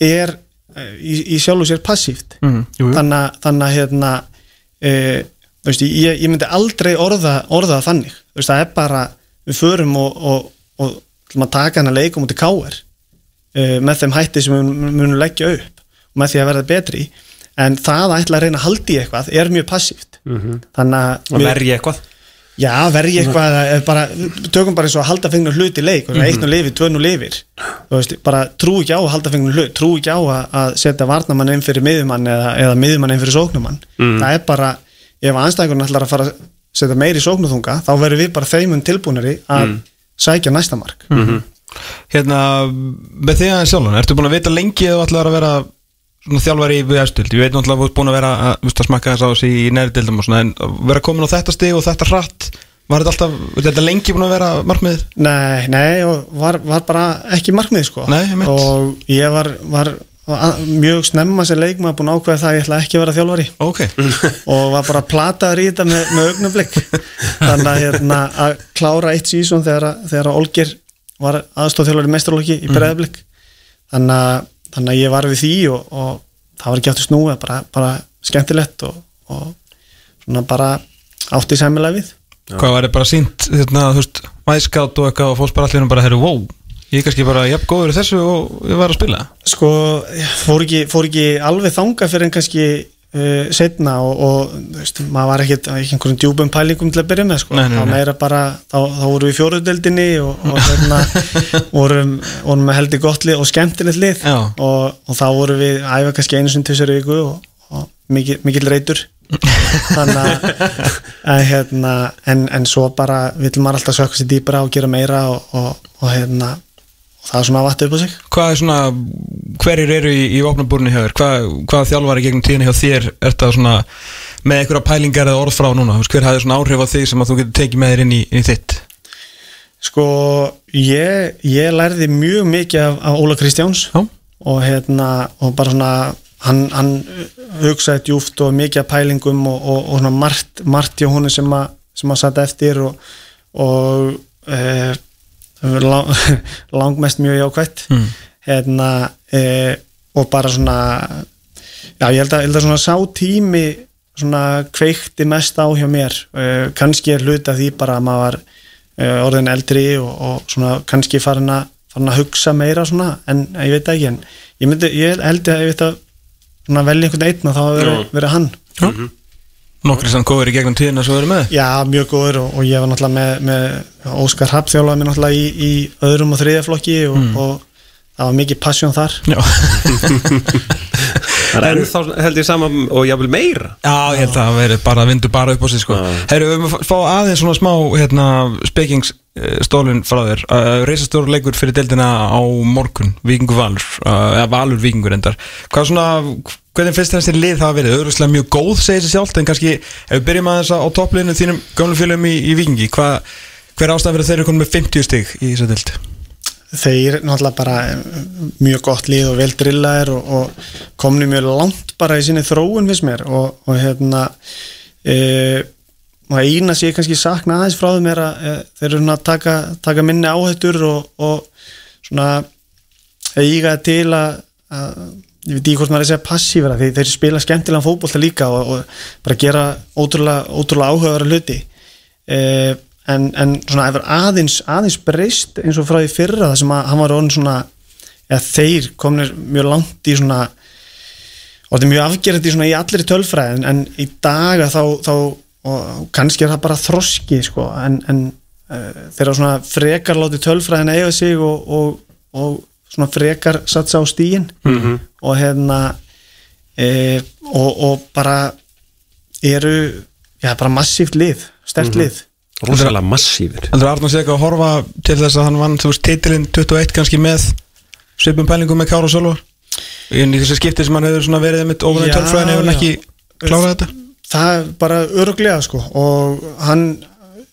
er eh, í, í sjálfu sér passíft.
Mm.
Þannig, að- hérna, e, þú veist, ég, ég myndi aldrei orða, orða þannig. Þú veist, það er bara, við förum og, og, og, og taka hann að leikum út í káir e, með þeim hætti sem við mun- munum leggja upp og með því að verða betri en það að ætla að reyna að halda í eitthvað er mjög passíft. Þannig að
að
við-
verja eitthvað?
Já, verði eitthvað eða bara, tökum bara eins og að halda fengnum hlut í leik, mm -hmm. eitt nú lifir, tvö nú lifir. Veist, bara trú ekki á að halda fengnum hlut trú ekki á að, að setja varnamann inn fyrir miðjumann eða, eða miðjumann inn fyrir sóknumann það er bara, ef anstæðingur ætlar að fara að setja meiri sóknuþunga þá verðum við bara þeimun tilbúinari að sækja næsta mark.
Hérna, með því aðeins sjálfan, ertu búin að vita lengi að þú ætlar að vera svona þjálfari við efstild, ég veit náttúrulega að þú ert búin að vera að, að smakka þess á þessi í næri dildum og svona, en að vera komin á þetta stig og þetta hratt, var þetta alltaf, er þetta lengi búin að vera markmiðið?
Nei, nei, var, var bara ekki markmið sko.
Nei,
og ég var, var, var mjög snemma sem leikmaður búin að ákveða það að ég ætla ekki að vera þjálfari.
Ok, [LAUGHS]
og var bara plataður í þetta með, með augnablik þannig að, hérna, að klára eitt sísón þegar, að- þegar að Olgir var aðstofþjálfari mestralóki í breðablik þannig, að- þannig að ég var við því og, og það var ekki áttu snúið bara, bara skemmtilegt og, og svona bara átti sæmilega við.
Hvað var þetta bara sínt, hérna, þú veist, væskátt og eitthvað og fórst bara allir bara, herru, wow, ég er kannski bara jafn góður í þessu og ég var að spila.
Sko, fór ekki, fór ekki alveg þanga fyrir en kannski uh, setna og, og veist, maður var ekkert ekki einhverjum djúbum pælingum til að byrja með sko.
Nei, nei, nei.
bara, þá, þá vorum við í fjóruðdeldinni og, og hérna [LAUGHS] vorum, vorum með heldur gott lið og skemmtilegt lið og, og þá vorum við æfa kannski einu sinni tvisar viku og, og mikil, mikil reytur þannig [LAUGHS] að hérna, en, en svo bara vill maður alltaf sökka sér dýpra og gera meira og, og, og hérna það er svona að vatna upp á sig
Hvað er svona, hverjir eru í, í opnabúrinu hjá þér? Hvað, hvað þjálfari gegnum tíðinu hjá þér er þetta svona með einhverja pælingar eða orð frá núna? Hver hafði svona áhrif á þig sem að þú getur tekið með þér inn í, inn í þitt?
Sko, ég, ég lærði mjög mikið af, af Óla Kristjáns
Já.
og hérna, og bara svona hann, hann hugsaði djúft og mikið af pælingum og, og, og svona margt, margt hjá húnu sem að sem að satt eftir og, og e, lang, [LAUGHS] langmest mjög jákvætt.
Mm.
hérna e, og bara svona já, ég held að, ég held að svona sá tími svona kveikti mest á hjá mér. Uh, kannski er hluta því bara að maður var uh, orðin eldri og, og svona kannski farin að, farin að hugsa meira svona en ég veit ekki en ég, myndi, ég held að ég veit að svona velja einhvern einn og þá verið, verið hann
Nokkri sem góður í gegnum tíðina svo verið með?
Já, mjög góður og, og ég var náttúrulega með, með Óskar Rapp þjálfaði mér náttúrulega í, í öðrum og þriðja flokki og, og það var mikið passion þar
Já. [LAUGHS]
Er ennþá held ég saman og jáfnvel meira
Já, ég held að það veri bara vindu bara upp á sig sko. Herru, við höfum að fá aðeins svona smá hérna, spekingsstólun frá þér uh, Reisastóru leikur fyrir deildina á morgun Víkingur Valur, uh, eða Valur Víkingur endar Hvað svona, hvernig finnst þessi lið hafa verið? Öðruslega mjög góð segir sér sjálft en kannski ef við byrjum að þess að á toppliðinu þínum gömlu félagum í, í Vikingi hva, hver ástæð verið þeir eru konum með 50 stig í þessu dild?
þeir náttúrulega bara eh, mjög gott lið og vel drillaðir og, og komni mjög langt bara í sinni þróun fyrst mér og, og hérna e, og eina sem ég kannski sakna aðeins frá þeim er að e, þeir eru að taka, taka minni áhættur og, og svona eiga til að, að ég veit ekki hvort maður er að segja passífra þeir, þeir spila skemmtilega fótbolta líka og, og bara gera ótrúlega, ótrúlega áhugaverða hluti. E, en, en svona ef aðeins, aðeins breyst eins og frá því fyrra það sem að hann var orðin svona eða þeir komnir mjög langt í svona og þetta er mjög afgerðandi svona í allir tölfræði. En, í daga þá, þá og kannski er það bara þroski sko, en, en uh, þeirra svona frekar láti tölfræðin eiga sig og, og, og svona frekar satsa á stíin -hmm. og hérna e, og, og bara eru já, bara massíft lið, stert
Mhm.
lið.
Rosalega massífur
Heldur Arnór sé eitthvað að horfa til þess að hann vann þú veist titilinn 21 kannski með svipum pælingum með Kára og Sölvar í þessu skipti sem hann hefur svona verið með
Já,
tölfræðin hefur hann ekki klárað þetta?
Það er bara öruglega sko og hann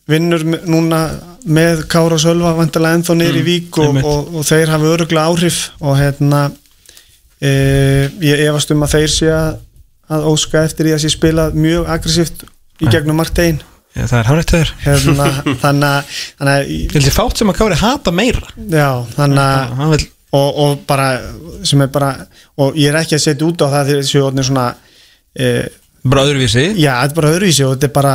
vinnur núna með Kára Sölva vantilega ennþá niður í Vík og, og, og þeir hafa öruglega áhrif og hérna e, ég efast um að þeir sé að, að óska eftir því að sé spila mjög aggressíft í gegnum margtegin
Já, það er hárið þeir
hérna, [LAUGHS] þannig að, að
held ég fátt sem að Kári hata meira.
Já, þannig að og, og bara sem er bara og ég er ekki að setja út á það þegar þessu orðin svona e,
bara öðruvísi
Já, þetta er bara öðruvísi og þetta er bara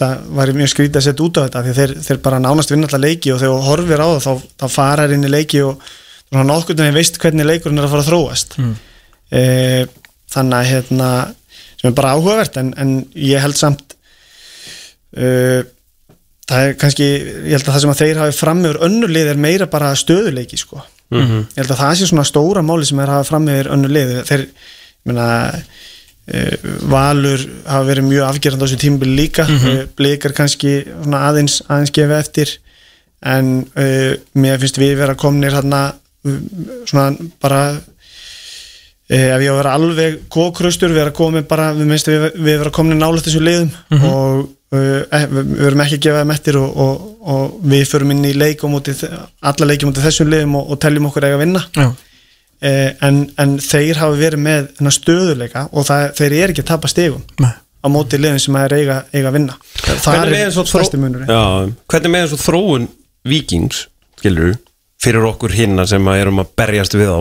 það var mjög skrítið að setja út á þetta því þeir, þeir bara nánast vinna alltaf leiki og þegar þú horfir á það þá, þá fara þær inn í leiki og svona nokkurn veginn veist hvernig leikurinn er að fara að þróast. Mm. þannig að hérna sem er bara áhugavert en, en ég held samt uh, það er kannski ég held að það sem að þeir hafi fram yfir önnur lið er meira bara stöðuleiki sko. Ég held að það sé svona stóra máli sem er að hafa fram yfir önnur lið. Þeir, ég meina Valur hafa verið mjög afgerandi á þessu tímbil líka. Mm -hmm. blikar kannski aðeins aðeins gefa eftir. En uh, mér finnst við vera komnir hérna uh, svona bara Eh, ef ég á að vera alveg kókraustur við erum komið bara, við minnst við, við erum komið nála þessu liðum. Og uh, við, erum ekki að gefa þeim eftir og, og, og við förum inn í leik og múti, alla leikjum mútið þessum liðum og, og teljum okkur eiga að vinna.
Já,
eh, en, en þeir hafa verið með stöðuleika og það, þeir eru ekki að tapa stegum
Nei.
á móti liðum sem er eiga, eiga að vinna. Það
Hvernig með
er
eins og
stærsti
Já, hvernig með eins og þróun vikings, skilur fyrir okkur hinna sem að erum að berjast við á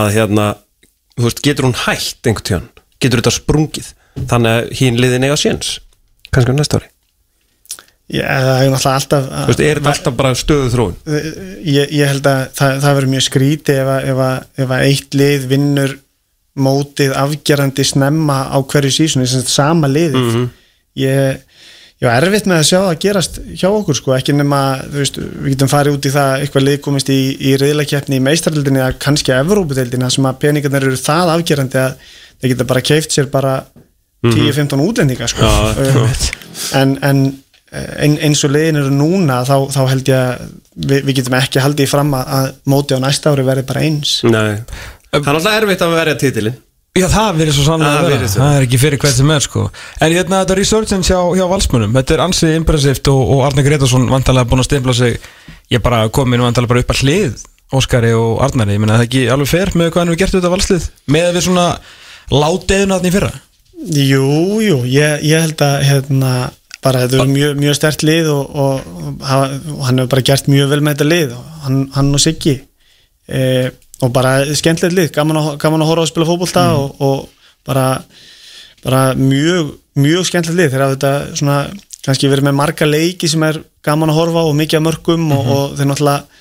að hérna, þú veist, getur hún hætt einhvern tíðan, getur þetta sprungið? Þannig að hinn liðin eiga séns. Kannski á næsta ári,
Já, það er náttúrulega alltaf
þú veist, er þetta alltaf bara stöðu þróun?
ég, ég held að það, það verður mjög skríti ef að, ef, að, ef að eitt lið vinnur mótið afgerandi snemma á hverju sísonu, þess að sama liðið. Ég, ég var erfitt með að sjá það gerast hjá okkur sko, ekki nema, þú veist, við getum farið út í það eitthvað lið komist í, í reyðlakeppni í meistaröldinni eða kannski Evrópudeildinni þar sem að peningarnir eru það afgerandi að þeir geta bara keift sér bara 10-15 útlendinga sko.
Já, [LAUGHS]
en, en ein, eins og liðin eru núna þá, þá held ég að við, við getum ekki haldið í fram að, að móti á næsta ári verði bara eins.
Nei, það er alltaf erfitt að verja titilin
Já, það verður svo sannlega
Það
að vera. Það er ekki fyrir hvert sem er sko. En hérna þetta resurgence hjá, hjá valsmönum Þetta er ansið impressivt og, og Arne Gretarsson vantarlega búin að stimpla sig Ég bara kom inn vantarlega bara upp að hlið Óskari og Arnari, ég meina það er ekki alveg fer með hvað hann hefur gert þetta valslið? Með að við svona látiðuna þarna í fyrra?
Jú, jú, ég, ég held að hérna, bara þetta er mjög, mjög stert lið og, og, og, og hann hefur bara gert mjög vel með þetta lið og hann, hann og Siggi e, og bara skemmtilegt lið, gaman að, gaman að horfa að spila fótbolta og, og bara, bara mjög, mjög skemmtilegt lið þegar þetta svona kannski verið með marga leiki sem er gaman að horfa og mikið að mörgum og, og þeir náttúrulega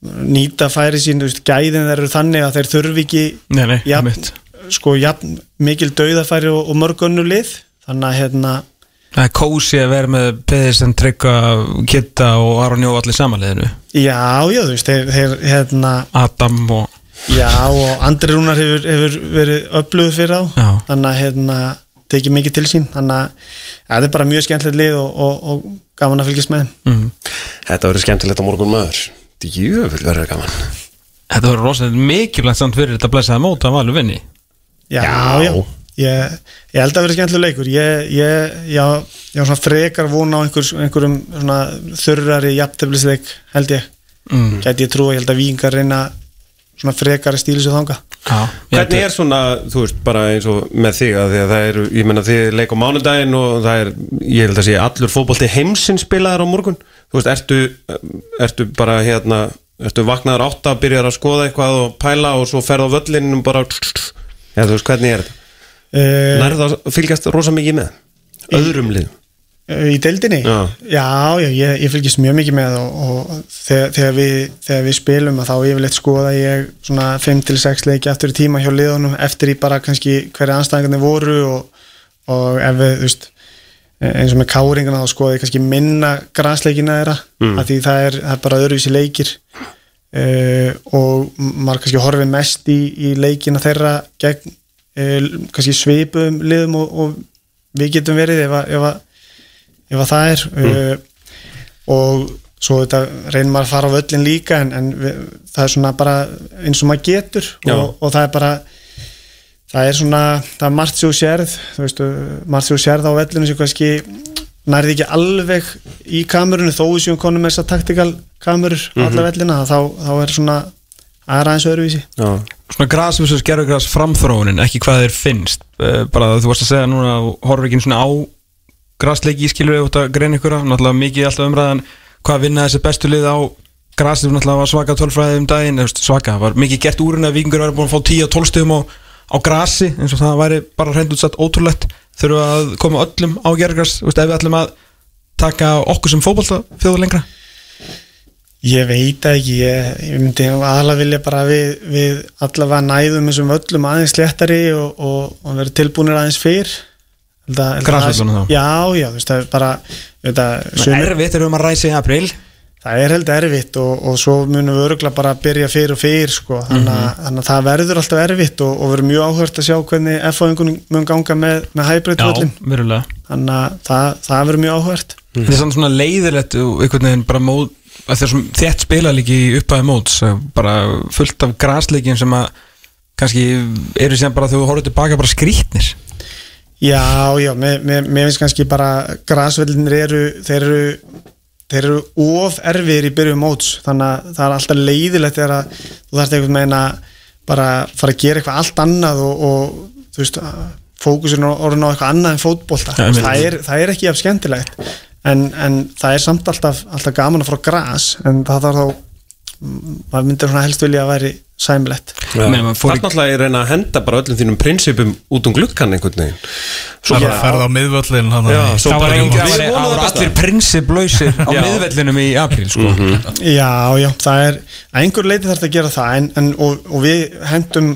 nýta færi sín, gæðin þeir eru þannig að þeir þurfi ekki
Nei, nei,
jafn, sko, jafn, mikil dauðafæri og, og mörg önnu lið. Þannig að hérna
Það er kósi að vera með Peðisen, Tryggva, Kitta og Aron Jó allir samanliðinu
já, já, þú veist, þeir, þeir hérna
Adam og
já, og Andri Rúnar hefur, hefur verið öflugur fyrir á
Já.
þannig að hérna, tekið mikið til sín. Þannig að ja, þetta er bara mjög skemmtilegt lið og, og, og gaman að fylgjast með þeim.
Mm.
Þetta verður skemmtilegt á morgun maður. Djöfull verður gaman.
Þetta var rosalega mikilvægt samt fyrir þetta blæsaði mót að valu vinni.
Já,
Já.
já, Ég, ég held að vera skemmtileg leikur. Ég, ég, já, ég var svona frekar von á einhver, einhverjum svona þurrari jafnteflisleik held ég. Mm. gæti ég trúa, ég held að Víkingar reyna svona frekari stílu svo þanga
Já,
Hvernig er svona, þú veist, bara eins og með þig að því að það er, ég menna þið leik á mánudaginn og það er, ég held að sé allur fótbolti heimsins spilaðar á morgun. Þú veist, ertu, ertu bara hérna, ertu vaknaður átta byrjar að skoða eitthvað og pæla og svo ferð á völlinum bara, já þú veist, hvernig er þetta?
Uh,
Nærðu að fylgjast rosa mikið með? Öðrum liðum?
í deildinni
Já.
já, já ég, ég fylgist mjög mikið með og, og þegar, þegar, við, þegar við spilum þá yfirleitt skoða ég svona 5-6 leiki aftur í tíma hjá liðunum eftir í bara kannski hverja anstæðingarnir voru og, og ef við, þú veist eins og með káringana þá skoða ég kannski minna græsleikina þeirra mm. því það er, það er bara öðruvísi leikir uh, og maður kannski horfið mest í, í leikina þeirra gegn kannski svipum liðum og, og við getum verið ef að, ef að ef að það er. Uh, og svo þetta reynir maður að fara á völlin líka en, en við, það er svona bara eins og maður getur. Og, og það er bara það er svona, það er margt sér sérð. Þú veist, margt sér sérð á vellinu sem kannski nærði ekki alveg í kamerunni þó séum konum með þessar taktikal kamerur mm alla vellina þá, þá er svona aðra eins öðruvísi.
Já,
Svona gras versus gerfugras framþróunin ekki hvað þeir finnst. Eh, bara þú varst að segja núna horfur ekki svona á grasleiki skilur við út að greina ykkur náttúrulega mikið alltaf umræðan hvað vinna þessi bestu lið á grasið náttúrulega var svaka tölfræði um daginn svaka, var mikið gert úr að vikingur var búin að fá 10-12 stöðum á, á grasi eins og það væri bara hreint útsatt ótrúlegt. Þurfa að koma öllum á gerfugras ef við ætlum að taka okkur sem lengra
Ég veit ekki, ég, ég myndi aðalega vilja bara við, við allavega næðum þessum öllum aðeins léttari og, og, og vera tilbúinir aðeins fyrr. Það-
þá?
Já, já, þú veist, það er bara
Það er erfitt erum að ræsa í april
það er held erfitt og, og svo munum við örgulega bara að byrja fyrr og fyrr sko. þannig, að, þannig að það verður alltaf erfitt og, og verður mjög áhört að sjá hvernig F-fáingunum mun ganga með, með hybrid völlin
verulega.
Þannig að það, það verður mjög áhört.
Það er samt svona leiðilegt og einhvern veginn bara mót að það er svona þétt spila líki í upphæði móts bara fullt af grasleikin sem að kannski eru sem bara þegar þú horfður tilbaka bara skrítnir
Já, já, mér, mér, mér finnst kannski bara grasvellinir eru þeir eru, þeir eru of erfiðir í byrjum móts. Þannig að það er alltaf leiðilegt þegar að þú þarft einhvern veginn að bara fara að gera eitthvað allt annað og, og þú veist, fókusin orðin á eitthvað annað en fótbolta. Það, er, það er ekki af skemmtilegt en, en það er samt alltaf, alltaf gaman að fara á gras en það þarf þá maður myndir svona helst vilja að væri
Það er náttúrulega að reyna að henda bara öllum þínum prinsipum út um glukkan einhvern veginn. Svo
Það
bara,
að ferða á miðvöllin
svo
Það
bara
það það
það
allir prinsiplausir á [LAUGHS]
Já.
miðvellinum í april sko.
Já, já, það er að einhver leiti þarf að gera það en, en, og, og við hendum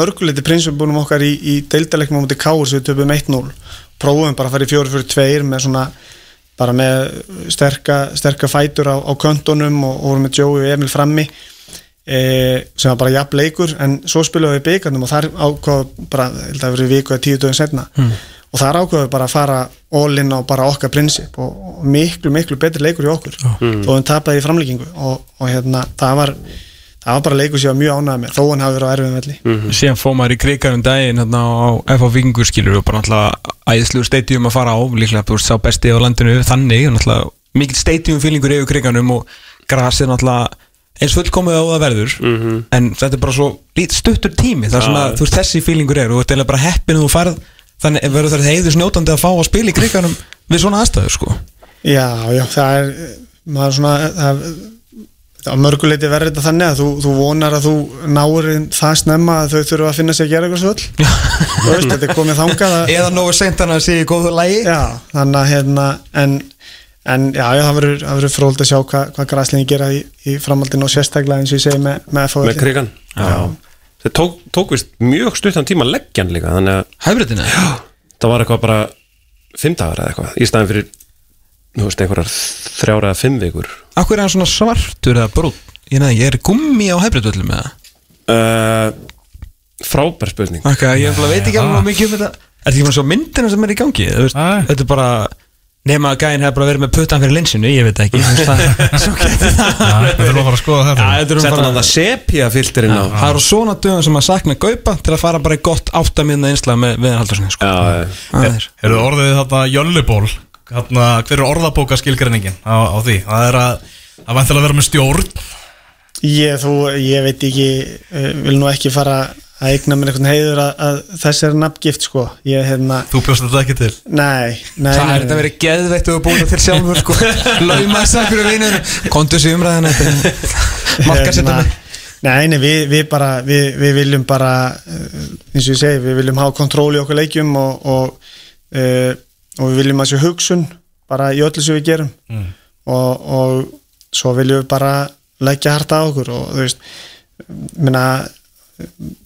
mörguleiti prinsipbúnum okkar í, í deildaleikum á mútið káur sem við töpum 1-0 prófum bara að fara í 4-4-2 með svona bara með sterka, sterka fætur á, á köntunum og, og vorum með Joey og Emil frammi e, sem var bara jafn leikur en svo spilum við byggarnum og þar ákvaða bara, ég held að það verið viku eða tíu dögum setna og þar ákvaða við bara að fara all in á bara okkar prinsip og, og miklu, miklu betri leikur í okkur. Og við tapaði í framlíkingu og, og hérna, það var það var bara leikur sem ég var mjög ánægð með þó hann hafi verið á erfiðum velli.
Síðan fóð maður í krigarum daginn hérna á FH Vikingur skilur og bara náttúrulega æðislu stadium að fara á líklega þú veist sá besti á landinu þannig og náttúrulega mikill stadium fílingur yfir kriganum og grasið náttúrulega eins fullkomið á það verður en þetta er bara svo stuttur tími þar sem að þú veist þessi fílingur er og þú ert eiginlega bara heppin að þú farð þannig verður það heiður snjótandi að fá að spila í kriganum við svona aðstæður sko.
Já, já, það er maður svona það, á mörguleiti verður þetta þannig að þú, þú vonar að þú náir það snemma að þau þurfa að finna sér að gera eitthvað [LAUGHS] veist, þetta er komið þangað að,
eða nógu seint hann að sé í góðu lægi
já, þannig að hérna en, en já, já, það verður, það fróld að sjá hva, hvað græslingi gera í, í framhaldinu og sérstaklega eins og ég segi með, með FH
með krigan Það tók, tók vist mjög stuttan tíma að leggja hann líka Þannig að
Hæbritina?
það var eitthvað bara fimm dagar eða eitthvað Í staðin fyrir, þú veist, einhverjar þrjára eða fimm vikur.
Akkur er hann svona svartur eða brún? Ég nefnir, ég er gummi á hæbritvöllum með það
uh, Frábær spurning.
Ok, ég bara veit ekki alveg mikið um þetta. Er þetta ekki bara svo myndina sem er í gangi? Þú veist,
Æ.
Þetta er bara Nefn að gæinn hefur bara verið með puttan fyrir linsinu, ég veit ekki. [LAUGHS] Það- Svo getur það
Við þurfum að að skoða
Já,
þetta
þetta er
Sett hann
bara
að það sepja filterinn á.
Það eru svona dögum sem að sakna gaupa til að fara bara í gott áttamíðna einslag með viðanhaldarsinni sko.
Já,
Það er-
Eru orðið þetta jölluból Þarna, Hver er orðabóka skilgreiningin á, á því? Það er að Það vantilega að vera með stjórn.
Ég, þú, ég veit ekki uh, vil nú ekki fara að eigna mér einhvern heiður að, að þessi er nafngift sko. Ég hérna,
Þú bjóst þetta ekki til?
Nei, nei
Það er þetta verið geðveitt og búin til sjálfur sko. Lauma þess að hverju vinur Kontu sér umræðina [LAUGHS] Markasettum
Hérna, Nei, nei, við, við bara við, við viljum bara uh, eins og ég segi, við viljum hafa kontról í okkur leikjum og, og, uh, og við viljum að þessu hugsun bara í öllu sem við gerum. Og, og svo viljum við bara leggja harta á okkur og þú veist minna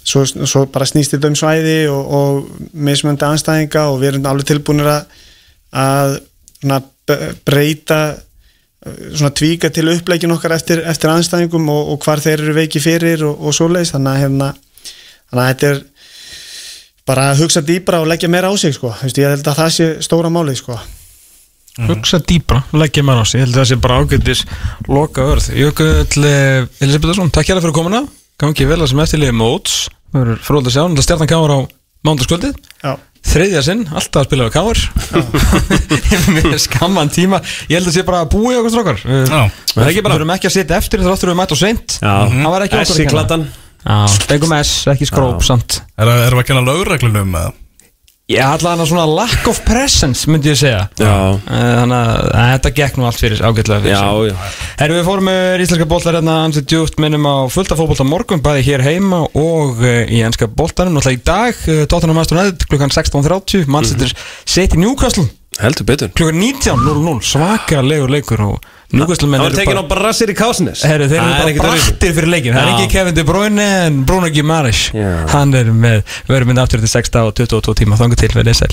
svo, svo bara snýst þetta um svæði og, og mismöndi anstæðinga og við erum alveg tilbúinir að, að svona, breyta svona tvíka til uppleikin okkar eftir, eftir anstæðingum og, og hvar þeir eru veiki fyrir og, og svoleiðis. Þannig að hérna þannig að þetta er bara að hugsa dýbra og leggja meira á sig sko, Þú veist, ég held að það sé stóra máli sko.
Hugsa dýbra, leggja maður á sig. Ég held að það sé bara ágættis loka örð Jökull eh, Elisabethsson, takk hérna fyrir komuna. Gangi vel að sem eftirliði móts. Það verður fróðið að sjá, náttúrulega stjarnan káar á mándaskvöldið
Já,
Þriðja sinn, alltaf að spila við káar [LAUGHS] Með skamman tíma. Ég held að sé bara að búi okkur strókar
Já.
Það ekki bara, við erum ekki að sitja eftir þráttur við mætt og seint. Það var ekki okkur Fengum S, ekki skróp, samt.
Er það að kenna lögreglunum með
Ég ætla hann að svona lack of presence myndi ég segja.
Já.
Eh, Þannig að að þetta gekk nú allt fyrir ágætlega fyrir
Já, já.
Herru,
við fórum með íslenska boltar hérna ansið djúpt minnum á fullta fótbolta morgun bæði hér heima og uh, í enska boltanum. Náttúrulega í dag, Tottenham Aston Edit klukkan 16.30, Manchester City Newcastle.
Heldur betur.
Klukkan 19.00 svakalegur leikur og Newcastle menn
Það var
eru
tekin á
bara
brassir í Kásnes
Herru, þeir
er
eru bara brattir fyrir leikin Það er ekki Kevin De Bruyne en Bruno Gimares
Já.
Hann er með, við erum með aftur til 6 og 22 tíma. Þangu til við sæl